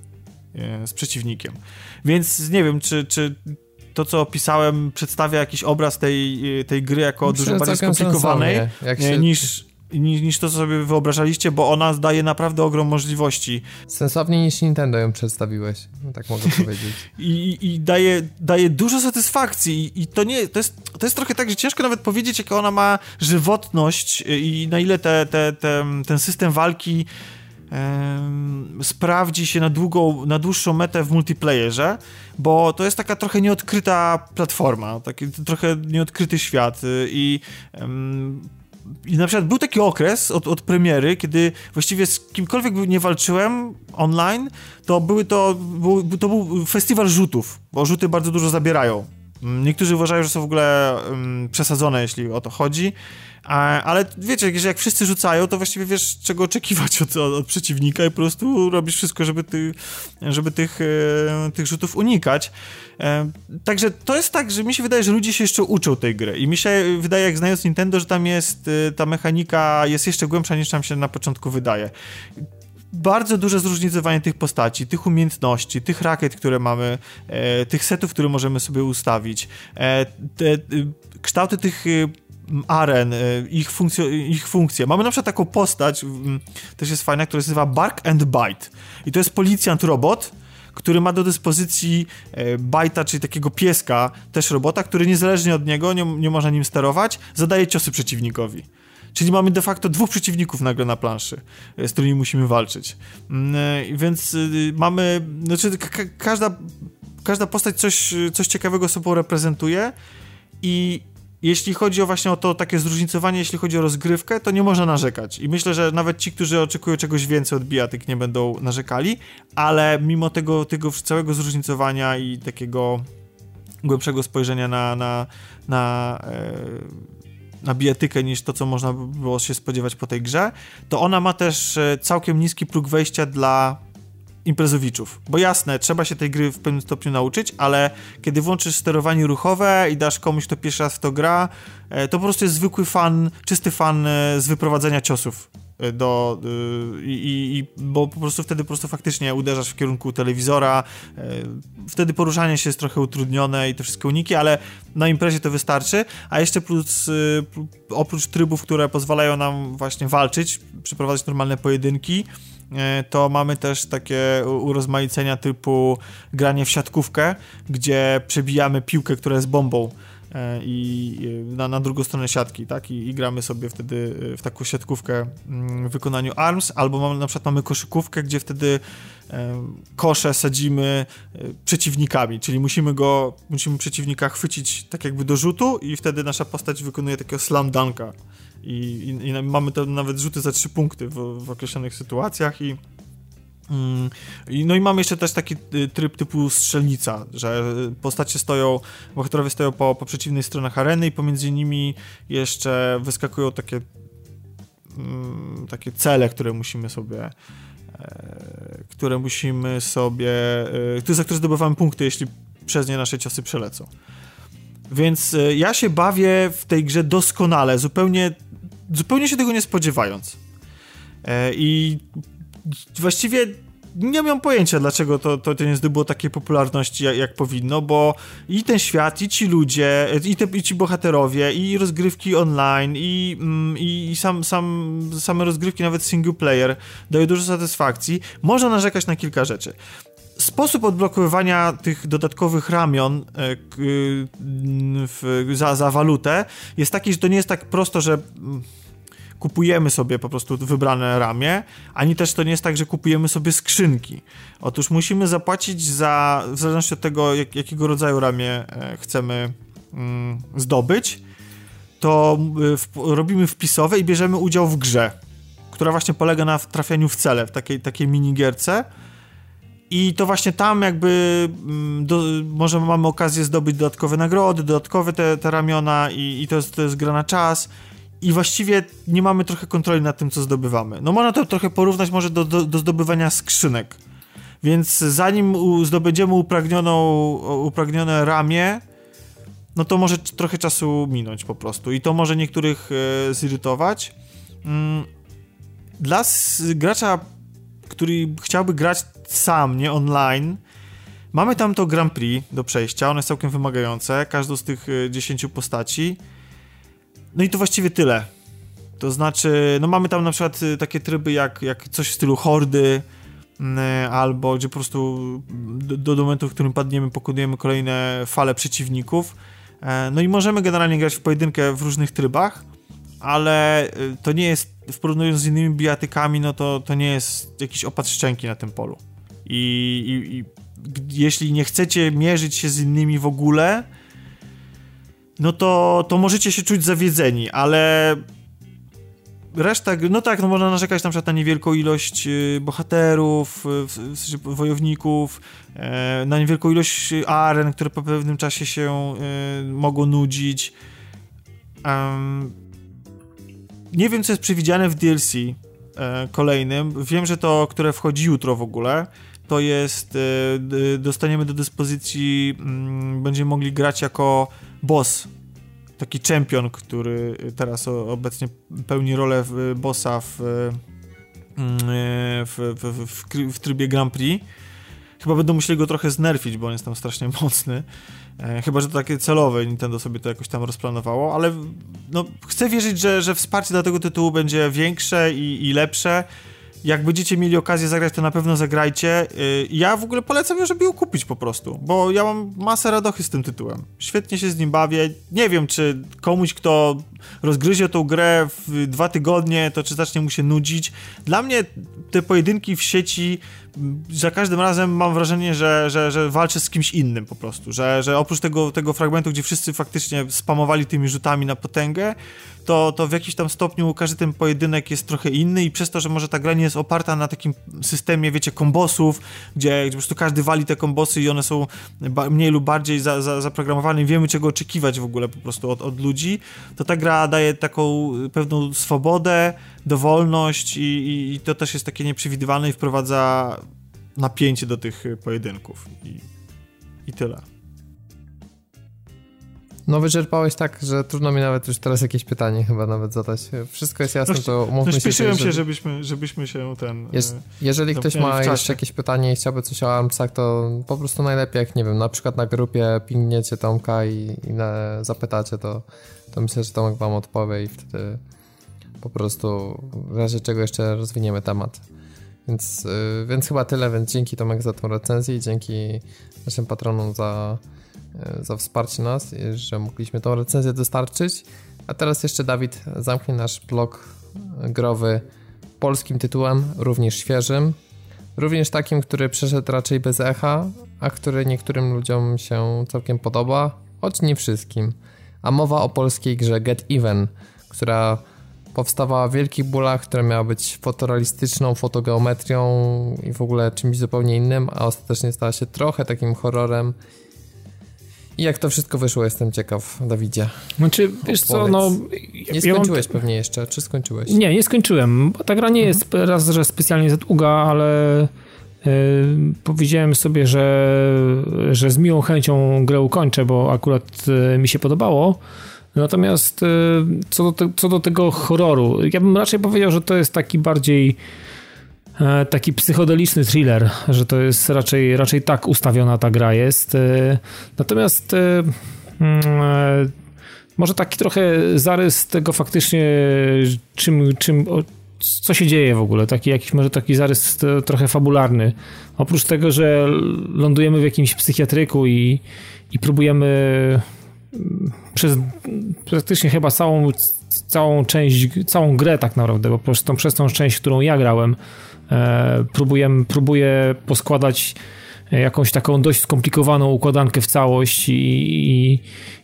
e, z przeciwnikiem. Więc nie wiem, czy, czy to, co opisałem, przedstawia jakiś obraz tej, tej gry jako Myślę, dużo bardziej skomplikowanej się... niż niż, niż to, co sobie wyobrażaliście, bo ona daje naprawdę ogrom możliwości. Sensowniej niż Nintendo ją przedstawiłeś, no tak mogę powiedzieć. I, I, daje, daje dużo satysfakcji I, i, to nie, to jest, to jest trochę tak, że ciężko nawet powiedzieć, jaka ona ma żywotność i na ile te, te, te ten system walki sprawdzi się na długą, na dłuższą metę w multiplayerze, bo to jest taka trochę nieodkryta platforma, taki trochę nieodkryty świat i i na przykład był taki okres od, od premiery, kiedy właściwie z kimkolwiek nie walczyłem online, to były to, był, to był festiwal rzutów, bo rzuty bardzo dużo zabierają. Niektórzy uważają, że są w ogóle um, przesadzone, jeśli o to chodzi. Ale wiecie, że jak wszyscy rzucają, to właściwie wiesz, czego oczekiwać od, od, przeciwnika i po prostu robisz wszystko, żeby, ty, żeby tych, e, tych rzutów unikać. E, także to jest tak, że mi się wydaje, że ludzie się jeszcze uczą tej gry. I mi się wydaje, jak znając Nintendo, że tam jest, e, ta mechanika jest jeszcze głębsza niż nam się na początku wydaje. Bardzo duże zróżnicowanie tych postaci, tych umiejętności, tych rakiet, które mamy, e, tych setów, które możemy sobie ustawić, e, te, e, kształty tych aren, y, ich, funkcjo, ich funkcje. Mamy na przykład taką postać, też jest fajna, która się nazywa Bark and Bite. I to jest policjant robot, który ma do dyspozycji e, bajta, czyli takiego pieska, też robota, który niezależnie od niego, nie, nie można nim sterować, zadaje ciosy przeciwnikowi. Czyli mamy de facto dwóch przeciwników nagle na planszy, e, z którymi musimy walczyć. Mm, e, więc y, mamy, znaczy ka każda, każda postać coś, coś ciekawego sobą reprezentuje i jeśli chodzi o właśnie o to takie zróżnicowanie, jeśli chodzi o rozgrywkę, to nie można narzekać. I myślę, że nawet ci, którzy oczekują czegoś więcej od bijatyk, nie będą narzekali, ale mimo tego, tego całego zróżnicowania i takiego głębszego spojrzenia na, na, na, e, na bijatykę niż to, co można było się spodziewać po tej grze, to ona ma też e, całkiem niski próg wejścia dla imprezowiczów. Bo jasne, trzeba się tej gry w pewnym stopniu nauczyć, ale kiedy włączysz sterowanie ruchowe i dasz komuś, kto pierwszy raz w to gra, e, to po prostu jest zwykły fan, czysty fan e, z wyprowadzenia ciosów e, do i, bo po prostu wtedy po prostu faktycznie uderzasz w kierunku telewizora wtedy poruszanie się jest trochę utrudnione i te wszystkie uniki, ale na imprezie to wystarczy, a jeszcze plus oprócz trybów, które pozwalają nam właśnie walczyć, przeprowadzać normalne pojedynki to mamy też takie urozmaicenia typu granie w siatkówkę, gdzie przebijamy piłkę, która jest bombą e, i na, na drugą stronę siatki, tak? I, I, gramy sobie wtedy e, w taką siatkówkę mm, w wykonaniu ARMS, albo mamy, na przykład mamy koszykówkę, gdzie wtedy kosze sadzimy przeciwnikami, czyli musimy go, musimy przeciwnika chwycić tak jakby do rzutu i wtedy nasza postać wykonuje takiego slam dunka i, i, i mamy to nawet rzuty za trzy punkty w, w określonych sytuacjach i mm, no i mamy jeszcze też taki y, tryb typu strzelnica, że postacie stoją, bohaterowie stoją po, po przeciwnych stronach areny i pomiędzy nimi jeszcze wyskakują takie mm, takie cele, które musimy sobie e, które musimy sobie e, za które zdobywamy punkty, jeśli przez nie nasze ciosy przelecą. Więc e, ja się bawię w tej grze doskonale, zupełnie zupełnie się tego nie spodziewając. E, I właściwie nie mam pojęcia, dlaczego to, to, to nie zdobyło takiej popularności, jak, jak, powinno, bo i ten świat, i ci ludzie, i, te, i ci bohaterowie, i rozgrywki online, i, mm, i sam, sam, same rozgrywki, nawet single player, dają dużo satysfakcji. Można narzekać na kilka rzeczy sposób odblokowywania tych dodatkowych ramion e, w, za, za walutę jest taki, że to nie jest tak prosto, że mm, kupujemy sobie po prostu wybrane ramię, ani też to nie jest tak, że kupujemy sobie skrzynki. Otóż musimy zapłacić za, w zależności od tego, jak, jakiego rodzaju ramię e, chcemy mm, zdobyć, to e, w, robimy wpisowe i bierzemy udział w grze, która właśnie polega na trafianiu w cele, w takiej, takiej minigierce. I to właśnie tam jakby mm, do, może mamy okazję zdobyć dodatkowe nagrody, dodatkowe te, te ramiona i, i to, jest, to jest gra na czas i właściwie nie mamy trochę kontroli nad tym, co zdobywamy. No można to trochę porównać może do, do, do zdobywania skrzynek. Więc zanim zdobędziemy upragnioną, upragnione ramię, no to może trochę czasu minąć po prostu. I to może niektórych e, zirytować. Mm, dla gracza, który chciałby grać sam, nie online, mamy tam to Grand Prix do przejścia. One jest całkiem wymagające. Każdą z tych 10 e, postaci no i to właściwie tyle. To znaczy, no mamy tam na przykład y, takie tryby jak, jak coś w stylu hordy, mm, y, albo gdzie po prostu do, do momentu, w którym padniemy, pokonujemy kolejne fale przeciwników. E, no i możemy generalnie grać w pojedynkę w różnych trybach, ale y, to nie jest, w porównaniu z innymi bijatykami, no to, to nie jest jakiś opad szczęki na tym polu. I, i, i jeśli nie chcecie mierzyć się z innymi w ogóle, no to, to możecie się czuć zawiedzeni, ale reszta, no tak, no można narzekać na przykład na niewielką ilość y, bohaterów, y, w sensie wojowników, e, na niewielką ilość aren, które po pewnym czasie się y, mogą nudzić. nie wiem, co jest przewidziane w DLC e, kolejnym. Wiem, że to, które wchodzi jutro w ogóle, to jest, e, dostaniemy do dyspozycji, mm, będziemy mogli grać jako boss, taki czempion, który teraz obecnie pełni rolę bossa w, mm, w, w, w, w trybie Grand Prix. Chyba będą musieli go trochę znerfić, bo on jest tam strasznie mocny. E, chyba, że to takie celowe Nintendo sobie to jakoś tam rozplanowało, ale no, chcę wierzyć, że, że wsparcie dla tego tytułu będzie większe i, i lepsze jak będziecie mieli okazję zagrać, to na pewno zagrajcie. Y, ja w ogóle polecam, żeby ją kupić po prostu, bo ja mam masę radochy z tym tytułem. Świetnie się z nim bawię. Nie wiem, czy komuś, kto rozgryzie tą grę w dwa tygodnie, to czy zacznie mu się nudzić. Dla mnie te pojedynki w sieci za każdym razem mam wrażenie, że, że, że walczę z kimś innym po prostu, że, że oprócz tego, tego fragmentu, gdzie wszyscy faktycznie spamowali tymi rzutami na potęgę, to, to w jakimś tam stopniu każdy ten pojedynek jest trochę inny i przez to, że może ta gra nie jest oparta na takim systemie, wiecie, kombosów, gdzie, gdzie po prostu każdy wali te kombosy i one są mniej lub bardziej za, za, zaprogramowane i wiemy czego oczekiwać w ogóle po prostu od, od ludzi, to ta gra daje taką pewną swobodę, dowolność i, i, i to też jest takie nieprzewidywalne i wprowadza napięcie do tych pojedynków i, i tyle. No wyczerpałeś tak, że trudno mi nawet już teraz jakieś pytanie chyba nawet zadać. Wszystko jest jasne, to umówmy no, się. Spieszyłem się, żebyśmy, żebyśmy się ten... E, jeżeli ktoś ma jeszcze jakieś pytanie i chciałby coś o ARMSach, to po prostu najlepiej, jak nie wiem, na przykład na grupie pingniecie Tomka i, i na, zapytacie, to, to myślę, że Tomek wam odpowie i wtedy po prostu w razie czego jeszcze rozwiniemy temat. Więc, yy, więc chyba tyle, więc dzięki Tomek za tą recenzję i dzięki naszym patronom za E, za wsparcie nas, że mogliśmy tą recenzję dostarczyć. A teraz jeszcze Dawid zamknie nasz blog growy polskim tytułem, również świeżym, również takim, który przeszedł raczej bez echa, a który niektórym ludziom się całkiem podoba, choć nie wszystkim. A mowa o polskiej grze Get Even, która powstawała w wielkich bólach, która miała być fotorealistyczną fotogeometrią i w ogóle czymś zupełnie innym, a ostatecznie stała się trochę takim horrorem i jak to wszystko wyszło, jestem ciekaw, Dawidzie. Znaczy, wiesz co, no... Nie skończyłeś ja mam... pewnie jeszcze, czy skończyłeś? Nie, nie skończyłem, bo ta gra nie jest mhm. raz, że specjalnie za długa, ale yy, powiedziałem sobie, że, że z miłą chęcią grę ukończę, bo akurat yy, mi się podobało. Natomiast yy, co, do te, co do tego horroru, ja bym raczej powiedział, że to jest taki bardziej e, taki psychodeliczny thriller, że to jest raczej, raczej tak ustawiona ta gra jest. E, natomiast e, mm, może taki trochę zarys tego faktycznie, czym, czym, co się dzieje w ogóle, taki jakiś może taki zarys trochę fabularny. Oprócz tego, że lądujemy w jakimś psychiatryku i, i próbujemy przez praktycznie chyba całą, całą część, całą grę tak naprawdę, bo przez tą, przez tą część, którą ja grałem, e, próbuję, próbuję poskładać jakąś taką dość skomplikowaną układankę w całość i, i,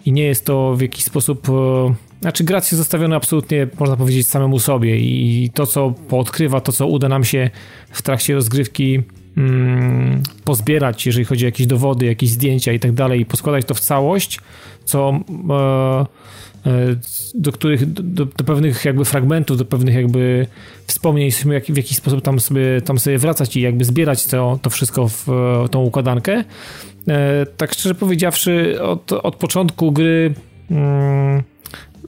i nie jest to w jakiś sposób... E, znaczy gra jest zostawiona absolutnie, można powiedzieć, samemu sobie i to, co poodkrywa, to, co uda nam się w trakcie rozgrywki mm, pozbierać, jeżeli chodzi o jakieś dowody, jakieś zdjęcia i tak dalej, i poskładać to w całość, co e, e, do których, do, do, pewnych jakby fragmentów, do pewnych jakby wspomnień, jak, w jakiś sposób tam sobie, tam sobie wracać i jakby zbierać to, to wszystko w tą układankę. E, tak szczerze powiedziawszy, od, od początku gry mm,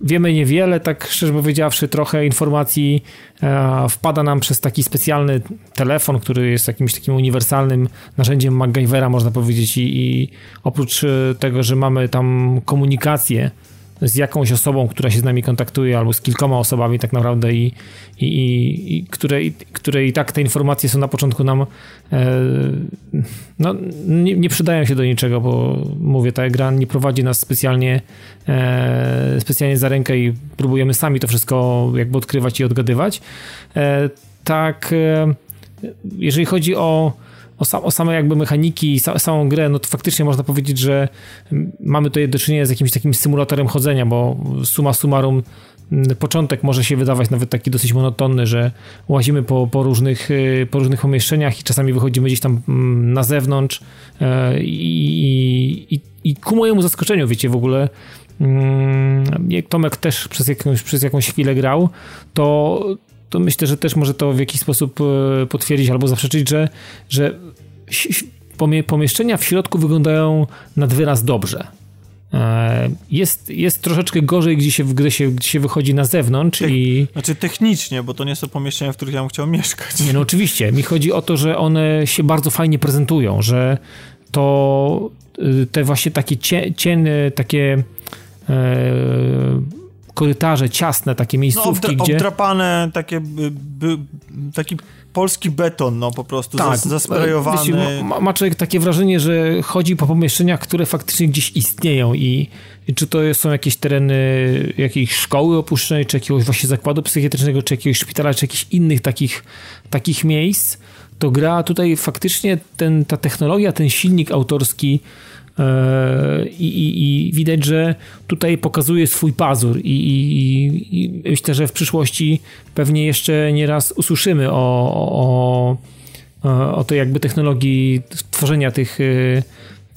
wiemy niewiele, tak szczerze powiedziawszy, trochę informacji e, wpada nam przez taki specjalny telefon, który jest jakimś takim uniwersalnym narzędziem MacGyvera, można powiedzieć, i, i oprócz tego, że mamy tam komunikację z jakąś osobą, która się z nami kontaktuje, albo z kilkoma osobami tak naprawdę i, i, i, i które, i, które i tak te informacje są na początku nam e, no, nie, nie, przydają się do niczego, bo mówię, ta gra nie prowadzi nas specjalnie e, specjalnie za rękę i próbujemy sami to wszystko jakby odkrywać i odgadywać. E, tak, e, jeżeli chodzi o o, sam, o same jakby mechaniki i samą grę, no to faktycznie można powiedzieć, że mamy tutaj do czynienia z jakimś takim symulatorem chodzenia, bo suma summarum początek może się wydawać nawet taki dosyć monotonny, że łazimy po, po, różnych, y, po różnych pomieszczeniach i czasami wychodzimy gdzieś tam na zewnątrz e, i, i, i ku mojemu zaskoczeniu, wiecie, w ogóle jak Tomek też przez jakąś, przez jakąś chwilę grał, to to myślę, że też może to w jakiś sposób e, potwierdzić albo zaprzeczyć, że, że pomieszczenia w środku wyglądają nad wyraz dobrze. E, jest, jest troszeczkę gorzej, gdzie się, gdy się, gdzie się wychodzi na zewnątrz Te, i... Znaczy technicznie, bo to nie są pomieszczenia, w których ja bym chciał mieszkać. Nie, no oczywiście. Mi chodzi o to, że one się bardzo fajnie prezentują, że to y, te właśnie takie cienie, takie... E, korytarze ciasne, takie miejscówki, no, obdra- gdzie... obdrapane, takie, by, taki polski beton, no po prostu, tak, zasprejowany. Wiecie, ma, ma, człowiek takie wrażenie, że chodzi po pomieszczeniach, które faktycznie gdzieś istnieją i, i czy to są jakieś tereny jakiejś szkoły opuszczonej, czy jakiegoś właśnie zakładu psychiatrycznego, czy jakiegoś szpitala, czy jakichś innych takich, takich miejsc, to gra tutaj faktycznie ten, ta technologia, ten silnik autorski I, i, I, widać, że tutaj pokazuje swój pazur i, i, myślę, że w przyszłości pewnie jeszcze nieraz usłyszymy o, o, o tej jakby technologii tworzenia tych, e,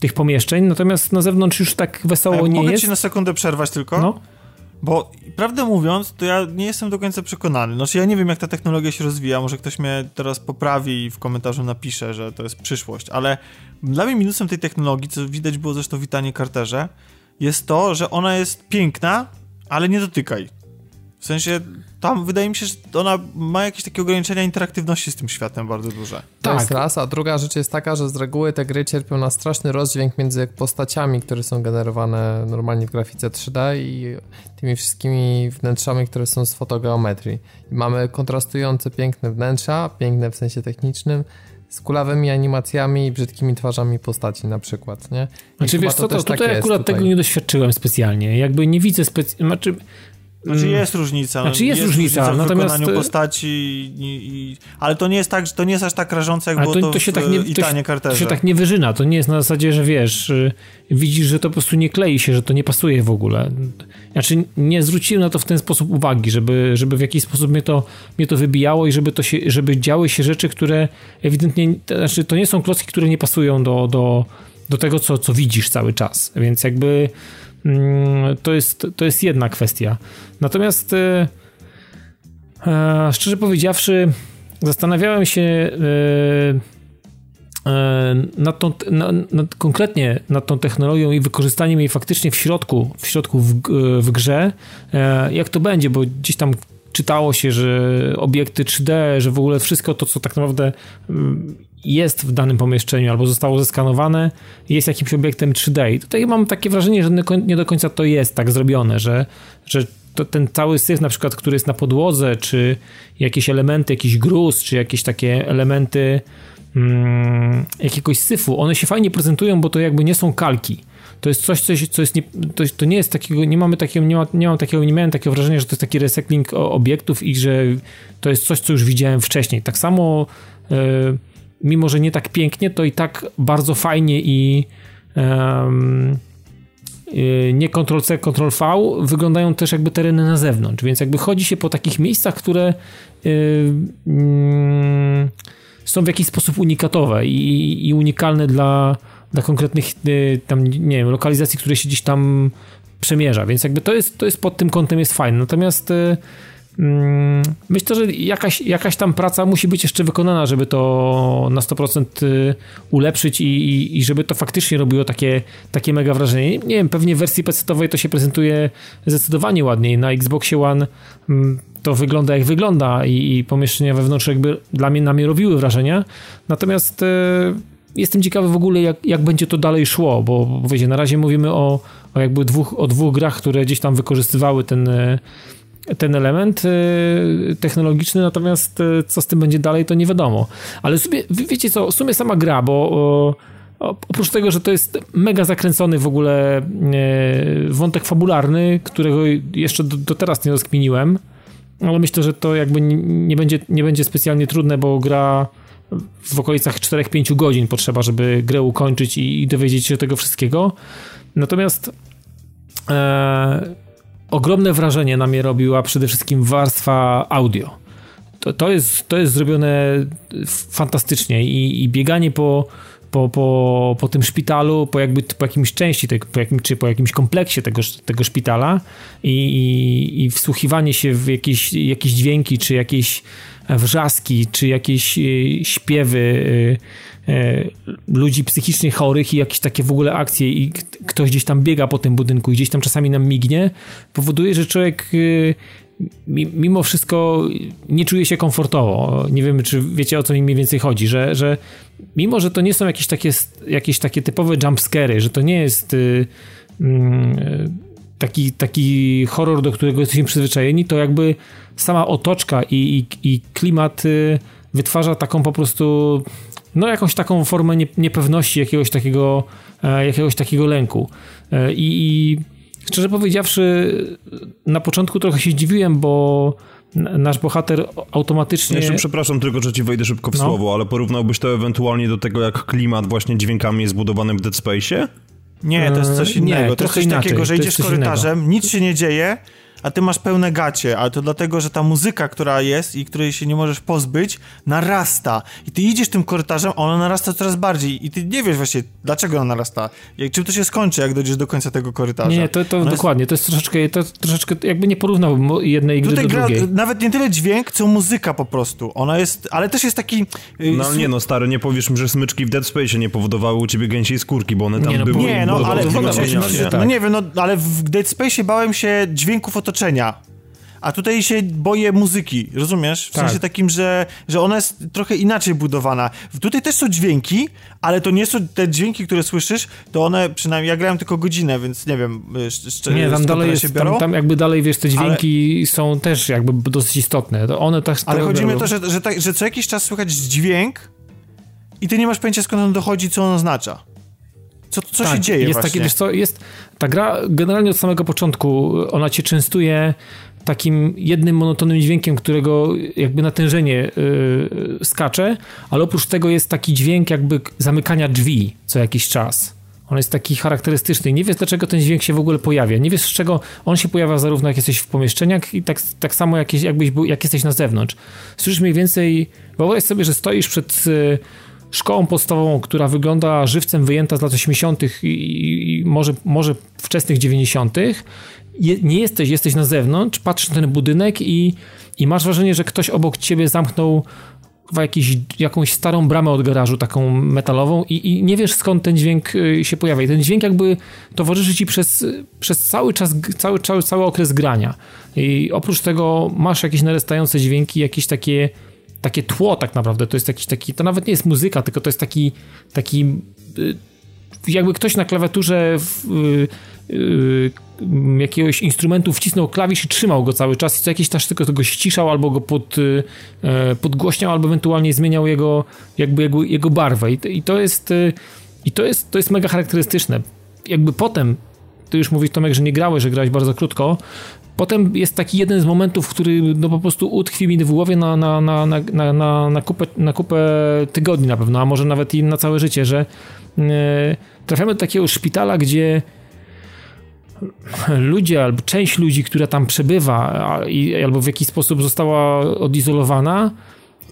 tych pomieszczeń, natomiast na zewnątrz już tak wesoło nie mogę jest. Mogę ci na sekundę przerwać tylko? No. Bo prawdę mówiąc, to ja nie jestem do końca przekonany. Znaczy ja nie wiem, jak ta technologia się rozwija, może ktoś mnie teraz poprawi i w komentarzu napisze, że to jest przyszłość, ale dla mnie minusem tej technologii, co widać było zresztą w Witanie Carterze, jest to, że ona jest piękna, ale nie dotykaj. W sensie, tam wydaje mi się, że ona ma jakieś takie ograniczenia interaktywności z tym światem bardzo duże. To tak. jest raz, a druga rzecz jest taka, że z reguły te gry cierpią na straszny rozdźwięk między postaciami, które są generowane normalnie w grafice 3D i tymi wszystkimi wnętrzami, które są z fotogeometrii. I mamy kontrastujące piękne wnętrza, piękne w sensie technicznym, z kulawymi animacjami i brzydkimi twarzami postaci na przykład, nie? I znaczy wiesz co, to, to tutaj akurat tutaj. tego nie doświadczyłem specjalnie. Jakby nie widzę specjalnie, znaczy znaczy mm. jest różnica. Znaczy jest, jest różnica, różnica w natomiast... wykonaniu postaci, i, i, ale to nie jest tak, to nie jest aż tak rażące, jak ale było to, to się tak nie, to się, to się tak nie wyżyna, to nie jest na zasadzie, że wiesz, y, widzisz, że to po prostu nie klei się, że to nie pasuje w ogóle. Znaczy nie zwróciłem na to w ten sposób uwagi, żeby, żeby w jakiś sposób mnie to, mnie to wybijało i żeby, to się, żeby działy się rzeczy, które ewidentnie, znaczy to nie są klocki, które nie pasują do, do, do tego, co, co widzisz cały czas, więc jakby to jest, to jest jedna kwestia. Natomiast e, e, szczerze powiedziawszy, zastanawiałem się e, nad tą, nad, konkretnie nad tą technologią i wykorzystaniem jej faktycznie w środku, w środku w, w grze, jak to będzie, bo gdzieś tam czytało się, że obiekty 3D, że w ogóle wszystko to, co tak naprawdę mm, jest w danym pomieszczeniu albo zostało zeskanowane, jest jakimś obiektem 3D. I tutaj mam takie wrażenie, że nie do końca to jest tak zrobione, że, że ten cały syf na przykład, który jest na podłodze, czy jakieś elementy, jakiś gruz, czy jakieś takie elementy mm, jakiegoś syfu, one się fajnie prezentują, bo to jakby nie są kalki. To jest coś, coś co jest nie, to, to, nie jest takiego, nie mamy takiego, nie, ma, nie mam takiego, nie miałem takiego wrażenia, że to jest taki recycling obiektów i że to jest coś, co już widziałem wcześniej. Tak samo, e, mimo że nie tak pięknie, to i tak bardzo fajnie i Y, nie Ctrl-C, Ctrl-V, wyglądają też jakby tereny na zewnątrz, więc jakby chodzi się po takich miejscach, które y, mm, są w jakiś sposób unikatowe i unikalne dla, dla konkretnych y, tam, nie wiem, lokalizacji, które się gdzieś tam przemierza, więc jakby to jest, to jest pod tym kątem jest fajne. Natomiast Mm, myślę, że jakaś, jakaś tam praca musi być jeszcze wykonana, żeby to na 100% y, ulepszyć i, i, i, żeby to faktycznie robiło takie, takie mega wrażenie. Nie wiem, pewnie w wersji PC-owej to się prezentuje zdecydowanie ładniej. Na Xboxie One mm, to wygląda jak wygląda i, i pomieszczenia wewnątrz jakby dla mnie, na mnie robiły wrażenia. Natomiast y, jestem ciekawy w ogóle, jak, jak będzie to dalej szło, bo, bo wiecie, na razie mówimy o, o jakby dwóch, o dwóch grach, które gdzieś tam wykorzystywały ten y, ten element y, technologiczny, natomiast y, co z tym będzie dalej, to nie wiadomo. Ale sobie, wiecie co, w sumie sama gra, bo oprócz tego, że to jest mega zakręcony w ogóle wątek fabularny, którego jeszcze do, do teraz nie rozkminiłem, ale myślę, że to jakby nie będzie, nie będzie specjalnie trudne, bo gra w okolicach 4-5 godzin potrzeba, żeby grę ukończyć i, i dowiedzieć się tego wszystkiego. Natomiast e, ogromne wrażenie na mnie robiła przede wszystkim warstwa audio. To, to, jest, to jest zrobione fantastycznie i, i bieganie po, po, po, po tym szpitalu, po jakby po jakimś części, tego, po jakim, czy po jakimś kompleksie tego, tego szpitala i, i, i wsłuchiwanie się w jakieś, jakieś dźwięki, czy jakieś wrzaski, czy jakieś e, śpiewy e, e, ludzi psychicznie chorych i jakieś takie w ogóle akcje i ktoś gdzieś tam biega po tym budynku i gdzieś tam czasami nam mignie, powoduje, że człowiek mimo wszystko nie czuje się komfortowo. Nie wiem, czy wiecie o co mi mniej więcej chodzi, że, że mimo, że to nie są jakieś takie, jakieś takie typowe jumpscary, że to nie jest mm, taki, taki horror, do którego jesteśmy przyzwyczajeni, to jakby sama otoczka i, i, i klimat y, wytwarza taką po prostu no jakąś taką formę niepewności, jakiegoś takiego, e, jakiegoś takiego lęku. E, I, I szczerze powiedziawszy, na początku trochę się zdziwiłem, bo nasz bohater automatycznie... Jeszcze przepraszam tylko, że ci wejdę szybko w no. słowo, ale porównałbyś to ewentualnie do tego, jak klimat właśnie dźwiękami jest budowany w Dead Space'ie? Nie, to jest coś innego. Nie, to jest coś inaczej. takiego, że idziesz korytarzem, nic się nie dzieje, a ty masz pełne gacie, ale to dlatego, że ta muzyka, która jest i której się nie możesz pozbyć, narasta. I ty idziesz tym korytarzem, a ona narasta coraz bardziej i ty nie wiesz właśnie, dlaczego ona narasta. Jak, czym to się skończy, jak dojdziesz do końca tego korytarza. Nie, to, to dokładnie, jest... to jest troszeczkę, to troszeczkę jakby nie porównałbym jednej gry Tutaj do gra, drugiej. Nawet nie tyle dźwięk, co muzyka po prostu. Ona jest, ale też jest taki... Y, no nie no, stary, nie powiesz mi, że smyczki w Dead Space nie powodowały u ciebie gęsiej skórki, bo one tam nie, no, były... Nie, no, ale... No, no, nie wiem, no, ale w Dead Space bałem się dźwięków otoczenia a tutaj się boję muzyki, rozumiesz? W tak. sensie takim, że, że ona jest trochę inaczej budowana. Tutaj też są dźwięki, ale to nie są te dźwięki, które słyszysz, to one przynajmniej, ja grałem tylko godzinę, więc nie wiem, z, Nie, tam dalej jest, tam, tam, jakby dalej, wiesz, te dźwięki ale... są też jakby dosyć istotne. To one tak Ale chodzi mi o to, że, że, tak, że co jakiś czas słychać dźwięk i ty nie masz pojęcia skąd on dochodzi, co on oznacza. Co, co tak, się dzieje jest właśnie? Takie, wiesz co, jest, ta gra generalnie od samego początku, ona cię częstuje takim jednym monotonnym dźwiękiem, którego jakby natężenie yy, skacze, ale oprócz tego jest taki dźwięk jakby zamykania drzwi co jakiś czas. On jest taki charakterystyczny. Nie wiesz, dlaczego ten dźwięk się w ogóle pojawia. Nie wiesz, z czego on się pojawia zarówno jak jesteś w pomieszczeniach i tak, tak samo jak, jakbyś był, jak jesteś na zewnątrz. Słyszysz mniej więcej, wyobraź sobie, że stoisz przed y, szkołą podstawową, która wygląda żywcem wyjęta z lat 80. i, może, może wczesnych 90 je, nie jesteś, jesteś na zewnątrz, patrzysz na ten budynek i, i masz wrażenie, że ktoś obok ciebie zamknął jakiś, jakąś starą bramę od garażu, taką metalową i, i, nie wiesz skąd ten dźwięk y, się pojawia. I ten dźwięk jakby towarzyszy ci przez, przez cały czas, cały, cały, cały okres grania. I oprócz tego masz jakieś narastające dźwięki, jakieś takie takie tło tak naprawdę, to jest jakiś taki, to nawet nie jest muzyka, tylko to jest taki, taki y, jakby ktoś na klawiaturze w, yy, jakiegoś instrumentu wcisnął klawisz i trzymał go cały czas i co jakiś czas tylko tego ściszał albo go pod, yy, podgłośniał albo ewentualnie zmieniał jego, jakby jego, jego barwę I, i to jest i to jest, to jest mega charakterystyczne. Jakby potem ty już mówisz Tomek, że nie grałeś, że grałeś bardzo krótko. Potem jest taki jeden z momentów, który no po prostu utkwi mi w głowie na, na, na, na, na, na, kupę, na kupę tygodni na pewno, a może nawet i na całe życie, że trafiamy do takiego szpitala, gdzie ludzie albo część ludzi, która tam przebywa albo w jakiś sposób została odizolowana,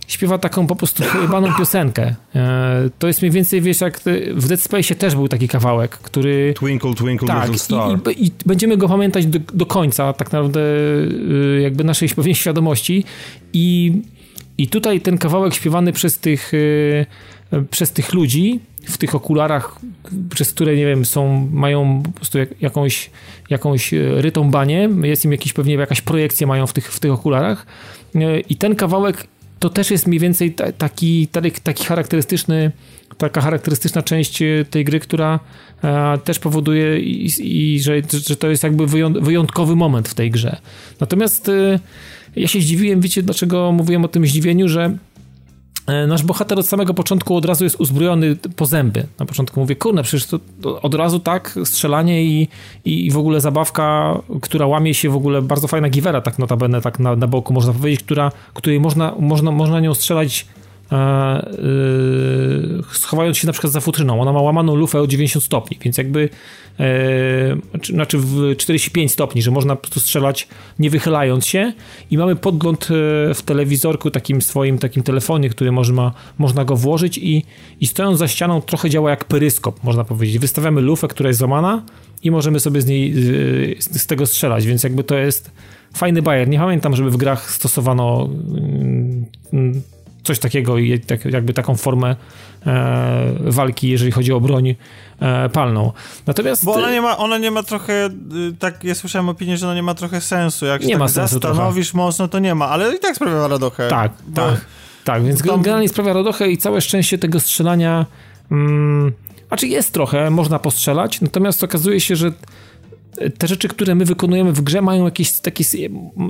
śpiewa taką po prostu chybaną piosenkę. E, to jest mniej więcej, wiesz, jak w Dead Space też był taki kawałek, który... Twinkle, twinkle, tak, little star. I, i, będziemy go pamiętać do, do, końca tak naprawdę e, jakby naszej pewnie świadomości i, i tutaj ten kawałek śpiewany przez tych e, przez tych ludzi w tych okularach, przez które, nie wiem, są, mają po prostu jak, jakąś, jakąś rytą banię, jest im jakiś, pewnie jakaś projekcja mają w tych, w tych okularach i ten kawałek to też jest mniej więcej taki, taki charakterystyczny, taka charakterystyczna część e, tej gry, która e, też powoduje i, i że, że to jest jakby wyjątkowy moment w tej grze. Natomiast e, ja się zdziwiłem, wiecie dlaczego mówiłem o tym zdziwieniu, że nasz bohater od samego początku od razu jest uzbrojony po zęby. Na początku mówię, kurna, przecież to od razu tak, strzelanie i, i w ogóle zabawka, która łamie się w ogóle, bardzo fajna giwera, tak notabene, tak na, na boku można powiedzieć, która, której można, można, można nią strzelać e, e, schowając się na przykład za futryną. Ona ma łamaną lufę o 90 stopni, więc jakby e, znaczy w 45 stopni, że można po prostu strzelać nie wychylając się i mamy podgląd w telewizorku takim swoim, takim telefonie, który można, można go włożyć i, i stojąc za ścianą trochę działa jak peryskop, można powiedzieć. Wystawiamy lufę, która jest złamana i możemy sobie z niej z, z tego strzelać, więc jakby to jest fajny bajer. Nie pamiętam, żeby w grach stosowano mm, coś takiego i tak, jakby taką formę e, walki, jeżeli chodzi o broń e, palną. Natomiast... Bo ona nie ma, ona nie ma trochę, y, tak ja słyszałem opinię, że ona nie ma trochę sensu. Jak się nie tak ma sensu zastanowisz trochę. mocno, to nie ma, ale i tak sprawia radochę. Tak, tak, tak, więc tam... generalnie sprawia radochę i całe szczęście tego strzelania mm, znaczy jest trochę, można postrzelać, natomiast okazuje się, że te rzeczy, które my wykonujemy w grze mają jakieś takie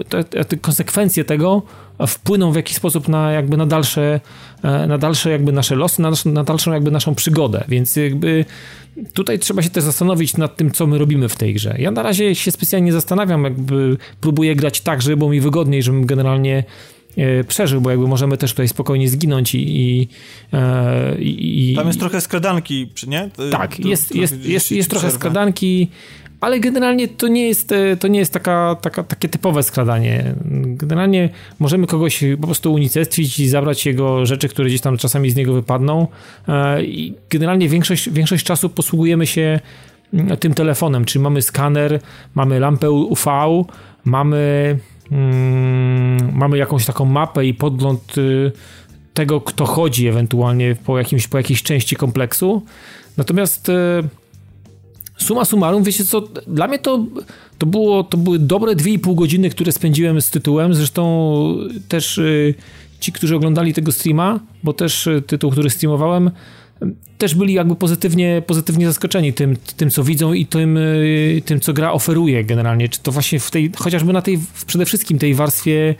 te, te konsekwencje tego wpłyną w jakiś sposób na jakby na dalsze, e, na dalsze jakby nasze losy, na, na dalszą jakby naszą przygodę, więc jakby tutaj trzeba się też zastanowić nad tym, co my robimy w tej grze. Ja na razie się specjalnie zastanawiam, jakby próbuję grać tak, żeby było mi wygodniej, żebym generalnie e, przeżył, bo jakby możemy też tutaj spokojnie zginąć i... i, e, i Tam jest trochę skradanki, nie? Tak, jest, jest, jest, jest, jest trochę skradanki, ale generalnie to nie jest, e, to nie jest taka, taka, takie typowe skradanie. Generalnie możemy kogoś po prostu unicestwić i zabrać jego rzeczy, które gdzieś tam czasami z niego wypadną e, i generalnie większość, większość czasu posługujemy się mm, tym telefonem, czyli mamy skaner, mamy lampę UV, mamy, mm, mamy jakąś taką mapę i podgląd y, tego, kto chodzi ewentualnie po, jakimś, po jakiejś części kompleksu. Natomiast y, suma summarum, wiecie co, dla mnie to, to, było, to były dobre 2,5 godziny, które spędziłem z tytułem, zresztą też y, ci, którzy oglądali tego streama, bo też y, tytuł, który streamowałem, też byli jakby pozytywnie, pozytywnie zaskoczeni tym, tym, co widzą i tym, y, tym, co gra oferuje generalnie. Czy to właśnie w tej, chociażby na tej, przede wszystkim tej warstwie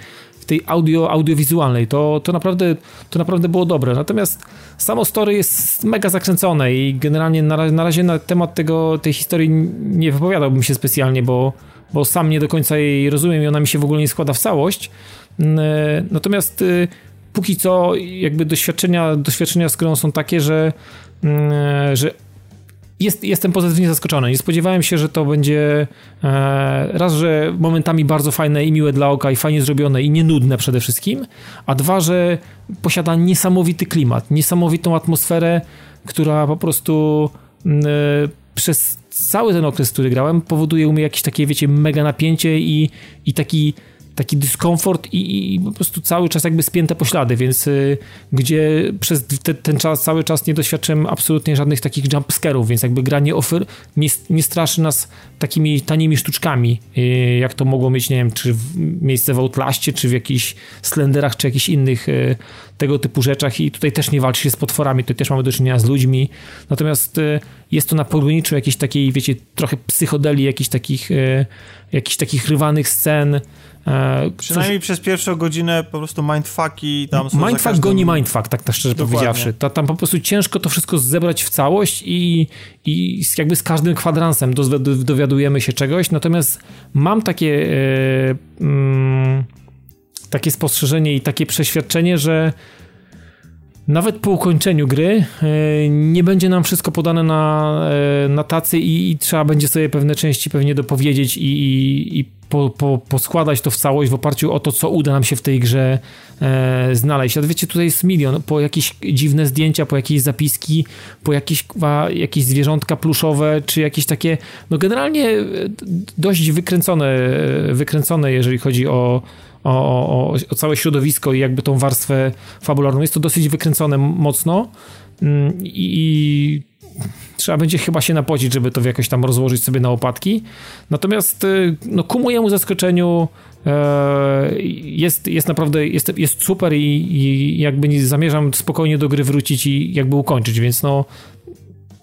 tej audio, audiowizualnej. To, to, naprawdę, to naprawdę było dobre. Natomiast samo story jest mega zakręcone i generalnie na, na razie na temat tego, tej historii nie wypowiadałbym się specjalnie, bo, bo sam nie do końca jej rozumiem i ona mi się w ogóle nie składa w całość. Natomiast y, póki co jakby doświadczenia, doświadczenia z grą są takie, że, że jest, jestem pozytywnie zaskoczony. Nie spodziewałem się, że to będzie e, raz, że momentami bardzo fajne i miłe dla oka i fajnie zrobione i nienudne przede wszystkim, a dwa, że posiada niesamowity klimat, niesamowitą atmosferę, która po prostu e, przez cały ten okres, który grałem, powoduje u mnie jakieś takie, wiecie, mega napięcie i, i taki taki dyskomfort i, i, po prostu cały czas jakby spięte poślady, więc y, gdzie przez te, ten czas, cały czas nie doświadczyłem absolutnie żadnych takich jumpscarów, więc jakby gra nie, ofer, nie, nie straszy nas takimi tanimi sztuczkami, y, jak to mogło mieć, nie wiem, czy w, miejsce w Outlaście, czy w jakichś Slenderach, czy jakichś innych y, tego typu rzeczach. I tutaj też nie walczy się z potworami, tutaj też mamy do czynienia z ludźmi, natomiast jest to na pograniczu jakiejś takiej, wiecie, trochę psychodeli, jakichś takich, jakichś takich rywanych scen, E, Przynajmniej przez pierwszą godzinę po prostu mindfucki tam są Mindfuck każdym... goni mindfuck, tak, tak szczerze Dokładnie. powiedziawszy. To, tam po prostu ciężko to wszystko zebrać w całość i, i jakby z każdym kwadransem dowiadujemy się czegoś, natomiast mam takie e, mm, takie spostrzeżenie i takie przeświadczenie, że nawet po ukończeniu gry e, nie będzie nam wszystko podane na, e, na tacy i, i trzeba będzie sobie pewne części pewnie dopowiedzieć i, i, i po, po, poskładać to w całość w oparciu o to, co uda nam się w tej grze e, znaleźć. A wiecie, tutaj jest milion, po jakieś dziwne zdjęcia, po jakieś zapiski, po jakieś, jakieś zwierzątka pluszowe, czy jakieś takie, no generalnie dość wykręcone, wykręcone jeżeli chodzi o o, o, o całe środowisko i jakby tą warstwę fabularną. Jest to dosyć wykręcone mocno mm, i, trzeba będzie chyba się napocić, żeby to jakoś tam rozłożyć sobie na opatki. Natomiast y, no, ku mojemu zaskoczeniu e, jest, jest naprawdę jest, jest super i, i jakby zamierzam spokojnie do gry wrócić i jakby ukończyć, więc no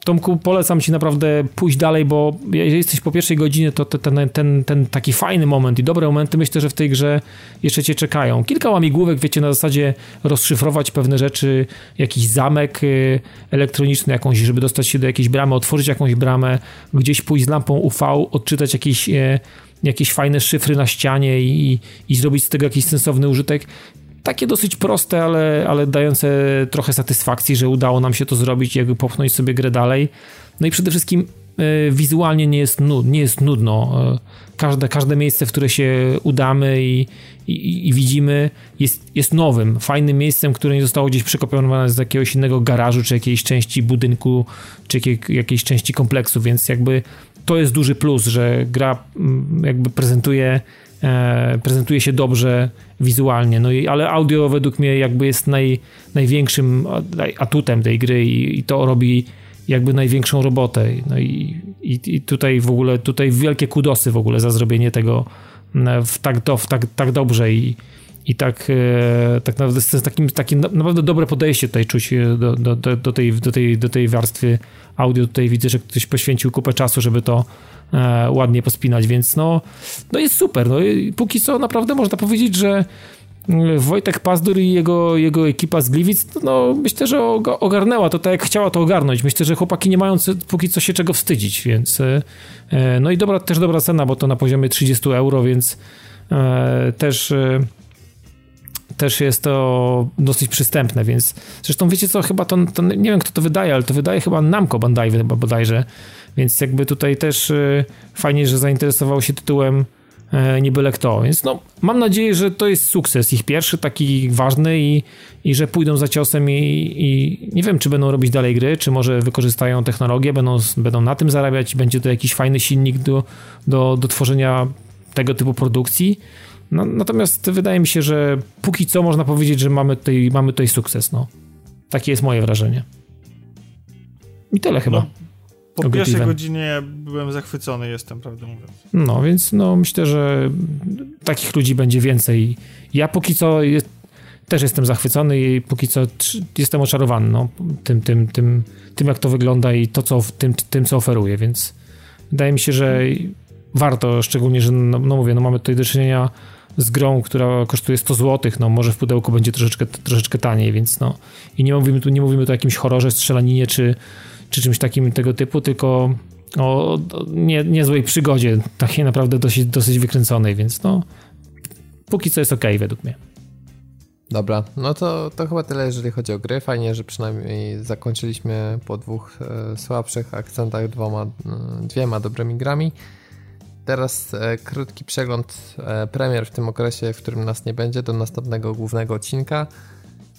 Tomku, polecam ci naprawdę pójść dalej, bo jeżeli jesteś po pierwszej godzinie, to ten, ten, ten taki fajny moment i dobre momenty myślę, że w tej grze jeszcze cię czekają. Kilka łamigłówek, wiecie, na zasadzie rozszyfrować pewne rzeczy, jakiś zamek y, elektroniczny jakąś, żeby dostać się do jakiejś bramy, otworzyć jakąś bramę, gdzieś pójść z lampą UV, odczytać jakieś y, jakieś fajne szyfry na ścianie i, i zrobić z tego jakiś sensowny użytek takie dosyć proste, ale, ale dające trochę satysfakcji, że udało nam się to zrobić jakby popchnąć sobie grę dalej. No i przede wszystkim y, wizualnie nie jest, nud, nie jest nudno. Y, każde, każde miejsce, w które się udamy i, i, i, widzimy, jest, jest nowym, fajnym miejscem, które nie zostało gdzieś przekopiowane z jakiegoś innego garażu, czy jakiejś części budynku, czy jakiej, jakiejś części kompleksu, więc jakby to jest duży plus, że gra mm, jakby prezentuje E, prezentuje się dobrze wizualnie, no i, ale audio według mnie jakby jest naj, największym atutem tej gry i, i, to robi jakby największą robotę. No i, i, i, tutaj w ogóle, tutaj wielkie kudosy w ogóle za zrobienie tego w tak, do, w tak, tak dobrze i, i tak, e, tak naprawdę z takim, takim naprawdę dobre podejście tutaj czuć do, do, do, do, tej, do, tej, do tej warstwy audio. Tutaj widzę, że ktoś poświęcił kupę czasu, żeby to e, ładnie pospinać, więc no, no jest super. No, póki co naprawdę można powiedzieć, że Wojtek Pazdur i jego, jego ekipa z Gliwic, no myślę, że ogarnęła to tak jak chciała to ogarnąć. Myślę, że chłopaki nie mają póki co się czego wstydzić, więc e, e, no i dobra, też dobra cena, bo to na poziomie 30 euro, więc e, też też jest to dosyć przystępne, więc zresztą wiecie co, chyba to, to nie wiem kto to wydaje, ale to wydaje chyba Namco Bandai chyba bodajże, więc jakby tutaj też y, fajnie, że zainteresował się tytułem e, nie byle kto. Więc no, mam nadzieję, że to jest sukces, ich pierwszy taki ważny i, i że pójdą za ciosem i, i nie wiem, czy będą robić dalej gry, czy może wykorzystają technologię, będą, będą na tym zarabiać, będzie to jakiś fajny silnik do, do, do tworzenia tego typu produkcji. No, natomiast wydaje mi się, że póki co można powiedzieć, że mamy tutaj, mamy tutaj sukces. No. Takie jest moje wrażenie. I tyle chyba. No, po pierwszej godzinie byłem zachwycony, jestem, prawdę mówiąc. No, więc no, myślę, że takich ludzi będzie więcej. Ja póki co jest, też jestem zachwycony i póki co jestem oczarowany no, tym, tym, tym, tym, jak to wygląda i to, co, tym, tym, co oferuje, więc wydaje mi się, że warto, szczególnie, że no, no mówię, no mamy tutaj do czynienia z grą, która kosztuje 100 zł, no może w pudełku będzie troszeczkę, troszeczkę taniej, więc no i nie mówimy tu, nie mówimy tu o jakimś horrorze, strzelaninie czy, czy czymś takim tego typu, tylko o nie, niezłej przygodzie, takiej naprawdę dosyć, dosyć wykręconej, więc no póki co jest ok według mnie. Dobra, no to, to chyba tyle, jeżeli chodzi o gry. Fajnie, że przynajmniej zakończyliśmy po dwóch e, słabszych akcentach dwoma, e, dwiema dobrymi grami. Teraz e, krótki przegląd e, premier w tym okresie, w którym nas nie będzie, do następnego głównego odcinka.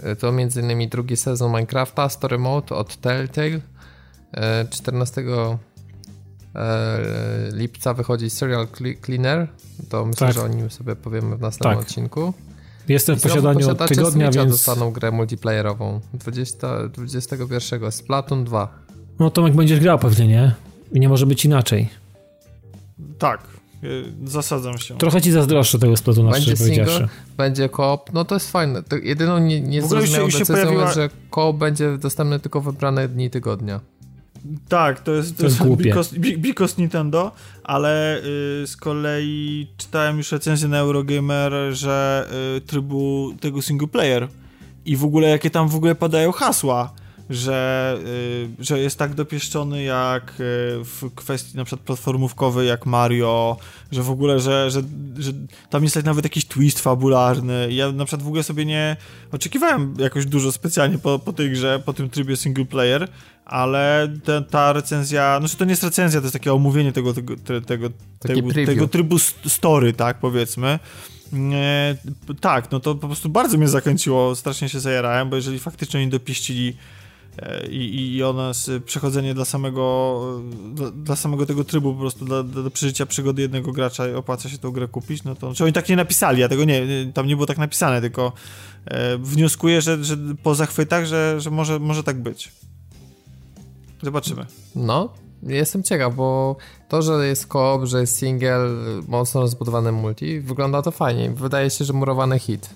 E, to m.in. drugi sezon Minecrafta Story Mode od Telltale. 14 lipca wychodzi Serial Cleaner, to myślę, tak. że o nim sobie powiemy w następnym tak. odcinku. Jestem w posiadaniu tygodnia, więc... dostaną grę multiplayerową 20, 21. Splatoon 2. No Tomek będziesz grał pewnie, nie? I nie może być inaczej. Tak, y, zasadzam się. Trochę ci zazdroszczę tego Splatoona, będzie single, będzie koop, no to jest fajne. To jedyną nie, niezrozumiałą decyzją pojawiła... jest, że koop będzie dostępny tylko wybrane dni tygodnia. Tak, to jest, to, to jest, jest because, because, Nintendo, ale y, z kolei czytałem już recenzję na Eurogamer, że y, trybu tego single player i w ogóle jakie tam w ogóle padają hasła że, y, że jest tak dopieszczony jak y, w kwestii na przykład platformówkowej jak Mario, że w ogóle, że, że, że tam jest nawet jakiś twist fabularny. Ja na przykład w ogóle sobie nie oczekiwałem jakoś dużo specjalnie po, po tej grze, po tym trybie single player, ale te, ta recenzja, no to nie jest recenzja, to jest takie omówienie tego, tego, tego, tego, tego trybu story, tak powiedzmy. E, tak, no to po prostu bardzo mnie zakręciło, strasznie się zajarałem, bo jeżeli faktycznie oni dopieścili i, i ona przechodzenie dla samego dla, dla, samego tego trybu po prostu dla, dla przeżycia przygody jednego gracza opłaca się tę grę kupić, no to czy oni tak nie napisali, ja tego nie, tam nie było tak napisane, tylko e, wnioskuję, że, że po zachwytach, że, że może, może tak być. Zobaczymy. No, jestem ciekaw, bo to, że jest koop, że jest single, mocno rozbudowany multi, wygląda to fajnie. Wydaje się, że murowany hit.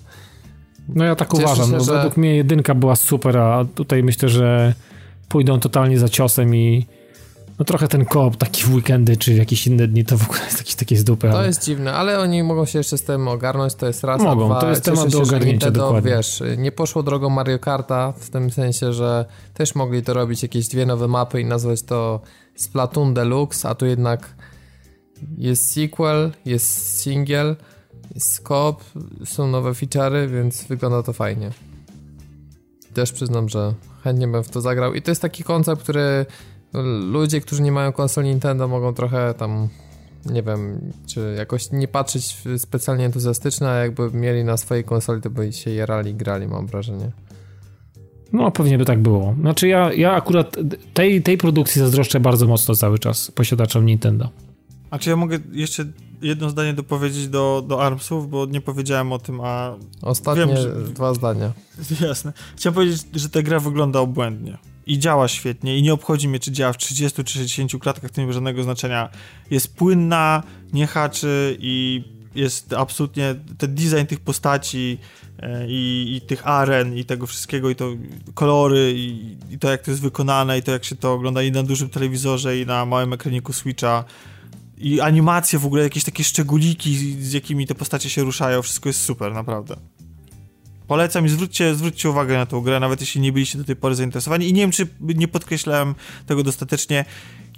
No ja tak Cieszę uważam. Się, no, że... Według mnie jedynka była super, a tutaj myślę, że pójdą totalnie za ciosem i no trochę ten koop taki w weekendy czy jakieś inne dni to w ogóle jest jakiś taki z dupy. To ale... jest dziwne, ale oni mogą się jeszcze z tym ogarnąć, to jest raz, Mogą, dwa, to jest temat do ogarnięcia to, dokładnie. Wiesz, nie poszło drogą Mario Karta w tym sensie, że też mogli to robić jakieś dwie nowe mapy i nazwać to Splatoon Deluxe, a tu jednak jest sequel, jest single, Skop, są nowe feature'y, więc wygląda to fajnie. Też przyznam, że chętnie bym w to zagrał. I to jest taki koncept, który ludzie, którzy nie mają konsol Nintendo mogą trochę tam nie wiem, czy jakoś nie patrzeć specjalnie entuzjastycznie, a jakby mieli na swojej konsoli, to by się jerali grali, mam wrażenie. No, pewnie by tak było. Znaczy ja, ja akurat tej, tej produkcji zazdroszczę bardzo mocno cały czas posiadaczom Nintendo. A czy ja mogę jeszcze jedno zdanie dopowiedzieć do, do ARMSów, bo nie powiedziałem o tym, a... Ostatnie wiem, że... dwa zdania. Jasne. Chciałem powiedzieć, że ta gra wygląda obłędnie. I działa świetnie i nie obchodzi mnie, czy działa w 30 czy 60 klatkach, to nie ma żadnego znaczenia. Jest płynna, nie haczy i jest absolutnie ten design tych postaci e, i, i, tych aren i tego wszystkiego i to kolory i, i, to jak to jest wykonane i to jak się to ogląda i na dużym telewizorze i na małym ekraniku Switcha i animacje w ogóle, jakieś takie szczególiki, z jakimi te postacie się ruszają, wszystko jest super, naprawdę. Polecam i zwróćcie, zwróćcie uwagę na tą grę, nawet jeśli nie byliście do tej pory zainteresowani. I nie wiem, czy nie podkreślałem tego dostatecznie.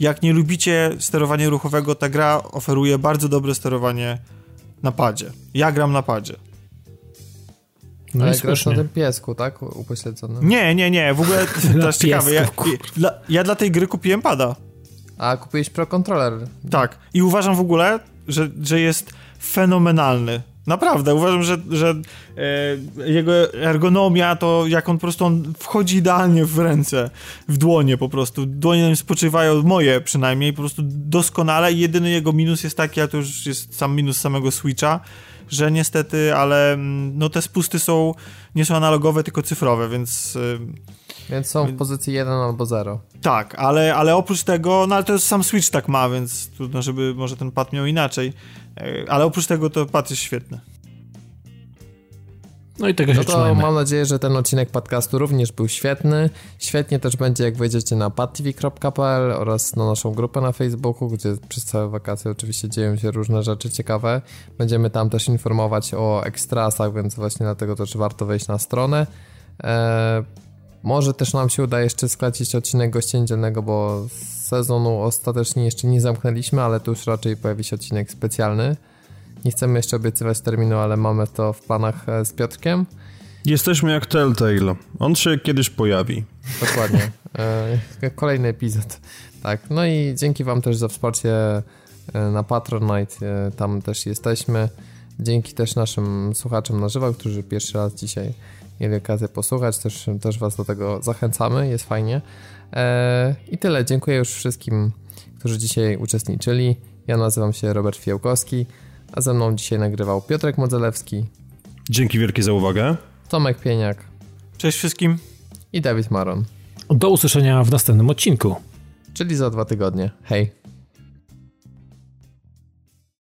Jak nie lubicie sterowania ruchowego, ta gra oferuje bardzo dobre sterowanie na padzie. Ja gram na padzie. No Ale grasz na tym piesku, tak? Upośledzonym. Nie, nie, nie. W ogóle to jest ciekawe. Ja, ja, ja, dla tej gry kupiłem pada. A kupiłeś Pro Controller. Tak. I uważam w ogóle, że, że jest fenomenalny. Naprawdę, uważam, że, że e, jego ergonomia to jak on po prostu on wchodzi idealnie w ręce, w dłonie po prostu. Dłonie spoczywają, moje przynajmniej, po prostu doskonale. I jedyny jego minus jest taki, a to już jest sam minus samego Switcha, że niestety, ale mm, no te spusty są, nie są analogowe, tylko cyfrowe, więc... E, więc są w pozycji 1 albo 0. Tak, ale, ale oprócz tego, no ale to jest sam Switch tak ma, więc trudno, żeby może ten pad miał inaczej. E, ale oprócz tego to pad jest świetny. No i tego się no to trzymajmy. mam nadzieję, że ten odcinek podcastu również był świetny. Świetnie też będzie, jak wejdziecie na padtv.pl oraz na naszą grupę na Facebooku, gdzie przez całe wakacje oczywiście dzieją się różne rzeczy ciekawe. Będziemy tam też informować o ekstrasach, więc właśnie dlatego też warto wejść na stronę. Eee, może też nam się uda jeszcze sklecić odcinek gościa niedzielnego, bo sezonu ostatecznie jeszcze nie zamknęliśmy, ale tu już raczej pojawi się odcinek specjalny. Nie chcemy jeszcze obiecywać terminu, ale mamy to w planach e, z Piotrkiem. Jesteśmy jak Telltale. On się kiedyś pojawi. Dokładnie. E, kolejny epizod. Tak. No i dzięki Wam też za wsparcie e, na Patronite. Tam też jesteśmy. Dzięki też naszym słuchaczom na żywo, którzy pierwszy raz dzisiaj mieli okazję posłuchać, też, też was do tego zachęcamy, jest fajnie. E, I tyle, dziękuję już wszystkim, którzy dzisiaj uczestniczyli. Ja nazywam się Robert Fiałkowski, a ze mną dzisiaj nagrywał Piotrek Modzelewski. Dzięki wielkie za uwagę. Tomek Pieniak. Cześć wszystkim. I Dawid Maron. Do usłyszenia w następnym odcinku. Czyli za dwa tygodnie. Hej.